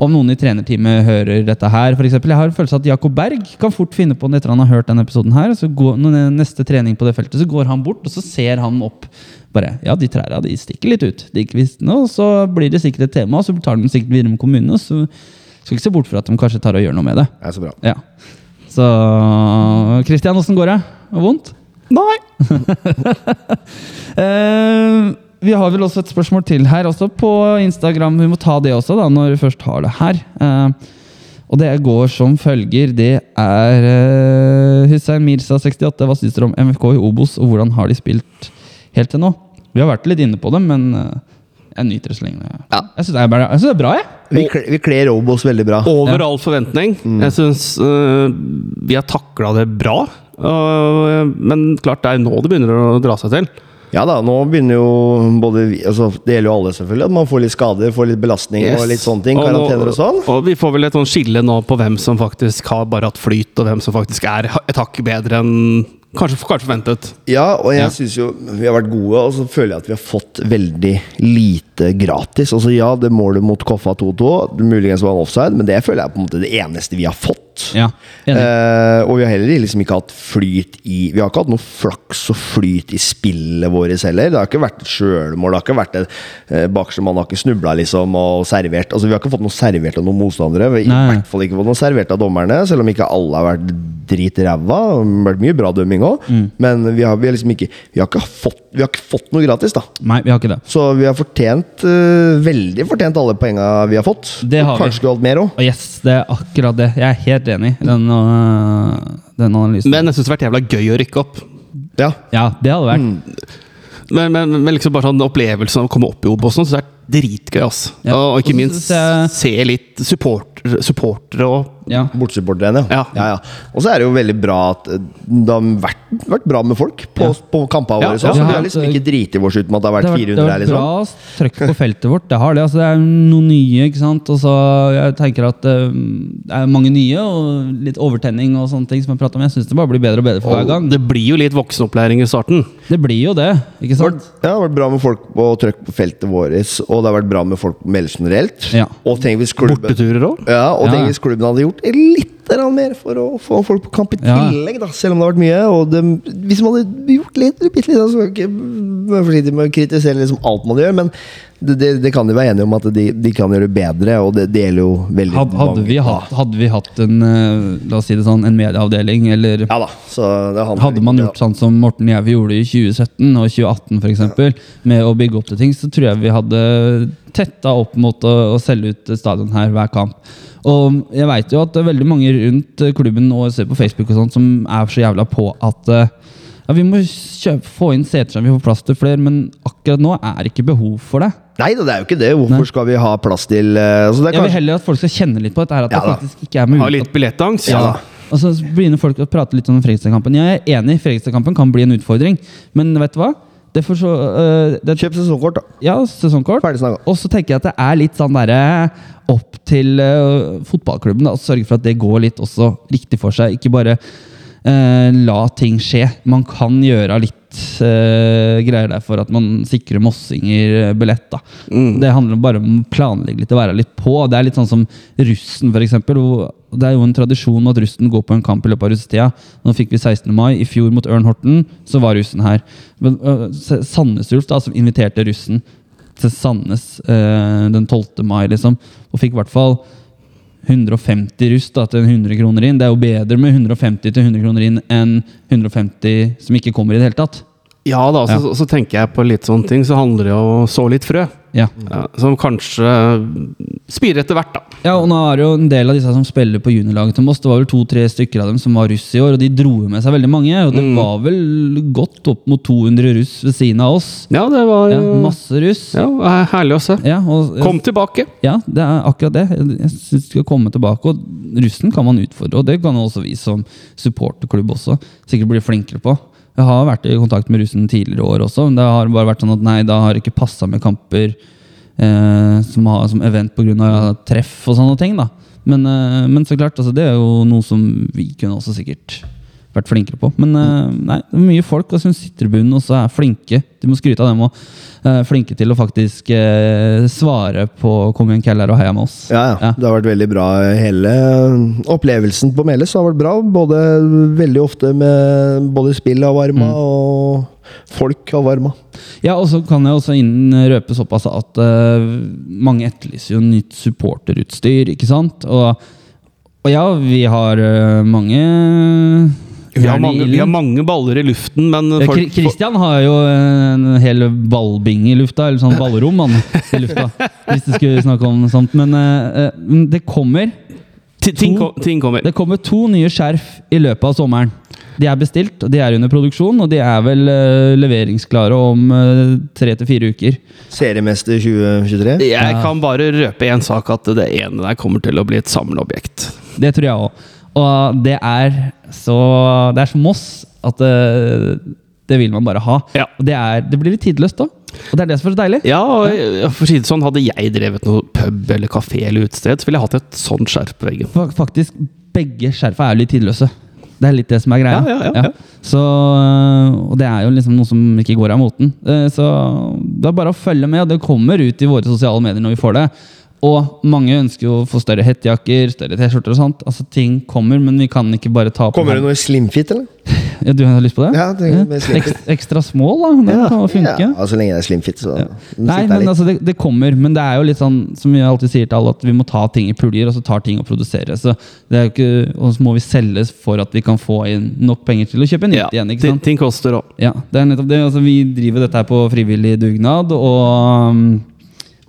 om noen i trenerteamet hører dette her, for eksempel, Jeg har en følelse at Jakob Berg kan fort finne på det etter han har hørt denne episoden. her, så går, Neste trening på det feltet, så går han bort og så ser han opp. Bare, ja, de trærne de stikker litt ut. De ikke visste noe, og så blir det sikkert et tema, og så tar de sikkert videre med kommunen. og så skal ikke se bort fra at de kanskje tar og gjør noe med det. Er så bra. Ja. Så Christian, åssen går det? Vondt? Nei! Eh, vi har vel også et spørsmål til her, også på Instagram. Vi må ta det også, da, når vi først har det her. Uh, og det går som følger. Det er uh, Hussein Mirsa68. Hva syns dere om MFK i Obos, og hvordan har de spilt helt til nå. Vi har vært litt inne på det, men uh, jeg nyter det så lenge. Ja. Jeg syns det, er bare- jeg synes det er bra, jeg. Vi, vi kler Obos veldig bra. Over all forventning. Jeg syns vi har takla det bra. Uh, men klart, det er nå det begynner å dra seg til. Ja da, nå begynner jo både vi altså, Det gjelder jo alle, selvfølgelig. At man får litt skader, får litt belastning og litt sånne ting. Karantener og sånn. Og vi får vel et sånn skille nå på hvem som faktisk har bare hatt flyt, og hvem som faktisk er et hakk bedre enn kanskje, kanskje forventet. Ja, og jeg Ja. synes jo vi har vært gode, og så føler jeg at vi har fått veldig lite gratis. Altså Ja, det målet mot Koffa 2-2, muligens var en offside, men det føler jeg er på en måte det eneste vi har fått. Ja, enig. Eh, og vi har heller liksom ikke hatt flyt i Vi har ikke hatt noe flaks og flyt i spillet vårt heller. Det har ikke vært et sjølmål. Det har ikke vært et eh, bakerste mann har ikke snubla liksom og servert. Altså Vi har ikke fått noe servert av noen motstandere. Vi har i hvert fall ikke fått noe servert av dommerne, selv om ikke alle har vært dritræva. Det har vært mye bra dømming òg, Mm. men vi har, vi har liksom ikke Vi har ikke fått Vi har ikke fått noe gratis, da. Nei, vi har ikke det. Så vi har fortjent eh, Veldig fortjent alle poenga vi har fått. Det har Og vi. Kanskje skulle hatt mer òg. Yes, det er akkurat det. Jeg er helt enig i den, øh, den analysen. Men jeg syns det har vært jævla gøy å rykke opp. Ja. ja, det hadde vært. Mm. Men, men, men liksom bare sånn opplevelsen av å komme opp i Obos det er dritgøy. ass. Ja. Og, og ikke minst jeg- se litt supportere support og Ja. Bortsupporterne, Ja. ja. ja, Og så er det jo veldig bra at eh, det har vært, vært bra med folk på, Ja. på kampene våre. ja. Så Vi har liksom ikke driti oss ut med at det har Det vært har vært, 400 det har vært liksom. bra trøkk på feltet vårt. Det har det. altså Det er noen nye, ikke sant. Og så jeg tenker at øh, det er mange nye, og litt overtenning og sånne ting som jeg prater om. Jeg syns det bare blir bedre og bedre for hver gang. Det blir jo litt voksenopplæring i starten. Det blir jo det, ikke sant? det har vært bra med folk på trøkk på feltet vårt, og det har vært bra med folk på Meldes generelt. Ja. Og tenk hvis klubben Borteturer òg. ja, og Ja, tenk hvis klubben hadde gjort litt grann mer for å få folk på kamp i Ja. tillegg, da, selv om det har vært mye. Og det, hvis man hadde gjort litt, bitte litt, så skal ikke være forsiktig med å kritisere liksom alt man gjør, men det, det, det kan de være enige om at de, de kan gjøre bedre, og det, det gjelder jo veldig Hadde, hadde, mange. vi hatt, hadde vi hatt en øh, la oss si det sånn, en medieavdeling, eller Ja da, så det Hadde man gjort sånn som Morten Gjæve gjorde i 2017 og 2018 for eksempel, med å bygge opp til ting, så tror jeg vi hadde tetta opp mot å, å selge ut stadion her hver kamp. Og jeg veit jo at det er veldig mange rundt klubben og ser på Facebook og sånt, som er så jævla på at eh, ja, vi må kjøpe, få inn seter så vi får plass til flere, men akkurat nå er det ikke behov for det. Nei det er jo ikke det. Hvorfor Nei. skal vi ha plass til eh, altså det er Jeg vil heller at folk skal kjenne litt på dette her, at Ja det faktisk ikke er mulig. Ha litt billettangst. Ja da. Og så begynner folk å prate litt om Fredrikstad-kampen. Jeg er enig, Fredrikstad-kampen kan bli en utfordring, men vet du hva? Det får så, uh, det, Kjøp sesongkort, da. Ja, sesongkort. Ferdig snakka. Og så tenker jeg at det er litt sånn derre opp til uh, fotballklubben å sørge for at det går litt også riktig for seg. Ikke bare uh, la ting skje. Man kan gjøre litt øh, greier der for at man sikrer mossinger øh, billett. da. Det handler bare om å planlegge litt og være litt på. Det er litt sånn som russen, f.eks. Det er jo en tradisjon at russen går på en kamp i løpet av russetida. Nå fikk vi 16. mai. I fjor mot Ørn Horten så var russen her. Men uh, Sandnes Ulf, da, som inviterte russen til Sandnes uh, den 12. mai, liksom, og fikk i hvert fall 150 rust da, til 100 kroner inn. Det er jo bedre med 150 til 100 kroner inn enn 150 som ikke kommer i det hele tatt. Ja da, så, Ja. så, tenker jeg på litt sånne ting, så handler det om å så litt frø. Ja. Ja, som kanskje spirer etter hvert, da. ja, og nå er det jo en del av disse som spiller på juniorlaget til Moss. Det var vel to-tre stykker av dem som var russ i år, og de dro med seg veldig mange. Og det var vel godt opp mot 200 russ ved siden av oss. Ja, det var Ja, masse russ. ja, herlig å se. Ja, og, Kom tilbake! Ja, det er akkurat det. Jeg- syns de skal komme tilbake. Og russen kan man utfordre, og det kan også vi som supporterklubb også sikkert bli flinkere på. Jeg har vært i kontakt med russen tidligere år også, men det har bare vært sånn at nei, da har det ikke passa med kamper eh, som, har, som event pga. treff og sånne ting. da. Men, eh, men så klart, altså, det er jo noe som vi kunne også sikkert vært flinkere på. Men eh, nei, det er mye folk og som sitter i bunnen og er flinke. Du må skryte av dem og uh, flinke til å faktisk uh, svare på 'kom igjen, Keller', og heia med oss. Ja, ja. Ja. Det har vært veldig bra. Hele opplevelsen på Meldes har vært bra. Både veldig ofte med både spill av varma Mm. og folk av varma. Ja, og så kan jeg også inn røpe såpass at uh, mange etterlyser jo nytt supporterutstyr, ikke sant? Og, og ja, vi har mange Vi har, mange, vi har mange baller i luften, men Ja, folk, Christian har jo en hel ballbing i lufta, eller sånn ballrom han, i lufta. Hvis du skulle snakke om noe sånt. Men eh, det kommer to, ting, ting kommer. Det kommer to nye skjerf i løpet av sommeren. De er bestilt, og de er under produksjon, og de er vel uh, leveringsklare om uh, tre til fire uker. Seriemester 2023. Jeg kan bare røpe én sak, at det ene der kommer til å bli et samleobjekt. Det tror jeg òg. Og det er så Det er som Moss at det, det vil man bare ha. Ja. Og det, er, det blir litt tidløst da. Og det er det som er så deilig. Ja, og for å si det sånn, hadde jeg drevet noe pub eller kafé eller utested, så ville jeg hatt et sånt skjerf på veggen. Faktisk, begge skjerfa er litt tidløse. Det er litt det som er greia. Ja, ja, ja. Så, øh, og det er jo liksom noe som ikke går av moten. Eh, Så det er bare å følge med, det kommer ut i våre sosiale medier når vi får det. Og mange ønsker jo å få større hettejakker, større T-skjorter og sånt. Altså Ting kommer, men vi kan ikke bare ta på Kommer det noe slimfit, eller? Ja, du har lyst på det? Ja, det er med slimfit. Ekstra, ekstra small, da. Det kan funke. Ja, så lenge det er slimfit, så ja. Nei, men litt. altså det, det kommer, men det er jo litt sånn som vi alltid sier til alle, at vi må ta ting i puljer, og så tar ting og produsere. Så det er jo ikke, og så må vi selges for at vi kan få inn nok penger til å kjøpe nytt Ja, igjen. ikke ting, sant? ting koster òg. Ja, det er nettopp det. Altså, vi driver dette her på frivillig dugnad, og um,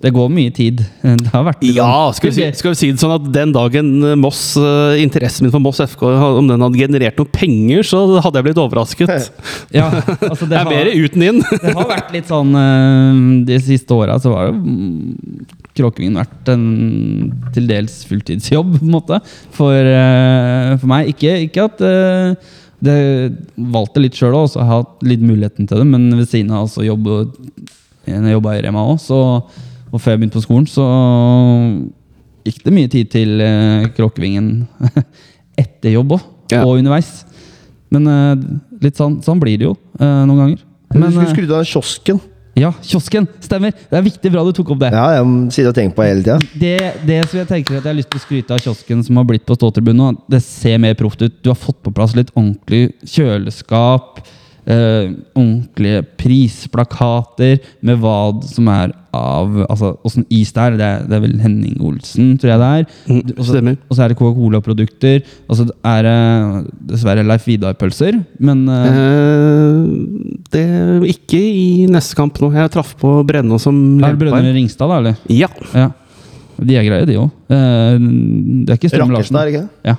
det går mye tid. Det har vært det. Ja, skal vi, si, skal vi si det sånn at den dagen eh, Moss, eh, interessen min for Moss FK, om den hadde generert noe penger, så hadde jeg blitt overrasket. Ja, altså det Det er har- mer uten inn. Det har vært litt sånn eh, De siste åra så var jo Kråkevingen vært en til dels fulltidsjobb, på en måte, for, eh, for meg. Ikke, ikke at eh, det valgte litt sjøl òg, så jeg har hatt litt muligheten til det, men ved siden av også jobbe Når jeg jobba i Rema òg, og før jeg begynte på skolen, så gikk det mye tid til uh, Kråkevingen etter jobb òg, Ja. og underveis. Men uh, litt sånn, sånn blir det jo uh, noen ganger. Men du skulle eh, skrudd av kiosken. ja, kiosken! Stemmer! Det er viktig bra du tok opp det. Ja, jeg sitter og tenker på hele tiden. Det, det som jeg tenker at jeg har lyst til å skryte av kiosken som har blitt på ståtribunen nå, det ser mer proft ut. Du har fått på plass litt ordentlig kjøleskap. Eh, ordentlige prisplakater med hva som er av Altså åssen is det er. Det er, det er vel Henning Olsen, tror jeg det er. Mm, og så- er det Coca-Cola-produkter. Og så er det dessverre Leif Vidar-pølser, men eh, Eh, det Ikke i neste kamp nå. Jeg traff på Brenna som er det inn. Ringstad, da, eller? Ja. Ja. De er greie, de òg. Det er ikke Strøm Larsen. Rakkestad, er det ikke? Ja.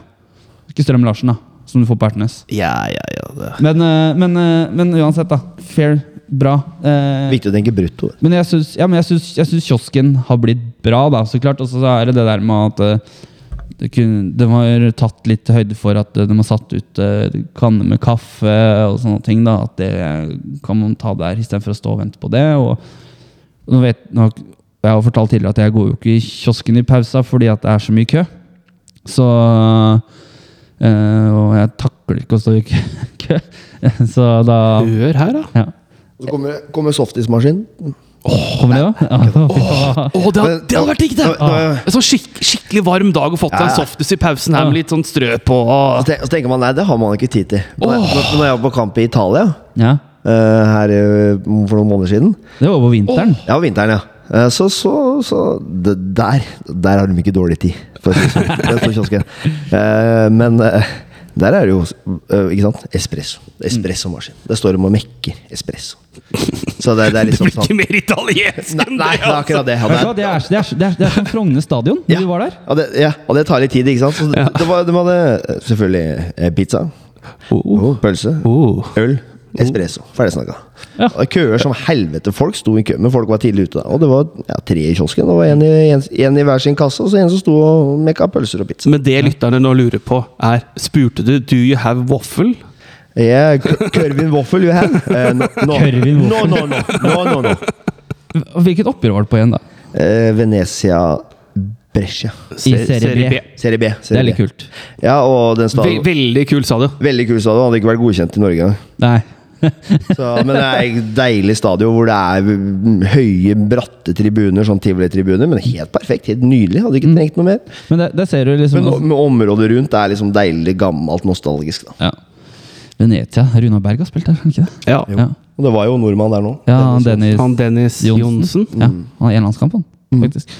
Ikke Strøm Larsen, da. Som du får på Ertnes. Ja, ja, ja. Det. Men, eh, men, eh, men uansett, da. Fair. Bra. Eh, Viktig å tenke brutto. men jeg syns, ja, men jeg syns, jeg syns kiosken har blitt bra, da, så klart. Og så er det det der med at eh, det kunne, de har tatt litt høyde for at eh, de har satt ut eh, kanner med kaffe og sånne ting. da, At det kan man ta der istedenfor å stå og vente på det. og nå vet, nå, Jeg har fortalt tidligere at jeg går jo ikke i kiosken i pausa fordi at det er så mye kø. Så eh, Og jeg takler ikke å stå i kø. Så da Hør her, da. ja. Så kommer, kommer softismaskinen. Kommer det, da? Ja. Oh, det, hadde, det hadde vært digg, det! En sånn skikk, skikkelig varm dag og fått seg en softis i pausen her med litt sånn strø på. Og så tenker man nei, det har man ikke tid til. Når, når, når jeg var på kamp i Italia ja. uh, her eh, for noen måneder siden Det var på vinteren. Ja, vinteren, ja. Uh, Så, så, så det, der, der har de ikke dårlig tid, for å si sånn. Den står i kiosken. Uh, Men uh, der er det jo eh, ikke sant? espresso. Espressomaskin. Det står om å mekke espresso. Så det, det er Det liksom blir ikke sånn mer italiensk enn det akkurat det. Ja, Det er, det er, det er, det er som Frogner stadion, når Ja. du var der. Og det, ja, og det tar litt tid, ikke sant? Så det, det var, de hadde eh, selvfølgelig pizza. pizza, Oh. pølse, Oh. øl, espresso. Ferdig snakka. Ja. Køer som helvete. Folk sto i kø, men folk var tidlig ute. da Og det var ja, tre i kiosken. Det var en i, en, en i hver sin kasse, og så en som sto og mekka pølser og pizza. Men det lytterne nå lurer på, er Spurte du 'Do you have waffle'? Yeah, Kørvin Waffle, you have? Uh, no, no. No, no, no, no, no, no. Hvilket oppgjør var det på igjen, da? Uh, Venezia Brescia. I Serie B. Serie B. Det Serie er litt kult. Ja, og den staden veldig kul stadion. Veldig kul stadion. Hadde ikke vært godkjent i Norge engang. Så, men det er et deilig stadion hvor det er høye, bratte tribuner, sånn tivolitribuner. Men helt perfekt. Helt nydelig. Hadde ikke trengt noe mer. Men det, det ser du liksom Men med området rundt er liksom deilig, gammelt, nostalgisk. Da. ja. Venetia. Runa Berg har spilt der, kan ikke det? Ja. Ja, Og det var jo nordmann der nå. ja Dennis Dennis Han Dennis Johnsen. Ja, han har enlandskamp, han. Faktisk.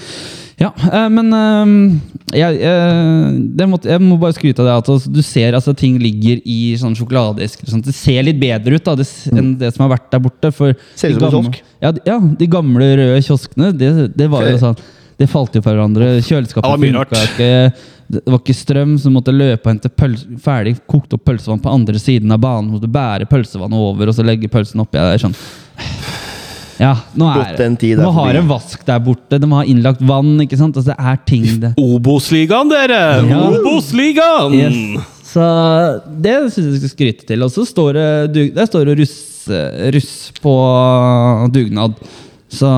Ja, eh, men eh, jeg, eh, det måtte, jeg må bare skryte av det at altså, du ser altså, ting ligger i sånn sjokoladeesker. Sånn, det ser litt bedre ut da, det, enn det som har vært der borte. For Ser ut som en kiosk. Ja, de- ja, de gamle røde kioskene, det, det var jo sånn Det falt jo fra hverandre. Kjøleskapet Det funka ikke. det var ikke strøm, så du måtte løpe og hente pøls, ferdig kokt opp pølsevann på andre siden av banen. Måtte bære pølsevannet over og så legge pølsen oppi der. Sånn. Ja, nå er De har en vask der borte, de har innlagt vann. ikke sant? Altså, det er ting det Obos-ligaen, dere! Ja. Obos-ligaen! Yes. Så det syns jeg skal skryte til. Og så står det, der står det russ, russ på dugnad. Så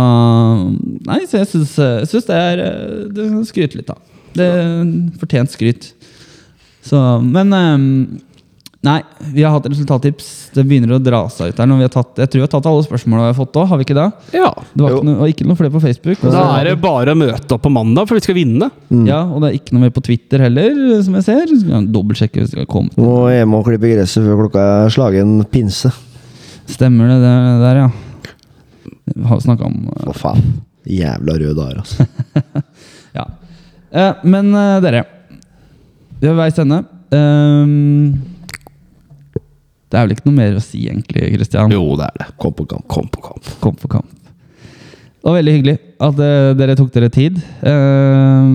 Nei, så jeg syns, det er Det skryte litt da. Det er fortjent skryt. Så Men ehm, Nei, vi har hatt resultattips. Det begynner å dra seg ut her. Når vi har tatt, jeg tror vi har tatt alle spørsmålene vi har fått òg, har vi ikke det? Ja. Det var ikke noe, ikke noe flere på Facebook. Da er det bare å møte opp på mandag, for vi skal vinne. Ja, og det er ikke noe mer på Twitter heller, som jeg ser. Jeg Dobbeltsjekke hvis det skal komme. Må hjemme og klippe gresset før klokka er slagen pinse. Stemmer det det der, ja. Vi har snakka om Å, faen. Jævla røde dager, altså. Ja. Eh, men eh, dere, vi er ved veis ende. Ehm, det er vel ikke noe mer å si, egentlig, Kristian. Jo, det er det. Kom på kamp. Kom på kamp. Kom på kamp. Det var veldig hyggelig at uh, dere tok dere tid. Uh,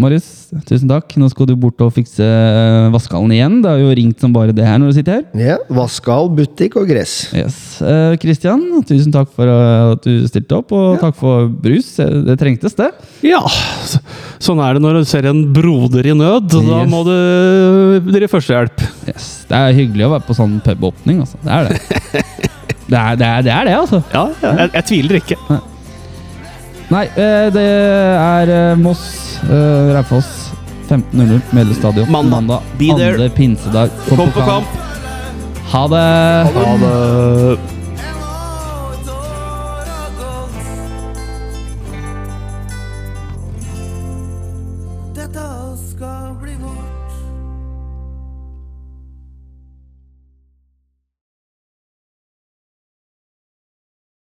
Morris, tusen takk. Nå skal du bort og fikse uh, vaskehallen igjen. Det har jo ringt som bare det her når du sitter her. Ja, Vaskehall, butikk og gress. Yes. Eh, Kristian, tusen takk for at du stilte opp, og takk for brus. Det trengtes, det. Ja, sånn er det når du ser en broder i nød. Da må du drive førstehjelp. Yes. Det er hyggelig å være på sånn pubåpning, altså. Det er det. Det er det, er, det, er det altså. Ja, jeg, jeg tviler ikke. Nei, eh, det er eh, Moss, eh, Raufoss. 15.00 Melle stadion. Mandag. Be there. Andre pinsedag. Kom på kamp. Ha det! Ha det.